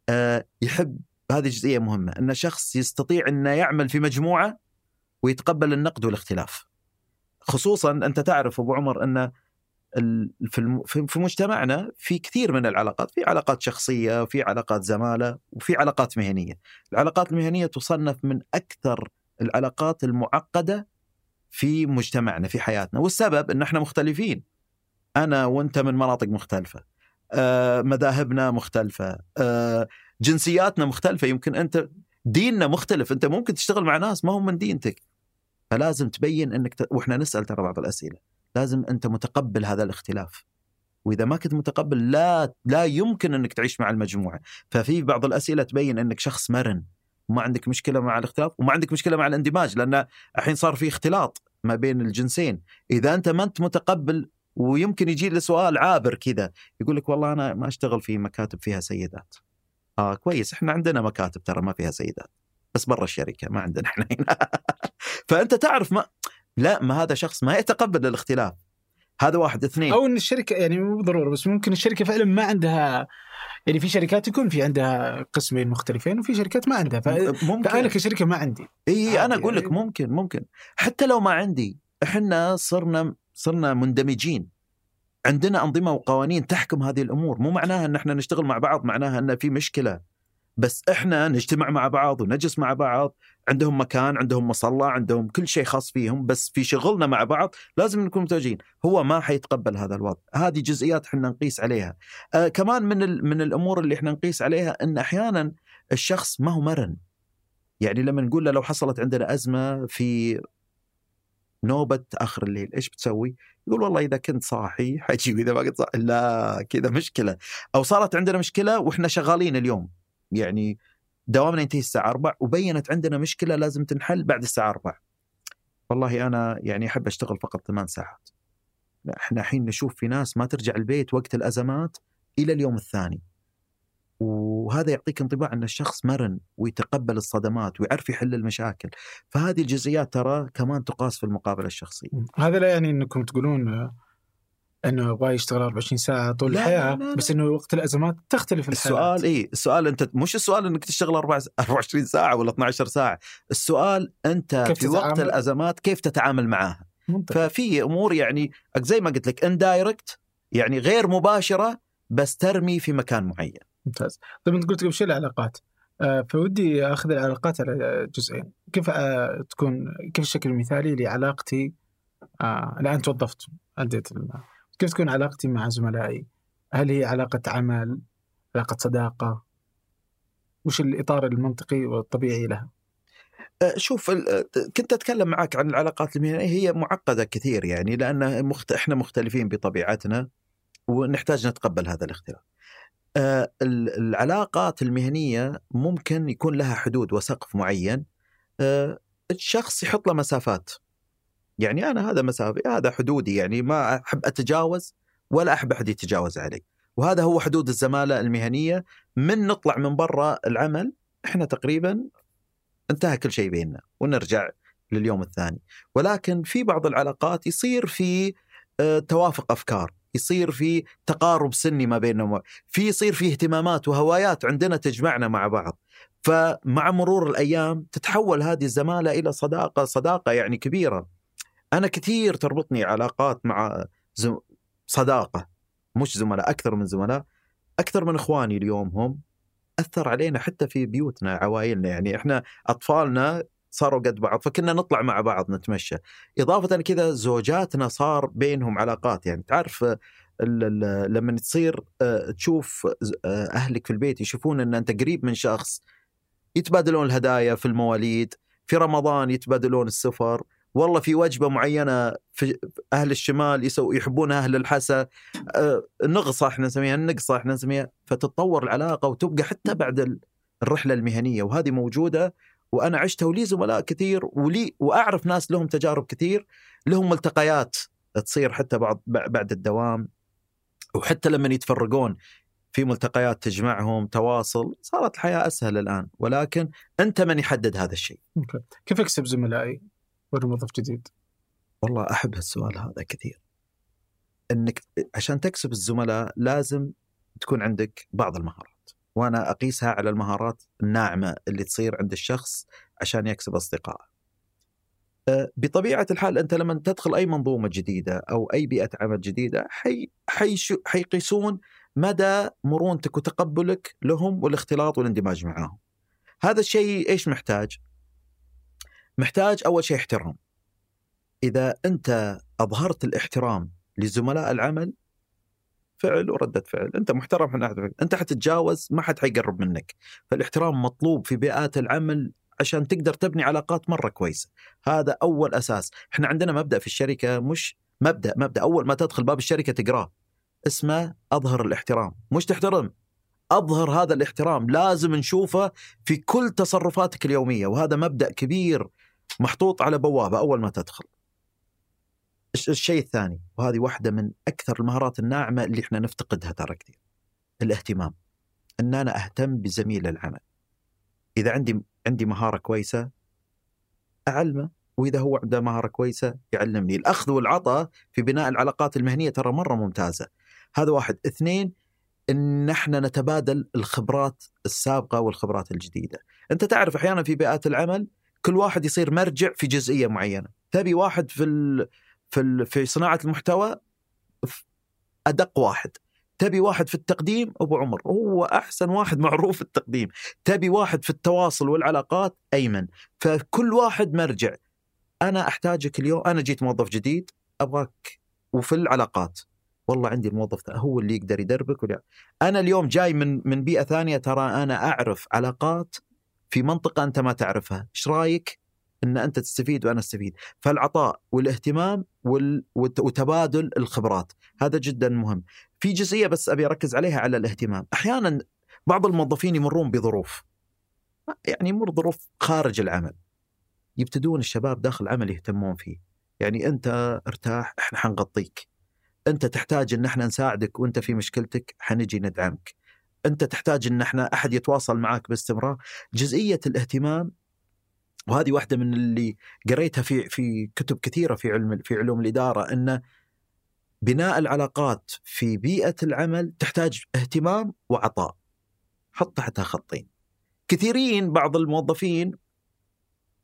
آه، يحب هذه جزئية مهمة إن شخص يستطيع إنه يعمل في مجموعة ويتقبل النقد والاختلاف. خصوصا أنت تعرف أبو عمر إن في في مجتمعنا في كثير من العلاقات، في علاقات شخصية، وفي علاقات زمالة، وفي علاقات مهنية. العلاقات المهنية تصنف من أكثر العلاقات المعقدة في مجتمعنا في حياتنا، والسبب إن إحنا مختلفين. أنا وأنت من مناطق مختلفة. آه، مذاهبنا مختلفة، آه، جنسياتنا مختلفة، يمكن أنت ديننا مختلف، أنت ممكن تشتغل مع ناس ما هم من دينتك. فلازم تبين إنك ت... وإحنا نسأل ترى بعض الأسئلة لازم أنت متقبل هذا الاختلاف وإذا ما كنت متقبل لا لا يمكن إنك تعيش مع المجموعة ففي بعض الأسئلة تبين إنك شخص مرن وما عندك مشكلة مع الاختلاف وما عندك مشكلة مع الاندماج لأن الحين صار في اختلاط ما بين الجنسين إذا أنت ما أنت متقبل ويمكن يجي لي سؤال عابر كذا يقول لك والله أنا ما أشتغل في مكاتب فيها سيدات. آه كويس إحنا عندنا مكاتب ترى ما فيها سيدات بس برا الشركة ما عندنا إحنا هنا. فأنت تعرف ما لا ما هذا شخص ما يتقبل الاختلاف. هذا واحد. اثنين. أو إن الشركة يعني مو بالضرورة بس ممكن الشركة فعلا ما عندها يعني في شركات يكون في عندها قسمين مختلفين وفي شركات ما عندها. ف- ممكن. فأنا كشركة ما عندي. إي أنا. أقول لك ممكن ممكن. حتى لو ما عندي إحنا صرنا صرنا مندمجين. عندنا أنظمة وقوانين تحكم هذه الأمور. مو معناها إن إحنا نشتغل مع بعض معناها إن في مشكلة. بس إحنا نجتمع مع بعض ونجلس مع بعض. عندهم مكان عندهم مصلى عندهم كل شيء خاص فيهم بس في شغلنا مع بعض لازم نكون متوجهين هو ما حيتقبل هذا الوضع. هذه جزئيات إحنا نقيس عليها. آه كمان من من الأمور اللي إحنا نقيس عليها إن أحيانا الشخص ما هو مرن. يعني لما نقول له لو حصلت عندنا أزمة في نوبة آخر الليل إيش بتسوي؟ يقول والله إذا كنت صاحي حجيب إذا ما كنت صاحي لا كذا مشكلة. أو صارت عندنا مشكلة وإحنا شغالين اليوم يعني دوامنا ينتهي الساعة 4 وبينت عندنا مشكلة لازم تنحل بعد الساعة 4 والله أنا يعني أحب أشتغل فقط ثمان ساعات. إحنا الحين نشوف في ناس ما ترجع البيت وقت الأزمات إلى اليوم الثاني. وهذا يعطيك انطباع أن الشخص مرن ويتقبل الصدمات ويعرف يحل المشاكل. فهذه الجزئيات ترى كمان تقاس في المقابله الشخصية. هذا لا يعني أنكم تقولون أنه يبغى يشتغل 24 ساعة طول لا، الحياة لا، لا، بس أنه وقت الأزمات تختلف الحياة السؤال اي السؤال أنت مش السؤال أنك تشتغل 24 ساعة ولا 12 ساعة. السؤال أنت في وقت تتعامل؟ الأزمات كيف تتعامل معاها منطقي ففي أمور يعني زي ما قلت لك indirect يعني غير مباشرة بس ترمي في مكان معين. ممتاز. طيب أنت قلت قبل شوي العلاقات. آه، فودي أخذ العلاقات على جزئين. كيف آه، تكون كيف الشكل المثالي لعلاقتي؟ آه، الان توظفت أديت كيف تكون علاقتي مع زملائي؟ هل هي علاقة عمل علاقة صداقة؟ وش الإطار المنطقي والطبيعي لها؟ شوف كنت أتكلم معك عن العلاقات المهنية. هي معقدة كثير يعني لأن. إحنا مختلفين بطبيعتنا ونحتاج نتقبل هذا الاختلاف. ال- العلاقات المهنية ممكن يكون لها حدود وسقف معين أه، الشخص يحط له مسافات. يعني أنا هذا مسافي هذا حدودي يعني ما أحب أتجاوز ولا أحب أحد يتجاوز علي. وهذا هو حدود الزمالة المهنية من نطلع من برا العمل إحنا تقريبا انتهى كل شيء بيننا ونرجع لليوم الثاني ولكن في بعض العلاقات يصير في آه، توافق أفكار يصير في تقارب سني ما بيننا في يصير في اهتمامات وهوايات عندنا تجمعنا مع بعض. فمع مرور الأيام تتحول هذه الزمالة إلى صداقة صداقة يعني كبيرة. أنا كثير تربطني علاقات مع زم... صداقة مش زملاء أكثر من زملاء. أكثر من إخواني اليوم هم. أثر علينا حتى في بيوتنا عوائلنا يعني إحنا أطفالنا صاروا قد بعض فكنا نطلع مع بعض نتمشى. اضافه كذا زوجاتنا صار بينهم علاقات يعني تعرف آه، لما تصير آه، تشوف آه، أهلك في البيت يشوفون إن أنت قريب من شخص يتبادلون الهدايا في المواليد في رمضان يتبادلون السفر. والله في وجبة معينة في أهل الشمال يسوي يحبون أهل الحسا نغصه إحنا نسميها النقصه إحنا نسميها فتتطور العلاقة وتبقى حتى بعد ال- الرحلة المهنية وهذه موجودة وأنا عشتها ولي زملاء كثير ولي وأعرف ناس لهم تجارب كثير لهم ملتقيات تصير حتى بعد بعد الدوام. وحتى لما يتفرقون في ملتقيات تجمعهم تواصل صارت الحياة أسهل الآن. ولكن أنت من يحدد هذا الشيء. okay. كيف اكسب زملائي؟ وأنا موظف جديد والله أحب هالسؤال هذا كثير. إنك عشان تكسب الزملاء لازم تكون عندك بعض المهارات. وأنا أقيسها على المهارات الناعمة اللي تصير عند الشخص عشان يكسب اصدقائه. أه، بطبيعة الحال أنت لما تدخل أي منظومة جديدة أو أي بيئة عمل جديدة حي حيقيسون مدى مرونتك وتقبلك لهم والاختلاط والاندماج معاهم. هذا الشيء إيش محتاج؟ محتاج أول شيء احترام. إذا أنت أظهرت الاحترام لزملاء العمل فعل وردة فعل. أنت محترم ناحية فعل. أنت حتتجاوز ما حد حيقرب منك. فالاحترام مطلوب في بيئات العمل عشان تقدر تبني علاقات مرة كويسة. هذا أول أساس. إحنا عندنا مبدأ في الشركة مش مبدأ مبدأ. أول ما تدخل باب الشركة تقراه. اسمه أظهر الاحترام. مش تحترم. أظهر هذا الاحترام. لازم نشوفه في كل تصرفاتك اليومية. وهذا مبدأ كبير محطوط على بوابة أول ما تدخل. الشيء الثاني وهذه واحدة من أكثر المهارات الناعمة اللي إحنا نفتقدها ترى كثير الاهتمام أن أنا أهتم بزميل العمل إذا عندي عندي مهارة كويسة أعلمه وإذا هو عنده مهارة كويسة يعلمني الأخذ والعطاء في بناء العلاقات المهنية ترى مرة ممتازة هذا واحد اثنين إن إحنا نتبادل الخبرات السابقة والخبرات الجديدة. أنت تعرف أحيانا في بيئات العمل كل واحد يصير مرجع في جزئية معينة، تبي واحد في. في. في صناعة المحتوى أدق واحد، تبي واحد في التقديم أبو عمر. هو أحسن واحد معروف في التقديم، تبي واحد في التواصل والعلاقات أيمن، فكل واحد مرجع. أنا أحتاجك اليوم. أنا جيت موظف جديد. أبغاك وفي العلاقات. والله عندي الموظف هو اللي يقدر يدربك ولا. أنا اليوم جاي من من بيئة ثانية. ترى أنا أعرف علاقات في منطقة أنت ما تعرفها، إيش رأيك؟ إن أنت تستفيد وأنا أستفيد؟ فالعطاء والاهتمام وال... وت- وتبادل الخبرات هذا جدا مهم. في جزئية بس أبي أركز عليها على الاهتمام، أحيانا بعض الموظفين يمرون بظروف يعني يمر ظروف خارج العمل. يبتدون الشباب داخل العمل يهتمون فيه. يعني أنت ارتاح إحنا حنغطيك. أنت تحتاج إن إحنا نساعدك وأنت في مشكلتك حنجي ندعمك. أنت تحتاج إن إحنا أحد يتواصل معك باستمرار جزئية الاهتمام وهذه واحدة من اللي قريتها في في كتب كثيرة في علم في علوم الإدارة إن بناء العلاقات في بيئة العمل تحتاج اهتمام وعطاء. حط تحتها خطين. كثيرين بعض الموظفين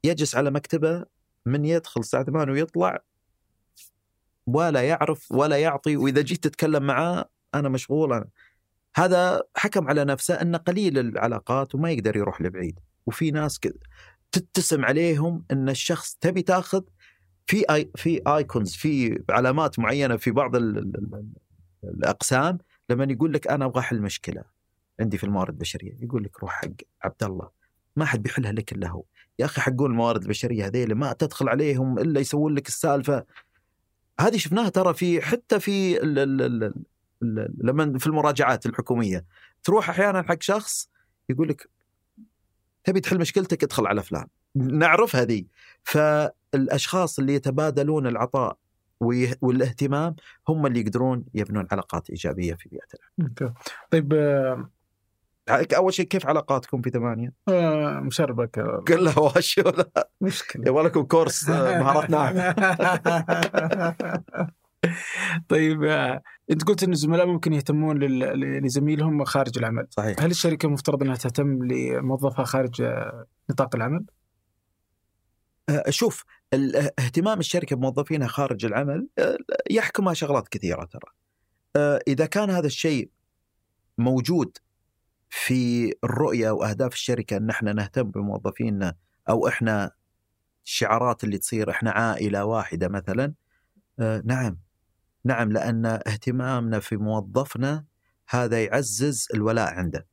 يجلس على مكتبة من يدخل الساعة 8 ويطلع ولا يعرف ولا يعطي وإذا جيت تتكلم معاه أنا مشغول أنا. هذا حكم على نفسه انه قليل العلاقات وما يقدر يروح لبعيد. وفي ناس كذا تتسم عليهم إن الشخص تبي تاخذ في آي في ايكونز في علامات معينة في بعض ال ال ال الأقسام لما يقول لك أنا أبغى احل مشكلة عندي في الموارد البشرية يقول لك روح حق عبد الله ما حد بيحلها لك إلا هو. يا أخي حقون الموارد البشرية هذيل ما تدخل عليهم إلا يسوون لك السالفة. هذه شفناها ترى في حتى في لما في المراجعات الحكومية تروح أحيانا حق شخص يقول لك تبي تحل مشكلتك ادخل على فلان. نعرف هذه. فالأشخاص اللي يتبادلون العطاء والاهتمام هم اللي يقدرون يبنون علاقات إيجابية في بيئة العمل. طيب آه، أول شيء كيف علاقاتكم في ثمانية؟ آه، مشربك كلها واش ولا مشكلة. يبغى لكم كورس آه، مهارات ناعمة. طيب آه، انت قلت إن الزملاء ممكن يهتمون لزميلهم خارج العمل صحيح هل الشركة مفترض إنها تهتم لموظفها خارج آه، نطاق العمل؟ آه، شوف اهتمام الشركة بموظفينها خارج العمل يحكمها شغلات كثيرة ترى. إذا كان هذا الشيء موجود في الرؤية وأهداف الشركة إن إحنا نهتم بموظفينا أو إحنا الشعارات اللي تصير إحنا عائلة واحدة مثلا نعم نعم لأن اهتمامنا في موظفنا هذا يعزز الولاء عنده.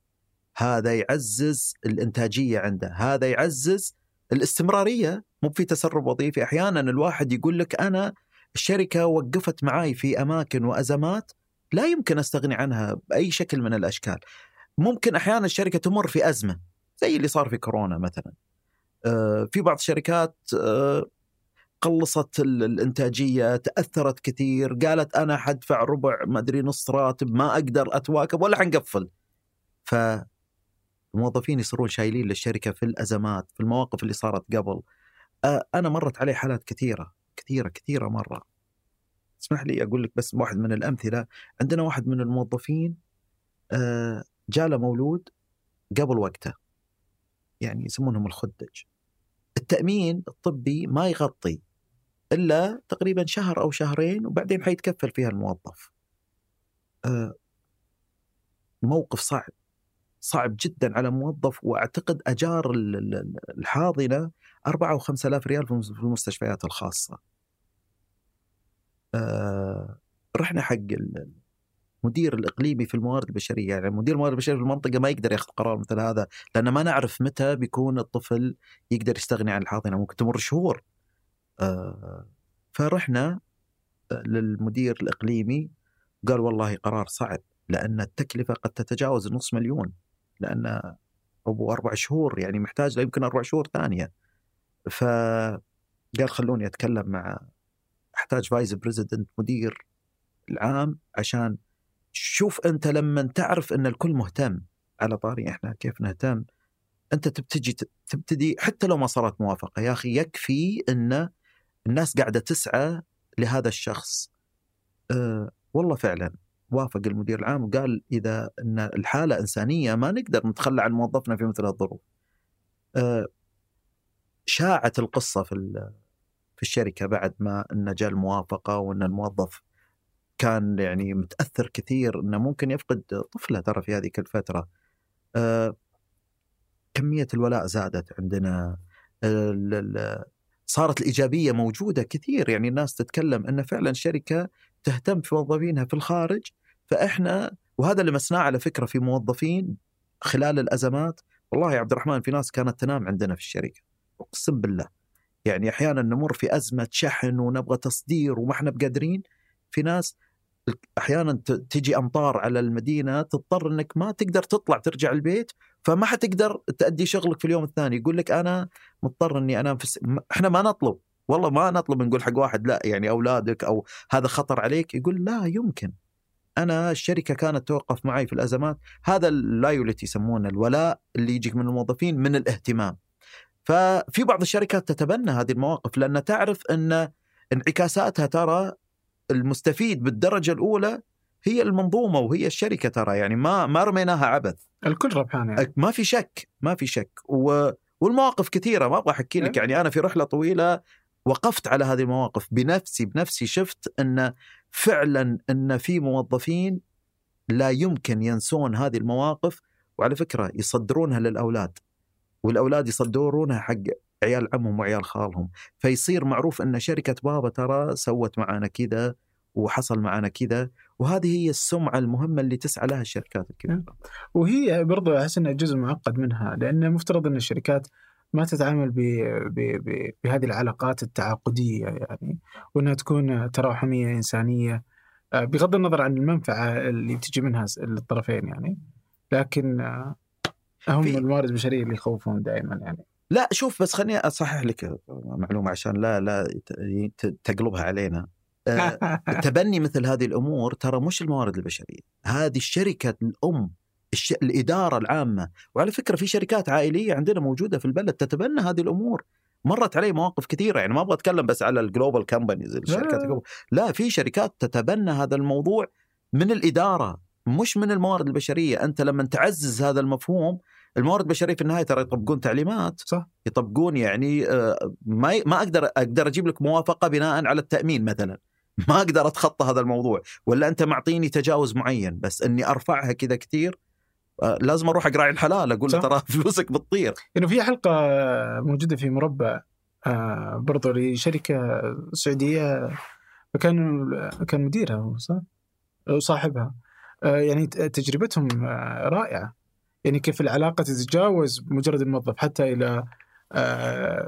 هذا يعزز الإنتاجية عنده، هذا يعزز الاستمرارية مو في تسرب وظيفي أحيانا الواحد يقول لك أنا الشركة وقفت معي في أماكن وأزمات لا يمكن أستغني عنها بأي شكل من الأشكال. ممكن أحيانا الشركة تمر في أزمة زي اللي صار في كورونا مثلا. آه، في بعض الشركات آه، قلصت ال- الإنتاجية تأثرت كثير قالت أنا حدفع ربع ما أدري نص راتب ما أقدر أتواكب ولا حنقفل. ف الموظفين يصيرون شايلين للشركة في الأزمات في المواقف اللي صارت قبل. أنا مرت علي حالات كثيرة كثيرة كثيرة مرة. اسمح لي أقول لك بس واحد من الأمثلة. عندنا واحد من الموظفين جاله مولود قبل وقته. يعني يسمونهم الخدج. التأمين الطبي ما يغطي إلا تقريبا شهر أو شهرين وبعدين حيتكفل فيها الموظف. آه، موقف صعب صعب جدا على موظف وأعتقد أجار ال- ال- الحاضنة 4 و 5000 ريال في المس- في المستشفيات الخاصة. آه، رحنا حق ال- المدير الإقليمي في الموارد البشرية يعني مدير الموارد البشرية في المنطقة ما يقدر ياخذ قرار مثل هذا لأن ما نعرف متى بيكون الطفل يقدر يستغني عن الحاضنة ممكن تمر شهور. آه، فرحنا للمدير الإقليمي قال والله قرار صعب لأن التكلفة قد تتجاوز النص مليون لأن أبو أربع شهور يعني محتاج لا يمكن أربع شهور ثانية. فقال خلوني أتكلم مع أحتاج فايز بريزيدنت مدير العام عشان شوف أنت لما تعرف إن الكل مهتم. على طاري إحنا كيف نهتم؟ أنت تبتدي تبتدي حتى لو ما صارت موافقة يا أخي يكفي إن الناس قاعدة تسعى لهذا الشخص أه والله فعلا وافق المدير العام وقال إذا إن الحالة إنسانية ما نقدر نتخلى عن موظفنا في مثل الظروف. أه شاعت القصة في في الشركة بعد ما إن جاء الموافقة وإن الموظف كان يعني متأثر كثير إنه ممكن يفقد طفله ترى في هذه الفترة. أه كمية الولاء زادت عندنا ال- صارت الإيجابية موجودة كثير. يعني الناس تتكلم إن فعلا الشركة تهتم في موظفينها في الخارج فإحنا وهذا اللي مسناه على فكرة في موظفين خلال الأزمات والله يا عبد الرحمن في ناس كانت تنام عندنا في الشركة أقسم بالله. يعني أحيانا نمر في أزمة شحن ونبغى تصدير وما إحنا بقادرين. في ناس أحيانا تجي أمطار على المدينة تضطر إنك ما تقدر تطلع ترجع البيت فما حتقدر تأدي شغلك في اليوم الثاني. يقول لك أنا مضطر إني أنام في إحنا ما نطلب والله ما نطلب نقول حق واحد لا يعني أولادك أو هذا خطر عليك. يقول لا يمكن. أنا الشركة كانت توقف معي في الأزمات. هذا اللايولتي يسمونه الولاء اللي يجيك من الموظفين من الاهتمام. ففي بعض الشركات تتبنى هذه المواقف لأن تعرف إن انعكاساتها ترى المستفيد بالدرجة الأولى هي المنظومة وهي الشركة ترى يعني ما ما رميناها عبث. الكل ربحان يعني. ما في شك ما في شك. و والمواقف كثيرة ما أبغى أحكي لك يعني أنا في رحلة طويلة وقفت على هذه المواقف بنفسي بنفسي شفت إن فعلا إن في موظفين لا يمكن ينسون هذه المواقف وعلى فكرة يصدرونها للأولاد والأولاد يصدرونها حق عيال عمهم وعيال خالهم. فيصير معروف إن شركة بابا ترى سوت معنا كذا وحصل معنا كذا وهذه هي السمعة المهمة اللي تسعى لها الشركات الكبيره. وهي برضو أحس إنها جزء معقد منها لأن مفترض إن الشركات ما تتعامل ب ب ب بهذه العلاقات التعاقدية يعني وإنها تكون تراحميه إنسانية آه، بغض النظر عن المنفعة اللي بتجي منها للطرفين يعني. لكن آه، هم الموارد البشرية اللي يخوفون دائما يعني. لا شوف بس خليني أصحح لك معلومة عشان لا لا تقلبها علينا. آه، تبني مثل هذه الأمور ترى مش الموارد البشرية. هذه الشركة الأم الش... الإدارة العامة. وعلى فكرة في شركات عائلية عندنا موجودة في البلد تتبنى هذه الأمور. مرت علي مواقف كثيرة يعني ما أبغى أتكلم بس على الجلوبال كمبانيز الشركات لا. لا في شركات تتبنى هذا الموضوع من الإدارة مش من الموارد البشرية. أنت لما تعزز هذا المفهوم الموارد البشريه في النهاية ترى يطبقون تعليمات. صح. يطبقون يعني آه، ما ما أقدر أقدر أجيب لك موافقة بناء على التأمين مثلا. ما أقدر أتخطى هذا الموضوع. ولا أنت معطيني تجاوز معين بس إني أرفعها كذا كثير آه، لازم أروح أقرأ الحلال أقول له ترى فلوسك بتطير. إنه في حلقة موجودة في مربع آه، برضو لشركة سعودية فكان كان مديرها صح؟ وصاحبها يعني تجربتهم رائعة. يعني كيف العلاقة تتجاوز مجرد الموظف حتى إلى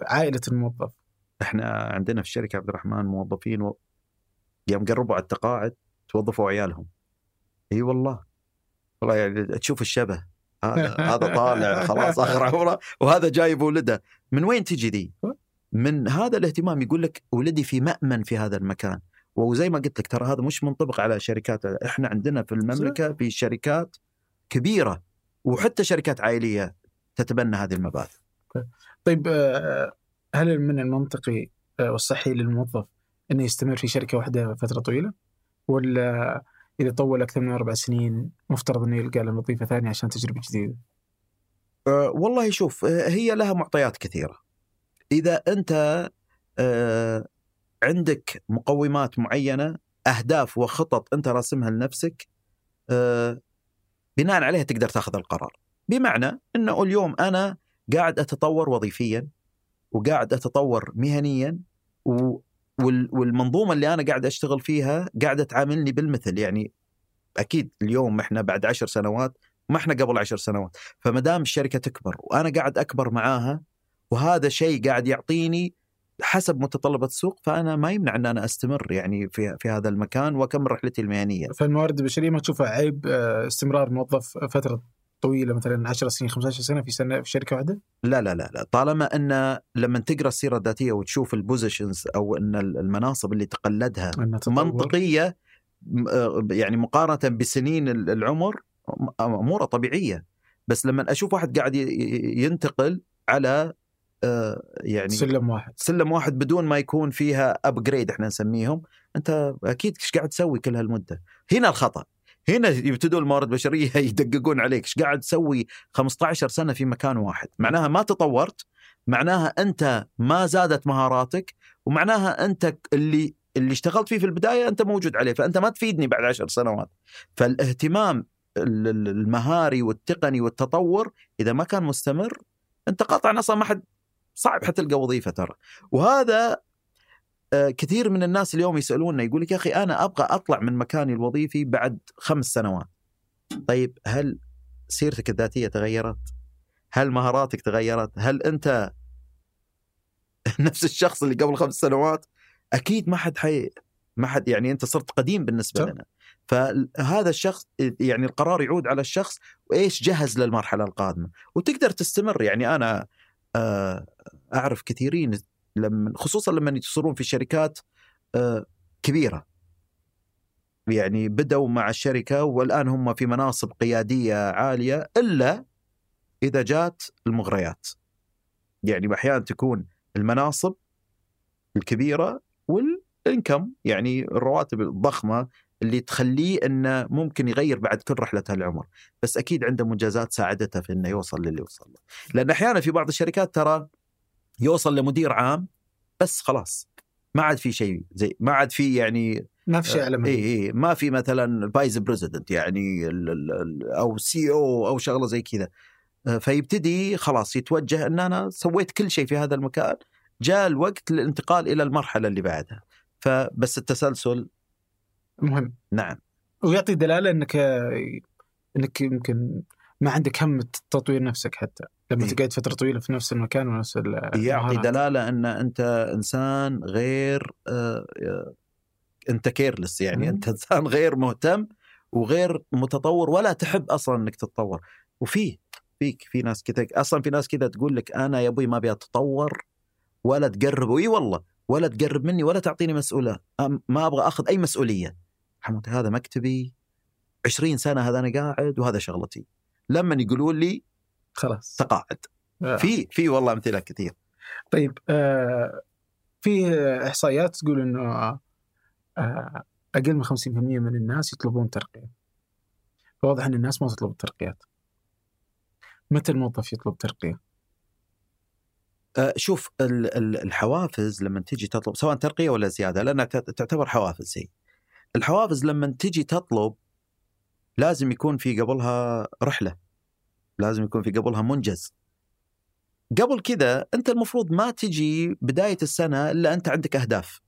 عائلة الموظف. إحنا عندنا في الشركة عبد الرحمن موظفين و... يوم قربوا على التقاعد توظفوا عيالهم. إي والله. والله يعني تشوف الشبه. هذا هذا طالع خلاص آخر عمره وهذا جايب ولده. من وين تجي ذي؟ من هذا الاهتمام يقول لك ولدي في مأمن في هذا المكان. وزي ما قلت لك ترى هذا مش منطبق على شركات إحنا عندنا في المملكة في شركات كبيرة. وحتى شركات عائلية تتبنى هذه المبادئ. طيب آه، هل من المنطقي آه، والصحي للموظف إنه يستمر في شركة واحدة فترة طويلة؟ ولا إذا طول أكثر من أربع سنين مفترض إنه يلقى له وظيفة ثانية عشان تجربة جديدة؟ أه والله شوف هي لها معطيات كثيرة. إذا أنت أه عندك مقومات معينة أهداف وخطط أنت راسمها لنفسك أه بناء عليها تقدر تاخذ القرار. بمعنى إنه اليوم أنا قاعد أتطور وظيفيا وقاعد أتطور مهنيا والمنظومة اللي أنا قاعد أشتغل فيها قاعدة تعاملني بالمثل يعني أكيد اليوم إحنا بعد عشر سنوات ما إحنا قبل عشر سنوات فما دام الشركة تكبر وأنا قاعد أكبر معاها وهذا شيء قاعد يعطيني حسب متطلبات السوق فأنا ما يمنع إن أنا أستمر يعني في في هذا المكان وأكمل رحلتي المهنية. فالموارد البشرية ما تشوفها عيب آه، استمرار موظف فترة طويلة مثلا 10 سنين 15 سنة في سنة في شركة واحدة؟ لا لا لا لا طالما إن لما تقرأ السيرة الذاتية وتشوف البوزيشنز أو إن المناصب اللي تقلدها منطقية آه، يعني مقارنة بسنين العمر اموره طبيعية بس لما أشوف واحد قاعد ينتقل على يعني سلم واحد. سلم واحد بدون ما يكون فيها ابجريد إحنا نسميهم. أنت أكيد إيش قاعد تسوي كل هالمدة؟ هنا الخطأ. هنا يبتدوا الموارد البشرية يدققون عليك. إيش قاعد تسوي 15 سنة في مكان واحد؟ معناها ما تطورت. معناها أنت ما زادت مهاراتك. ومعناها أنت اللي اللي اشتغلت فيه في البداية أنت موجود عليه. فأنت ما تفيدني بعد عشر سنوات. فالاهتمام المهاري والتقني والتطور إذا ما كان مستمر أنت قطعا أصلا ما حد صعب حتلقى وظيفة ترى وهذا آه، كثير من الناس اليوم يسألوننا يقول لك يا أخي أنا أبغى أطلع من مكاني الوظيفي بعد خمس سنوات. طيب هل سيرتك الذاتية تغيرت؟ هل مهاراتك تغيرت؟ هل أنت نفس الشخص اللي قبل خمس سنوات؟ أكيد ما حد حي ما حد يعني أنت صرت قديم بالنسبة. لنا. فهذا الشخص يعني القرار يعود على الشخص وإيش جهز للمرحلة القادمة وتقدر تستمر يعني أنا أعرف كثيرين لما خصوصا لما يصيرون في شركات آه، كبيرة. يعني بدأوا مع الشركة والآن هم في مناصب قيادية عالية إلا إذا جات المغريات. يعني أحيانا تكون المناصب الكبيرة وال income يعني الرواتب الضخمة اللي تخليه إنه ممكن يغير بعد كل رحلة العمر، بس أكيد عنده منجزات ساعدته في إنه يوصل للي وصل له. لأن أحيانا في بعض الشركات ترى يوصل لمدير عام بس خلاص ما عاد في شيء زي ما عاد في يعني ما في شيء اعلى منه اي اي ما في مثلا vice president يعني ال ال ال أو COO شغلة زي كذا. آه، فيبتدي خلاص يتوجه إن أنا سويت كل شيء في هذا المكان جاء الوقت للانتقال إلى المرحلة اللي بعدها. فبس التسلسل مهم نعم. ويعطي دلالة إنك إنك يمكن ما عندك هم تطوير نفسك حتى. لما إيه. تقعد فترة طويلة في نفس المكان ونفس يعطي. دلالة إن أنت إنسان غير آه، آه، أنت careless يعني. مم. أنت إنسان غير مهتم وغير متطور ولا تحب أصلا إنك تتطور. وفي فيك في ناس كذا أصلا في ناس كذا تقول لك أنا يا أبوي ما أبي أتطور ولا تقرب. إي والله ولا تقرب مني ولا تعطيني مسؤوله ما أبغى أخذ أي مسؤولية. حموتي هذا مكتبي 20 سنة هذا أنا قاعد وهذا شغلتي لما يقولون لي خلاص تقاعد آه. في في والله أمثلة كثير طيب آه في إحصائيات تقول إنه آه أقل من 50% من الناس يطلبون ترقية فواضح إن الناس ما تطلب الترقيات متى الموظف يطلب ترقية؟ آه، شوف ال- ال- الحوافز لما تجي تطلب سواء ترقية ولا زيادة لأنها تعت- تعتبر حوافز هي. الحوافز لما تجي تطلب لازم يكون في قبلها رحلة. لازم يكون في قبلها منجز. قبل كذا أنت المفروض ما تجي بداية السنة إلا أنت عندك أهداف.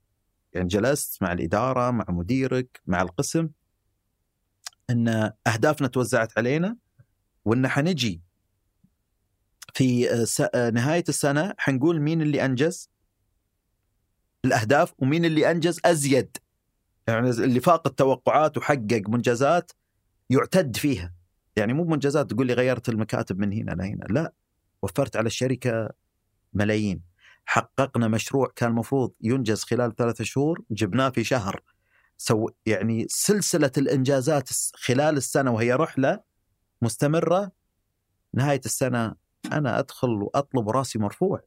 يعني جلست مع الإدارة، مع مديرك، مع القسم إن أهدافنا توزعت علينا وإن حنجي في آه، آه، نهاية السنة حنقول مين اللي أنجز الأهداف ومين اللي أنجز أزيد يعني اللي فاق التوقعات وحقق منجزات يعتد فيها. يعني مو منجزات تقول لي غيرت المكاتب من هنا لهنا لا. وفرت على الشركة ملايين. حققنا مشروع كان المفروض ينجز خلال ثلاثة شهور جبناه في شهر. سو يعني سلسلة الإنجازات الس- خلال السنة وهي رحلة مستمرة نهاية السنة أنا أدخل وأطلب رأسي مرفوع.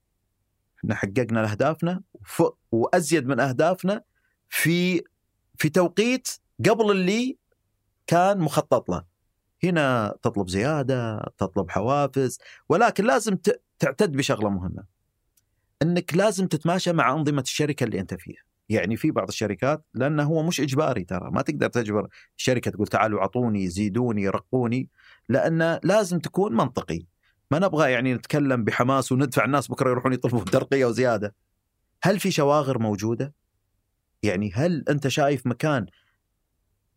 إحنا حققنا لاهدافنا وف- وأزيد من أهدافنا في في توقيت قبل اللي كان مخطط له. هنا تطلب زيادة تطلب حوافز ولكن لازم تعتد بشغلة مهمة. إنك لازم تتماشى مع أنظمة الشركة اللي أنت فيها. يعني في بعض الشركات لأنه هو مش إجباري ترى. ما تقدر تجبر الشركة تقول تعالوا أعطوني زيدوني رقوني. لأن لازم تكون منطقي. ما نبغى يعني نتكلم بحماس وندفع الناس بكرة يروحون يطلبون ترقية وزيادة. هل في شواغر موجودة؟ يعني هل أنت شايف مكان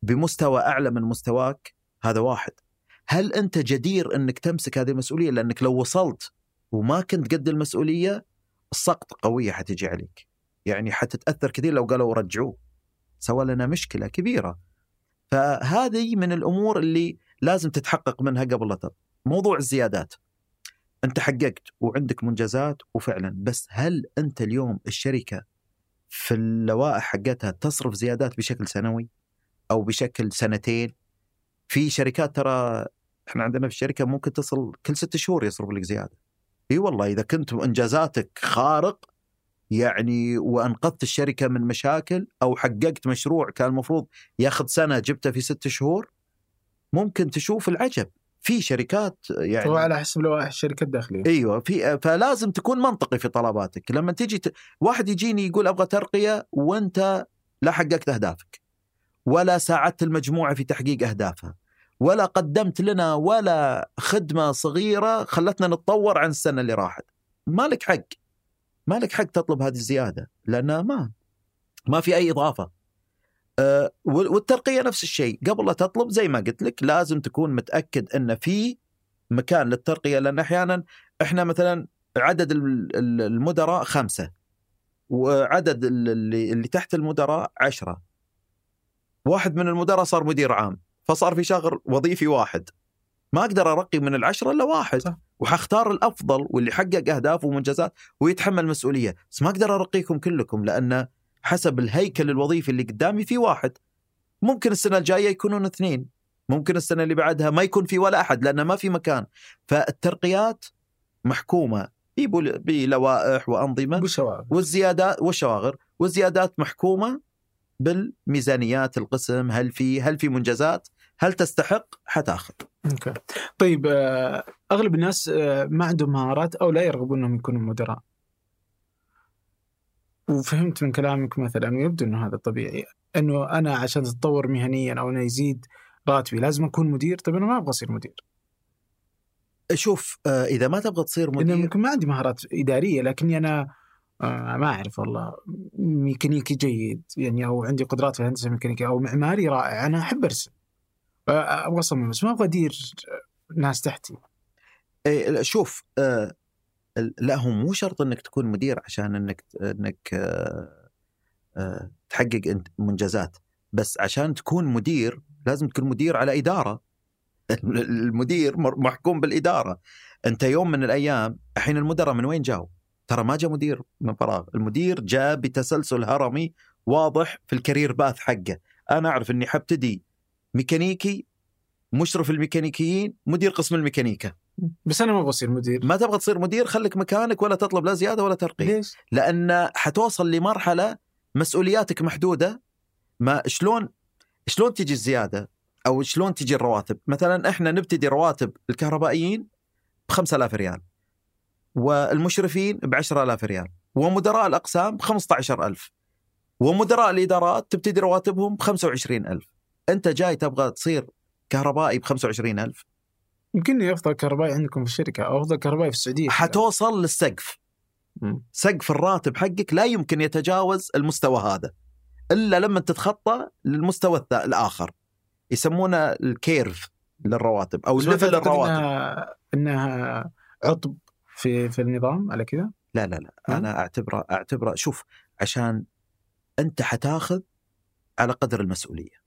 بمستوى أعلى من مستواك؟ هذا واحد. هل أنت جدير إنك تمسك هذه المسؤولية؟ لأنك لو وصلت وما كنت قد المسؤولية السقط قوية حتجي عليك. يعني حتتأثر كثير لو قالوا رجعوه. سوى لنا مشكلة كبيرة. فهذه من الأمور اللي لازم تتحقق منها قبل لا. موضوع الزيادات. أنت حققت وعندك منجزات وفعلا بس هل أنت اليوم الشركة في اللوائح حقتها تصرف زيادات بشكل سنوي أو بشكل سنتين. في شركات ترى إحنا عندنا في الشركة ممكن تصل كل ست شهور يصرف لك زيادة. إي والله إذا كنت إنجازاتك خارق يعني وأنقذت الشركة من مشاكل أو حققت مشروع كان المفروض ياخذ سنة جبته في ست شهور ممكن تشوف العجب. في شركات يعني هو على حسب لوائح الشركة الداخلية. أيوه في فلازم تكون منطقي في طلباتك. لما تجي ت... واحد يجيني يقول أبغى ترقية وأنت لا حققت أهدافك ولا ساعدت المجموعة في تحقيق أهدافها ولا قدمت لنا ولا خدمة صغيرة خلتنا نتطور عن السنة اللي راحت. ما لك حق. ما لك حق تطلب هذه الزيادة لأنها ما ما في أي إضافة. أه وال- والترقية نفس الشيء. قبل لا تطلب زي ما قلت لك لازم تكون متأكد إن في مكان للترقية. لأن أحيانا إحنا مثلا عدد ال- ال- المدراء خمسة وعدد ال- اللي, اللي تحت المدراء عشرة. واحد من المدراء صار مدير عام فصار في شغل وظيفي واحد. ما أقدر أرقي من العشرة إلا واحد صح. وحختار الأفضل واللي حقق أهداف ومنجزات ويتحمل مسؤولية. بس ما أقدر أرقيكم كلكم لأن حسب الهيكل الوظيفي اللي قدامي في واحد. ممكن السنة الجاية يكونون اثنين. ممكن السنة اللي بعدها ما يكون في ولا أحد لأن ما في مكان. فالترقيات محكومة. بلوائح وأنظمة بالشواغل والزيادات والشواغر والزيادات محكومة بالميزانيات القسم. هل في هل في منجزات؟ هل تستحق؟ حتاخذ. أوكي. طيب آه، أغلب الناس آه، ما عندهم مهارات أو لا يرغبون أنهم يكونوا مدراء. وفهمت من كلامك مثلا ويبدو إنه هذا طبيعي إنه أنا عشان اتطور مهنيا أو انه يزيد راتبي لازم أكون مدير. طيب أنا ما أبغى أصير مدير. شوف آه، إذا ما تبغى تصير مدير ممكن ما عندي مهارات إدارية لكني أنا آه، ما أعرف والله ميكانيكي جيد يعني أو عندي قدرات في الهندسة الميكانيكية أو معماري رائع أنا أحب أرسم. آه، أبغى أصمم بس ما أبغى أدير ناس تحتي. إيه، شوف لا هو مو شرط إنك تكون مدير عشان إنك إنك تحقق منجزات بس عشان تكون مدير لازم تكون مدير على إدارة. المدير محكوم بالإدارة. أنت يوم من الأيام الحين المدراء من وين جاوا؟ ترى ما جاء مدير من فراغ، المدير جاء بتسلسل هرمي واضح في الكارير باث حقه، أنا أعرف إني حبتدي ميكانيكي مشرف الميكانيكيين مدير قسم الميكانيكا. بس أنا ما أبغى أصير مدير. ما تبغى تصير مدير خليك مكانك ولا تطلب لا زيادة ولا ترقية. ليش؟ لأن حتوصل لمرحلة مسؤولياتك محدودة. ما شلون شلون تجي الزيادة؟ أو شلون تجي الرواتب؟ مثلا إحنا نبتدي رواتب الكهربائيين ب 5000 ريال والمشرفين ب 10000 ريال ومدراء الأقسام ب 15000 ومدراء الإدارات تبتدي رواتبهم ب 25000 أنت جاي تبغى تصير كهربائي ب 25000 يمكنني افضل كهربائي عندكم في الشركة أو افضل كهربائي في السعودية حتوصل للسقف مم. سقف الراتب حقك لا يمكن يتجاوز المستوى هذا إلا لما تتخطى للمستوى الآخر يسمونه ال curve للرواتب أو بس ما level تعتقد الرواتب انها عطب في في النظام على كذا؟ لا لا لا ها؟ أنا اعتبره أعتبره شوف عشان أنت حتاخذ على قدر المسؤولية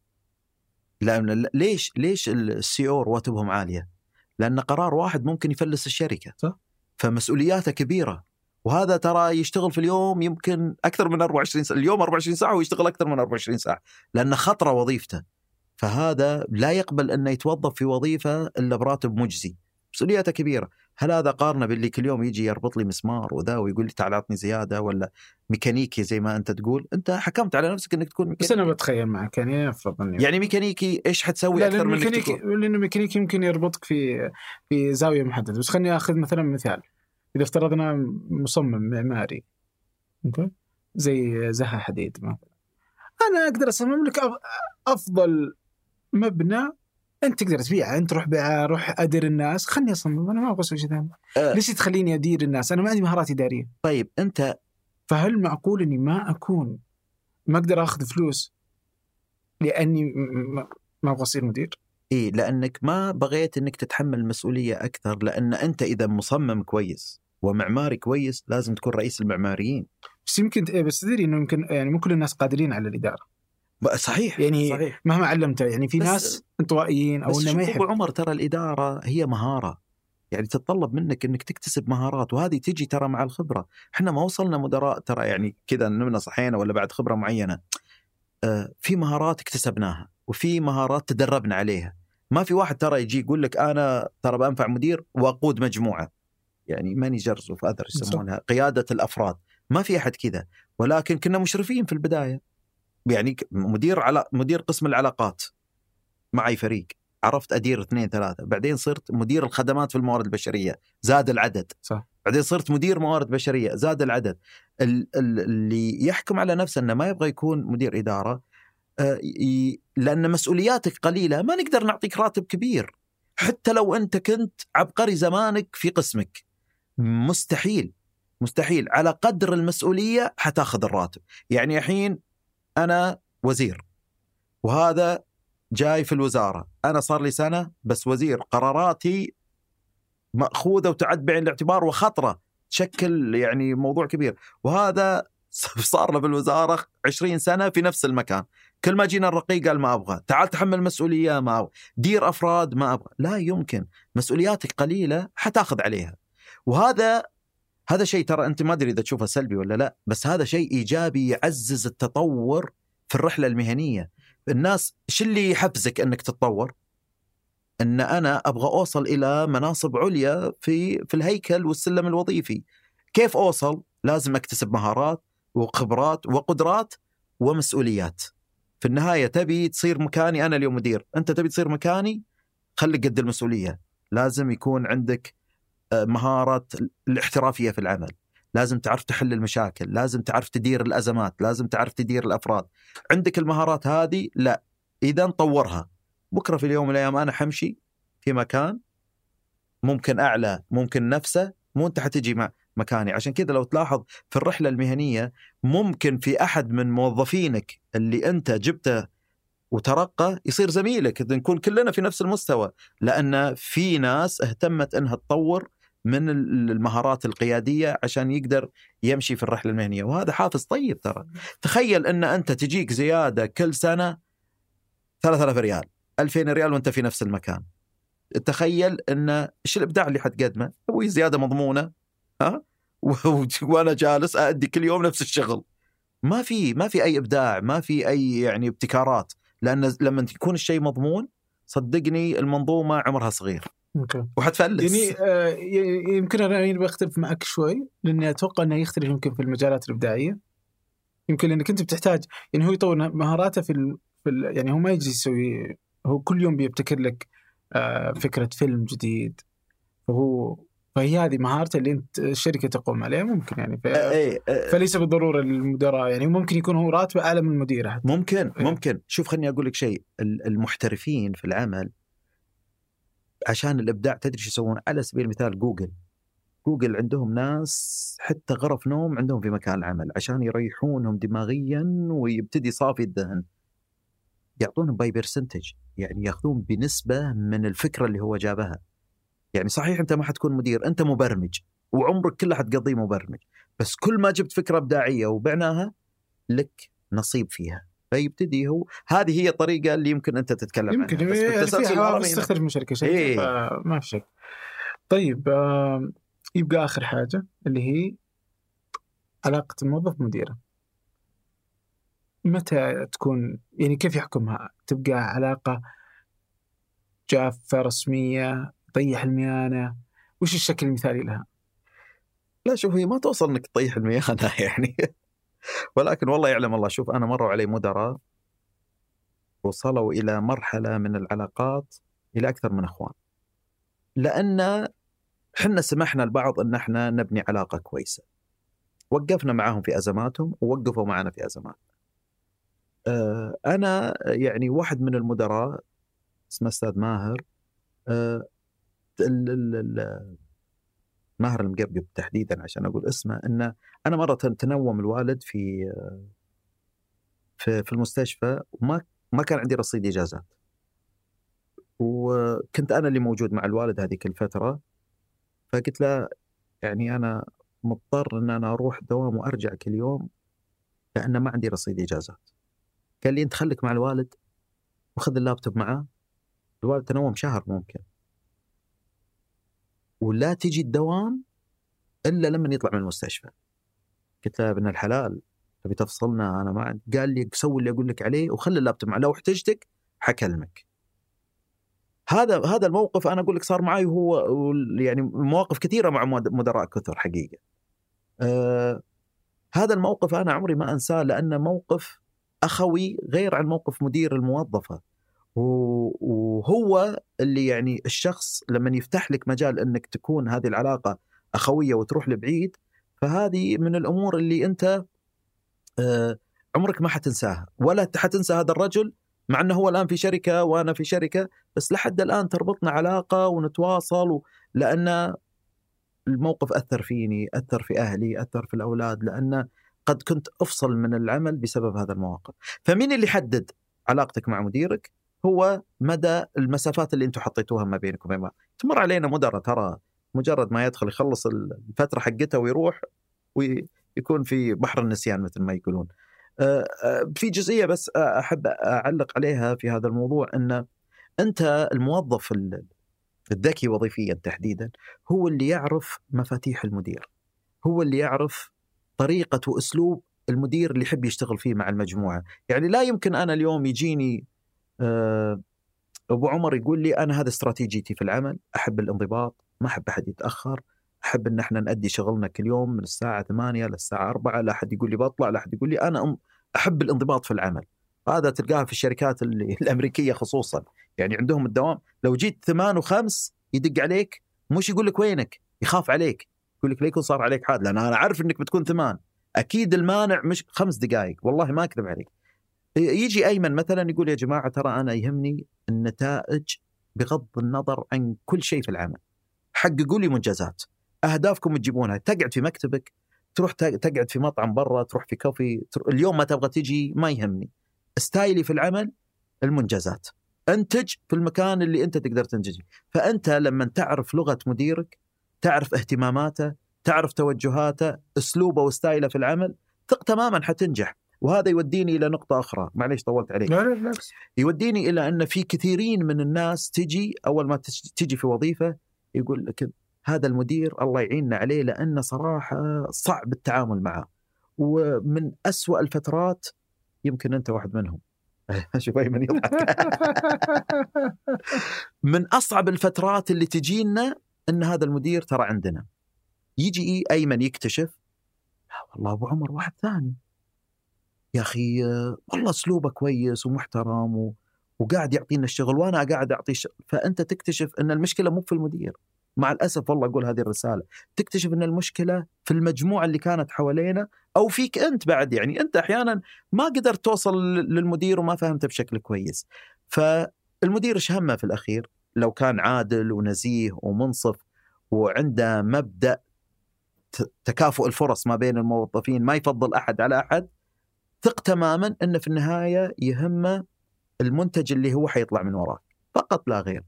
لأن ليش ليش ال CEO رواتبهم عالية؟ لأن قرار واحد ممكن يفلس الشركة. صح. فمسؤولياته كبيرة. وهذا ترى يشتغل في اليوم يمكن أكثر من 24 ساعة. اليوم 24 ساعة ويشتغل أكثر من 24 ساعة. لأن خطره وظيفته. فهذا لا يقبل انه يتوظف في وظيفة إلا براتب مجزي. مسؤوليته كبيرة. هل هذا قارنة باللي كل يوم يجي يربط لي مسمار وذا ويقول لي تعال أعطني زيادة ولا ميكانيكي زي ما أنت تقول؟ أنت حكمت على نفسك إنك تكون بس ميكانيكي. أنا بتخيل معك يعني أفرض إني يعني ميكانيكي إيش حتسوي لا أكثر من ميكانيكي لأنه ميكانيكي يمكن يربطك في في زاوية محددة. بس خليني أخذ مثلا مثال. إذا افترضنا مصمم معماري أوكي؟ زي زها حديد مثلا. أنا أقدر أصمم لك أفضل مبنى أنت تقدر تبيعه أنت روح بيعه روح أدير الناس. خلني أصمم أنا ما أبغى أسوي شيء ثاني. أه. ليش تخليني أدير الناس؟ أنا ما عندي مهارات إدارية. طيب أنت فهل معقول إني ما أكون ما أقدر آخذ فلوس لأني ما أبغى أصير مدير؟ إي لأنك ما بغيت إنك تتحمل مسؤولية أكثر. لأن أنت إذا مصمم كويس ومعماري كويس لازم تكون رئيس المعماريين. بس يمكن بس تدري إنه يمكن يعني مو كل الناس قادرين على الإدارة. صحيح يعني صحيح مهما علمته يعني في ناس انطوائيين أو إنه ما يحب عمر ترى الإدارة هي مهارة يعني تتطلب منك إنك تكتسب مهارات وهذه تجي ترى مع الخبرة، إحنا ما وصلنا مدراء ترى يعني كذا نمنا صحينا ولا بعد خبرة معينة. آه في مهارات اكتسبناها وفي مهارات تدربنا عليها. ما في واحد ترى يجي يقول لك أنا ترى بنفع مدير وأقود مجموعة. يعني managers of others يسمونها قيادة الأفراد، ما في أحد كذا، ولكن كنا مشرفين في البداية. يعني مدير على مدير قسم العلاقات معي فريق. عرفت أدير اثنين ثلاثة. بعدين صرت مدير الخدمات في الموارد البشرية. زاد العدد. صح. بعدين صرت مدير موارد بشرية. زاد العدد. ال- ال- اللي يحكم على نفسه إنه ما يبغى يكون مدير إدارة آه، لأن مسؤولياتك قليلة. ما نقدر نعطيك راتب كبير. حتى لو أنت كنت عبقري زمانك في قسمك. مستحيل. مستحيل. على قدر المسؤولية حتاخذ الراتب. يعني الحين أنا وزير وهذا جاي في الوزارة. أنا صار لي سنة بس وزير. قراراتي مأخوذة وتعد بعين الاعتبار وخطرة. تشكل يعني موضوع كبير. وهذا صار له بالوزاره 20 سنة في نفس المكان. كل ما جينا الرقيق قال ما أبغى. تعال تحمل مسؤولية ما أبغى. دير أفراد ما أبغى. لا يمكن. مسؤولياتك قليلة حتاخذ عليها. وهذا هذا شيء ترى أنت ما أدري إذا تشوفه سلبي ولا لا بس هذا شيء إيجابي يعزز التطور في الرحلة المهنية الناس شو اللي يحفزك إنك تتطور؟ إن أنا أبغى أوصل إلى مناصب عليا في في الهيكل والسلم الوظيفي. كيف أوصل؟ لازم أكتسب مهارات وخبرات وقدرات ومسؤوليات. في النهاية تبي تصير مكاني أنا اليوم مدير، أنت تبي تصير مكاني خليك قد المسؤولية. لازم يكون عندك مهاره الاحترافية في العمل. لازم تعرف تحل المشاكل، لازم تعرف تدير الأزمات، لازم تعرف تدير الأفراد. عندك المهارات هذه؟ لا. إذا طورها. بكرة في اليوم من الأيام أنا حمشي في مكان ممكن أعلى، ممكن نفسه، مو أنت حتجي مع مكاني، عشان كذا لو تلاحظ في الرحلة المهنية ممكن في أحد من موظفينك اللي أنت جبته وترقى يصير زميلك نكون كلنا في نفس المستوى لأن في ناس اهتمت إنها تطور من المهارات القيادية عشان يقدر يمشي في الرحلة المهنية. وهذا حافز طيب ترى. تخيل إن أنت تجيك زيادة كل سنة 3000 ريال 2000 ريال وأنت في نفس المكان. تخيل إن إيش الإبداع اللي حتقدمه أبوي زيادة مضمونة ها؟ وأنا جالس أأدي كل يوم نفس الشغل. ما في ما في أي إبداع ما في أي يعني ابتكارات. لأن لما يكون الشيء مضمون صدقني المنظومة عمرها صغير. okay. وحتفلس. يعني آه يمكن أنا يعني بختلف معك شوي لأني أتوقع إنه يختلف يمكن في المجالات الإبداعية. يمكن لأنك أنت بتحتاج يعني هو يطور مهاراته في, ال... في ال... يعني هو ما يجي يسوي هو كل يوم بيبتكر لك آه فكرة فيلم جديد. فهو فهي هذه مهارته اللي أنت الشركة تقوم عليها ممكن يعني. ف... فليس بالضرورة للمدراء يعني ممكن يكون هو راتبه أعلى من المدير حتى. ممكن إيه. ممكن. شوف خليني أقول لك شيء. ال- المحترفين في العمل عشان الإبداع تدري شو يسوون؟ على سبيل المثال جوجل. جوجل عندهم ناس حتى غرف نوم عندهم في مكان العمل عشان يريحونهم دماغيا ويبتدي صافي الذهن. يعطونهم by percentage يعني ياخذون بنسبة من الفكرة اللي هو جابها. يعني صحيح أنت ما حتكون مدير أنت مبرمج وعمرك كله حتقضيه مبرمج بس كل ما جبت فكرة إبداعية وبعناها لك نصيب فيها. فيبتدي هو. هذه هي الطريقة اللي يمكن أنت تتكلم يمكن عنها. بس الهرمي حوافز تختلف من شركة لشركه إيه. فما في شك. طيب آه يبقى آخر حاجة اللي هي علاقة الموظف مديره متى تكون يعني كيف يحكمها؟ تبقى علاقة جافة رسمية طيح الميانة؟ وش الشكل المثالي لها؟ لا شوف هي ما توصل إنك تطيح الميانة يعني. ولكن والله يعلم الله شوف أنا مروا علي مدراء وصلوا إلى مرحلة من العلاقات إلى أكثر من إخوان. لأن إحنا سمحنا لبعض إن إحنا نبني علاقة كويسة. وقفنا معاهم في أزماتهم ووقفوا معنا في ازماتنا. آه، أنا يعني واحد من المدراء اسمه أستاذ ماهر آه، ماهر المقبقب تحديدا عشان أقول اسمه إنه أنا مرة تنوم الوالد في في في المستشفى وما ما كان عندي رصيد إجازات. وكنت أنا اللي موجود مع الوالد هذيك الفترة فقلت له يعني أنا مضطر إن أنا أروح دوام وأرجع كل يوم لأن ما عندي رصيد إجازات. قال لي أنت خليك مع الوالد وخذ اللابتوب معاه الوالد تنوم شهر ممكن. ولا تجي الدوام إلا لما يطلع من المستشفى. قلت له ابن الحلال تبي تفصلنا أنا ما عندي قال لي سوي اللي أقول لك عليه وخلي اللابتوب معه لو احتجتك حكلمك. هذا هذا الموقف أنا أقول لك صار معي وهو يعني مواقف كثيرة مع مد- مدراء كثر حقيقة. آه هذا الموقف أنا عمري ما أنساه لأنه موقف أخوي غير عن موقف مدير الموظفة. وهو اللي يعني الشخص لما يفتح لك مجال إنك تكون هذه العلاقة أخوية وتروح لبعيد فهذه من الأمور اللي أنت آه، عمرك ما حتنساها ولا حتنسى هذا الرجل مع إنه هو الآن في شركة وأنا في شركة بس لحد الآن تربطنا علاقة ونتواصل. لأن الموقف أثر فيني، أثر في أهلي، أثر في الأولاد لأن قد كنت أفصل من العمل بسبب هذا المواقف. فمين اللي يحدد علاقتك مع مديرك؟ هو مدى المسافات اللي أنتم حطيتوها ما بينك وبين بعض. تمر علينا مدراء ترى مجرد ما يدخل يخلص الفترة حقته ويروح ويكون في بحر النسيان مثل ما يقولون. آه، آه، في جزئية بس أحب أعلق عليها في هذا الموضوع إن أنت الموظف ال- الذكي وظيفيا تحديدا هو اللي يعرف مفاتيح المدير. هو اللي يعرف طريقة وأسلوب المدير اللي يحب يشتغل فيه مع المجموعة يعني لا يمكن أنا اليوم يجيني أبو عمر يقول لي أنا هذا استراتيجيتي في العمل أحب الانضباط ما أحب أحد يتأخر أحب إن إحنا نأدي شغلنا كل يوم من الساعة 8 للساعه 4 لا أحد يقول لي بطلع لا أحد يقول لي أنا أحب الانضباط في العمل. هذا تلقاها في الشركات الأمريكية خصوصا. يعني عندهم الدوام لو جيت ثمان وخمس يدق عليك مش يقول لك وينك يخاف عليك يقول لك ليكون صار عليك حاد لأن أنا عارف إنك بتكون ثمان. أكيد المانع مش خمس دقائق والله ما أكذب عليك. يجي أيمن مثلا يقول يا جماعة ترى أنا يهمني النتائج بغض النظر عن كل شيء في العمل. حققوا لي منجزات. أهدافكم تجيبونها. تقعد في مكتبك تروح تق- تقعد في مطعم برا تروح في كوفي اليوم ما تبغى تجي ما يهمني. ستايلي في العمل المنجزات. أنتج في المكان اللي أنت تقدر تنتج. فأنت لما تعرف لغة مديرك تعرف اهتماماته تعرف توجهاته أسلوبه وستايله في العمل ثق تماما حتنجح. وهذا يوديني إلى نقطة أخرى. معليش طولت عليك. لا لا بالعكس. يوديني إلى أن في كثيرين من الناس تجي أول ما تج- تجي في وظيفة يقول لك هذا المدير الله يعيننا عليه لأنه صراحة صعب التعامل معه. ومن أسوأ الفترات يمكن أنت واحد منهم. شوف ايمن يضحك. من أصعب الفترات اللي تجينا أن هذا المدير ترى عندنا. يجي ايمن يكتشف لا والله أبو عمر واحد ثاني. يا أخي والله أسلوبه كويس ومحترم و... وقاعد يعطينا الشغل وأنا قاعد أعطيه الشغل فأنت تكتشف أن المشكلة مو في المدير. مع الأسف والله أقول هذه الرسالة. تكتشف أن المشكلة في المجموعة اللي كانت حوالينا أو فيك أنت بعد يعني أنت أحيانا ما قدرت توصل للمدير وما فهمته بشكل كويس. فالمدير إيش همه في الأخير؟ لو كان عادل ونزيه ومنصف وعنده مبدأ تكافؤ الفرص ما بين الموظفين ما يفضل أحد على أحد ثق تماما انه في النهاية يهمه المنتج اللي هو حيطلع من وراك. فقط لا غير.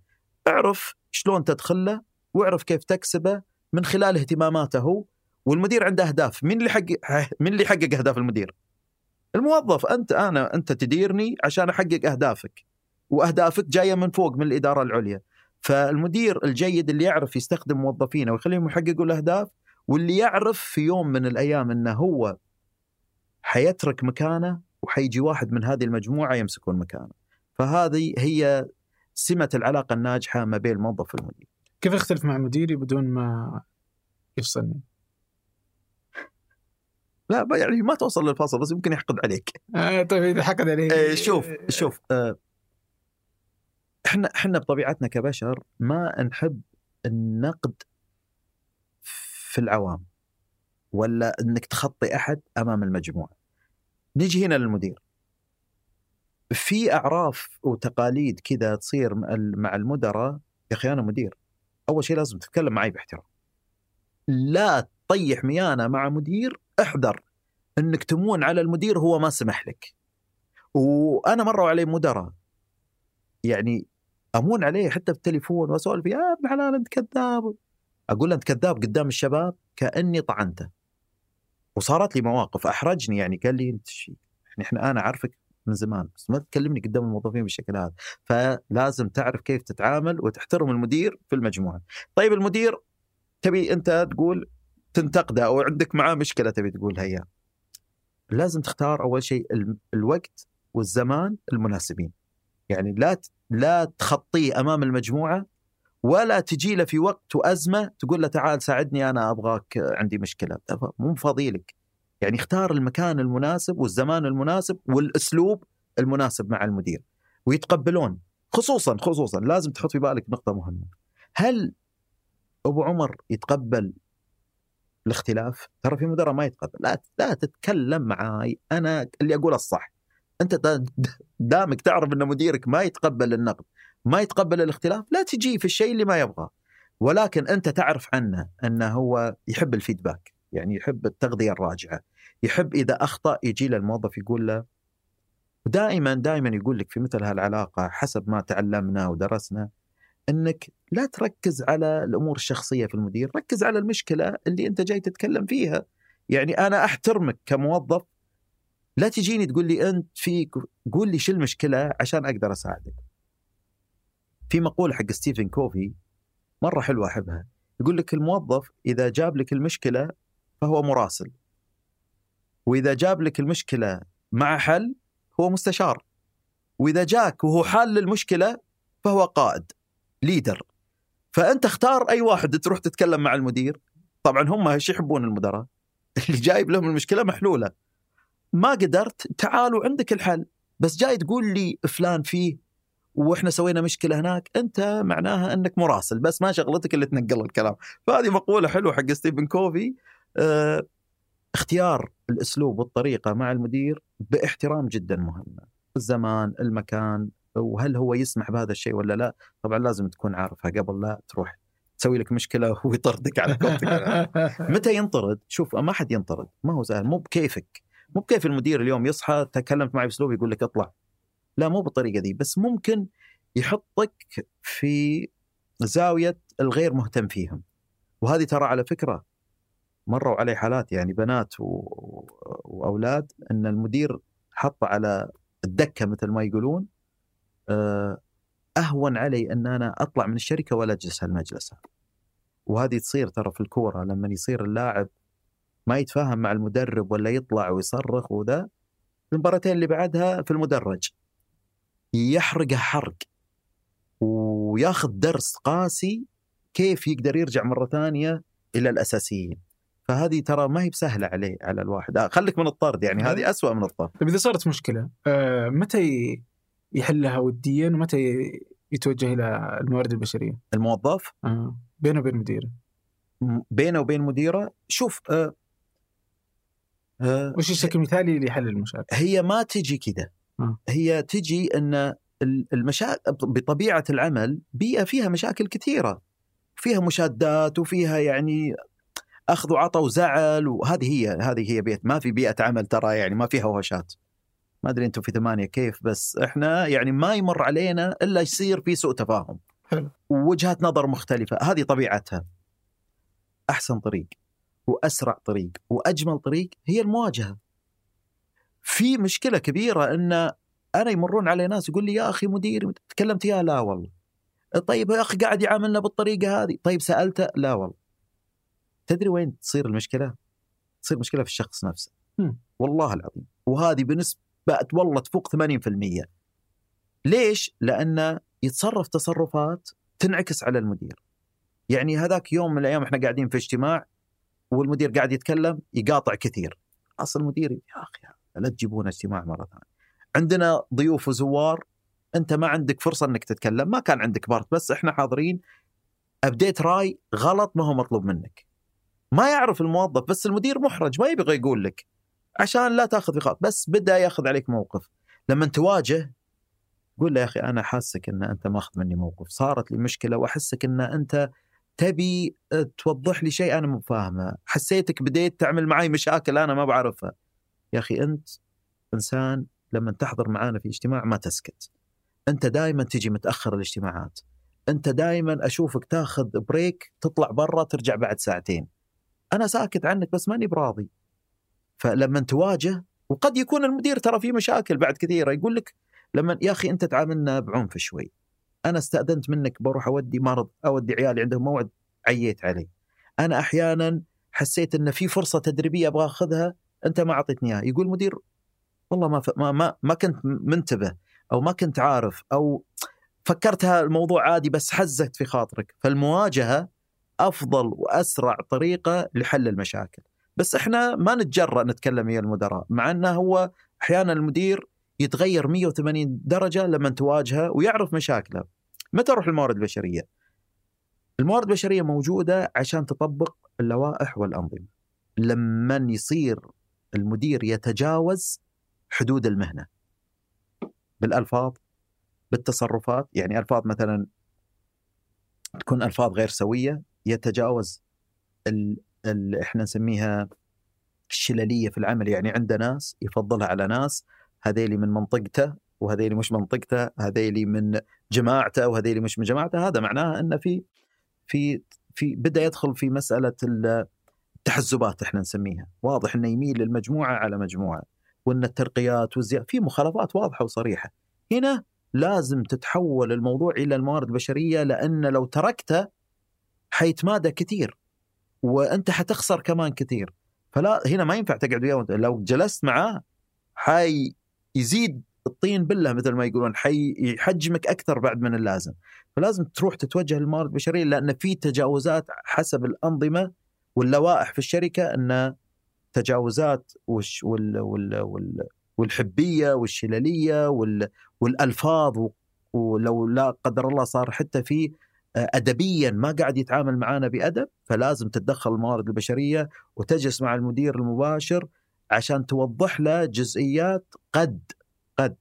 اعرف شلون تدخل له واعرف كيف تكسبه من خلال اهتماماته هو والمدير عنده أهداف. مين اللي حقق مين اللي يحقق أهداف المدير؟ الموظف. أنت أنا أنت تديرني عشان أحقق أهدافك وأهدافك جاية من فوق من الإدارة العليا. فالمدير الجيد اللي يعرف يستخدم موظفينه ويخليهم يحققوا الأهداف واللي يعرف في يوم من الأيام إنه هو حيترك مكانه وحيجي واحد من هذه المجموعة يمسكون مكانه فهذه هي سمة العلاقة الناجحة ما بين الموظف والمدير كيف اختلف مع مديري بدون ما يفصلني؟ لا يعني ما توصل للفصل بس يمكن يحقد عليك آه طيب إذا حقد علي آه، شوف شوف آه، إحنا إحنا بطبيعتنا كبشر ما نحب النقد في العوام ولا إنك تخطي أحد أمام المجموعة. نجي هنا للمدير. في أعراف وتقاليد كذا تصير مع ال- مع المدراء يا أخي أنا مدير. أول شيء لازم تتكلم معي باحترام. لا تطيح ميانه مع مدير احذر إنك تمون على المدير هو ما سمح لك. وأنا مروا علي مدراء يعني أمون عليه حتى بالتليفون وأسولف يا ابن حلال أنت كذاب أقول له أنت كذاب قدام الشباب كأني طعنته وصارت لي مواقف أحرجني يعني قال لي أنت شي؟ يعني إحنا أنا عارفك من زمان بس ما تكلمني قدام الموظفين بالشكل هذا فلازم تعرف كيف تتعامل وتحترم المدير في المجموعة. طيب المدير تبي أنت تقول تنتقده أو عندك معاه مشكلة تبي تقولها اياه لازم تختار أول شيء ال- الوقت والزمان المناسبين. يعني لا لا تخطيه أمام المجموعة ولا تجي له في وقت وأزمة تقول له تعال ساعدني أنا أبغاك عندي مشكلة. مو فاضي لك يعني اختار المكان المناسب والزمان المناسب والأسلوب المناسب مع المدير. ويتقبلون. خصوصا خصوصا لازم تحط في بالك نقطة مهمة. هل أبو عمر يتقبل الاختلاف؟ ترى في مدراء ما يتقبل. لا لا تتكلم معاي. أنا اللي أقول الصح. أنت دا- دامك تعرف إن مديرك ما يتقبل النقد. ما يتقبل الاختلاف لا تجي في الشيء اللي ما يبغاه ولكن أنت تعرف عنه أنه هو يحب الفيدباك يعني يحب التغذية الراجعة يحب إذا أخطأ يجي له الموظف يقول له دائما دائما يقول لك في مثل هالعلاقة حسب ما تعلمنا ودرسنا إنك لا تركز على الأمور الشخصية في المدير، ركز على المشكلة اللي أنت جاي تتكلم فيها. يعني أنا أحترمك كموظف لا تجيني تقول لي أنت فيك قول لي شو المشكلة عشان أقدر أساعدك. في مقولة حق ستيفن كوفي مرة حلوة أحبها، يقول لك الموظف إذا جاب لك المشكلة فهو مراسل. وإذا جاب لك المشكلة مع حل هو مستشار وإذا جاك وهو حال للمشكلة فهو قائد leader فأنت اختار أي واحد تروح تتكلم مع المدير طبعا هم إيش يحبون المدراء اللي جايب لهم المشكلة محلولة ما قدرت تعالوا عندك الحل بس جاي تقول لي فلان فيه وإحنا سوينا مشكلة هناك أنت معناها إنك مراسل بس ما شغلتك اللي تنقل الكلام. فهذه مقولة حلوة حق ستيفن كوفي. آه اختيار الأسلوب والطريقة مع المدير باحترام جدا مهمه الزمان المكان وهل هو يسمح بهذا الشيء ولا لا؟ طبعا لازم تكون عارفها قبل لا تروح تسوي لك مشكلة ويطردك على قولتك متى ينطرد؟ شوف ما حد ينطرد ما هو سهل مو بكيفك. مو بكيف المدير اليوم يصحى تكلمت معي بأسلوب يقول لك اطلع. لا مو بالطريقة دي بس ممكن يحطك في زاوية الغير مهتم فيهم. وهذه ترى على فكرة مروا علي حالات يعني بنات و... وأولاد إن المدير حط على الدكة مثل ما يقولون آه، أهون علي إن أنا أطلع من الشركة ولا أجلس هالمجلس وهذه تصير ترى في الكورة لما يصير اللاعب ما يتفاهم مع المدرب ولا يطلع ويصرخ وذا المباراتين اللي بعدها في المدرج. يحرقه حرق وياخذ درس قاسي كيف يقدر يرجع مرة ثانية إلى الأساسيين فهذه ترى ما هي بسهلة عليه على الواحد آه خليك من الطرد يعني هذه أسوأ من الطرد طيب إذا صارت مشكلة آه متى يحلها وديا ومتى يتوجه إلى الموارد البشرية؟ الموظف آه. بينه وبين مديره بينه وبين مديره شوف آه آه وش الشكل المثالي لحل المشاكل؟ هي ما تجي كذا. هي تجي إن المشاكل بطبيعة العمل بيئة فيها مشاكل كثيرة. فيها مشادات وفيها يعني أخذ وعطى وزعل وهذه هي هذه هي بيئة. ما في بيئة عمل ترى يعني ما فيها وهشات ما أدري أنتم في ثمانية كيف بس إحنا يعني ما يمر علينا إلا يصير في سوء تفاهم. حلو. ووجهات نظر مختلفة. هذه طبيعتها. أحسن طريق وأسرع طريق وأجمل طريق هي المواجهة. في مشكلة كبيرة إن أنا يمرون علي ناس يقول لي يا أخي مدير تكلمت يا لا والله. طيب يا أخي قاعد يعاملنا بالطريقة هذه. طيب سألته لا والله. تدري وين تصير المشكلة؟ تصير مشكلة في الشخص نفسه. م. والله العظيم. وهذه بنسبه والله تفوق 80% ليش؟ لأنه يتصرف تصرفات تنعكس على المدير. يعني هذاك يوم من الأيام إحنا قاعدين في اجتماع والمدير قاعد يتكلم يقاطع كثير. أصل المدير يا أخي لا تجيبون اجتماع مرة ثانية. عندنا ضيوف وزوار أنت ما عندك فرصة إنك تتكلم ما كان عندك part بس إحنا حاضرين. أبديت راي غلط ما هو مطلوب منك. ما يعرف الموظف بس المدير محرج ما يبغى يقول لك عشان لا تأخذ في خاطر بس بدأ يأخذ عليك موقف. لما تواجه قول له يا أخي أنا حاسك إن أنت ماخذ مني موقف. صارت لي مشكلة وأحسك إن أنت تبي توضح لي شيء أنا مو فاهمه. حسيتك بديت تعمل معي مشاكل أنا ما بعرفها. يا أخي أنت إنسان لما تحضر معانا في اجتماع ما تسكت. أنت دائما تجي متأخر الاجتماعات أنت دائما أشوفك تاخذ بريك تطلع برا ترجع بعد ساعتين. أنا ساكت عنك بس ماني براضي. فلما تواجه وقد يكون المدير ترى في مشاكل بعد كثيرة يقول لك لما يا أخي أنت تعاملنا بعنف شوي. أنا استأذنت منك بروح أودي مرض أودي عيالي عندهم موعد عييت علي. أنا أحيانا حسيت إن في فرصة تدريبية أبغى أخذها أنت ما أعطيتني إياها. يقول المدير والله ما, ف... ما ما ما كنت منتبه أو ما كنت عارف أو فكرتها الموضوع عادي بس حزت في خاطرك. فالمواجهة أفضل وأسرع طريقة لحل المشاكل. بس إحنا ما نتجرأ نتكلم ويا المدراء مع إنه هو أحيانا المدير يتغير 180 درجة لما تواجهه ويعرف مشاكله. متى أروح الموارد البشرية؟ الموارد البشرية موجودة عشان تطبق اللوائح والأنظمة. لما يصير المدير يتجاوز حدود المهنة. بالألفاظ بالتصرفات يعني ألفاظ مثلا تكون ألفاظ غير سوية يتجاوز ال ال إحنا نسميها الشللية في العمل يعني عنده ناس يفضلها على ناس هذيلي من منطقته وهذيلي مش منطقته هذيلي من جماعته وهذيلي مش من جماعته. هذا معناه إنه في في في بدأ يدخل في مسألة التحزبات إحنا نسميها. واضح إنه يميل للمجموعة على مجموعة. وإن الترقيات والزيادة في مخالفات واضحة وصريحة. هنا لازم تتحول الموضوع إلى الموارد البشرية لأن لو تركته حيتمادى كثير. وأنت حتخسر كمان كثير. فلا هنا ما ينفع تقعد وياه لو جلست معاه حي يزيد الطين بله مثل ما يقولون حي يحجمك أكثر بعد من اللازم. فلازم تروح تتوجه للموارد البشرية لأن في تجاوزات حسب الأنظمة واللوائح في الشركة أن تجاوزات وش وال وال وال والحبية والشللية وال والألفاظ و- ولو لا قدر الله صار حتى في آه، ادبيا ما قاعد يتعامل معنا بأدب فلازم تتدخل الموارد البشرية وتجلس مع المدير المباشر عشان توضح له جزئيات قد قد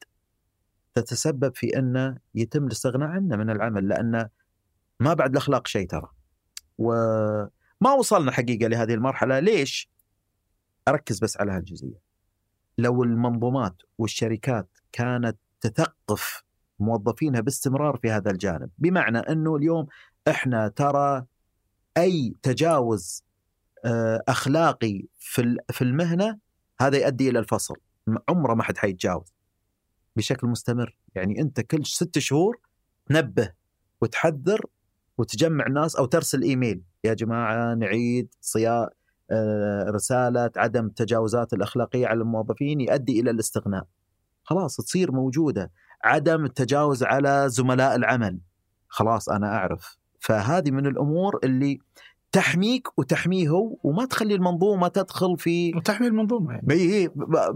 تتسبب في انه يتم الاستغناء عنه من العمل لأن ما بعد الأخلاق شيء ترى. وما وصلنا حقيقة لهذه المرحلة ليش؟ أركز بس على هالجزئية. لو المنظومات والشركات كانت تثقف موظفينها باستمرار في هذا الجانب، بمعنى أنه اليوم إحنا ترى أي تجاوز آه، أخلاقي في في المهنة هذا يؤدي إلى الفصل، عمره ما حد حيتجاوز بشكل مستمر، يعني أنت كل ست شهور تنبه وتحذر وتجمع الناس أو ترسل إيميل. يا جماعة نعيد صياغه رسالة عدم التجاوزات الأخلاقية على الموظفين يؤدي إلى الاستغناء. خلاص تصير موجودة، عدم التجاوز على زملاء العمل. خلاص أنا أعرف، فهذه من الأمور اللي تحميك وتحميه هو وما تخلي المنظومة تدخل في وتحمي المنظومة يعني.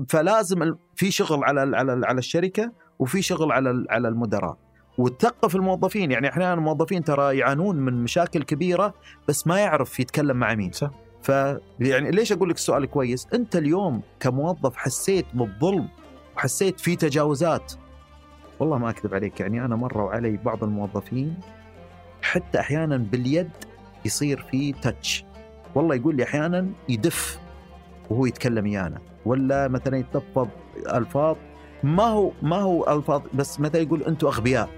فلازم في شغل على على على الشركة وفي شغل على على المدراء. وتثقف الموظفين. يعني أحيانا الموظفين ترى يعانون من مشاكل كبيرة بس ما يعرف يتكلم مع مين. صح. ف يعني ليش أقول لك السؤال كويس؟ أنت اليوم كموظف حسيت بالظلم وحسيت في تجاوزات. والله ما أكذب عليك يعني أنا مروا علي بعض الموظفين حتى أحيانا باليد يصير في تاتش والله يقول لي أحيانا يدف وهو يتكلم ويانا. ولا مثلا يتلفظ ألفاظ. ما هو ما هو ألفاظ بس مثلا يقول أنتم أغبياء.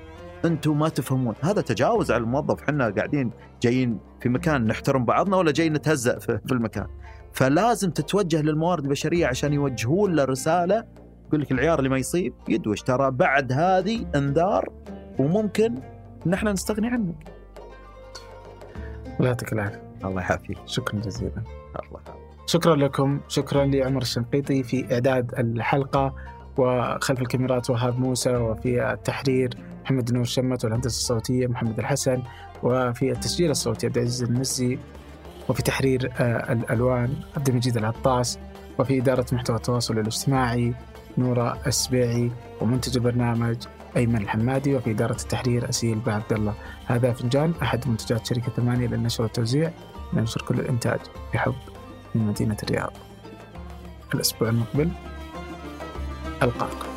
أنتم ما تفهمون. هذا تجاوز على الموظف. إحنا قاعدين جايين في مكان نحترم بعضنا ولا جايين نتهزأ في المكان. فلازم تتوجه للموارد البشرية عشان يوجهون له رسالة. يقول لك العيار اللي ما يصيب يدوش. ترى بعد هذه انذار وممكن ان إحنا نستغني عنك. الله يعطيك العافية. الله يعافيك. شكرا جزيلا. الله. شكرا لكم. شكرا لعمر الشنقيطي في إعداد الحلقة وخلف الكاميرات وهاب موسى وفي التحرير. محمد نور شمت والهندسة الصوتية محمد الحسن وفي التسجيل الصوتي عبد العزيز المزي وفي تحرير آه، الألوان عبد المجيد العطاس وفي إدارة محتوى التواصل الاجتماعي نورة السبيعي ومنتج البرنامج أيمن الحمادي وفي إدارة التحرير أسيل بعبد الله. هذا فنجان أحد منتجات شركة ثمانية للنشر والتوزيع ننشر كل الإنتاج بحب من مدينة الرياض. الأسبوع المقبل ألقاكم.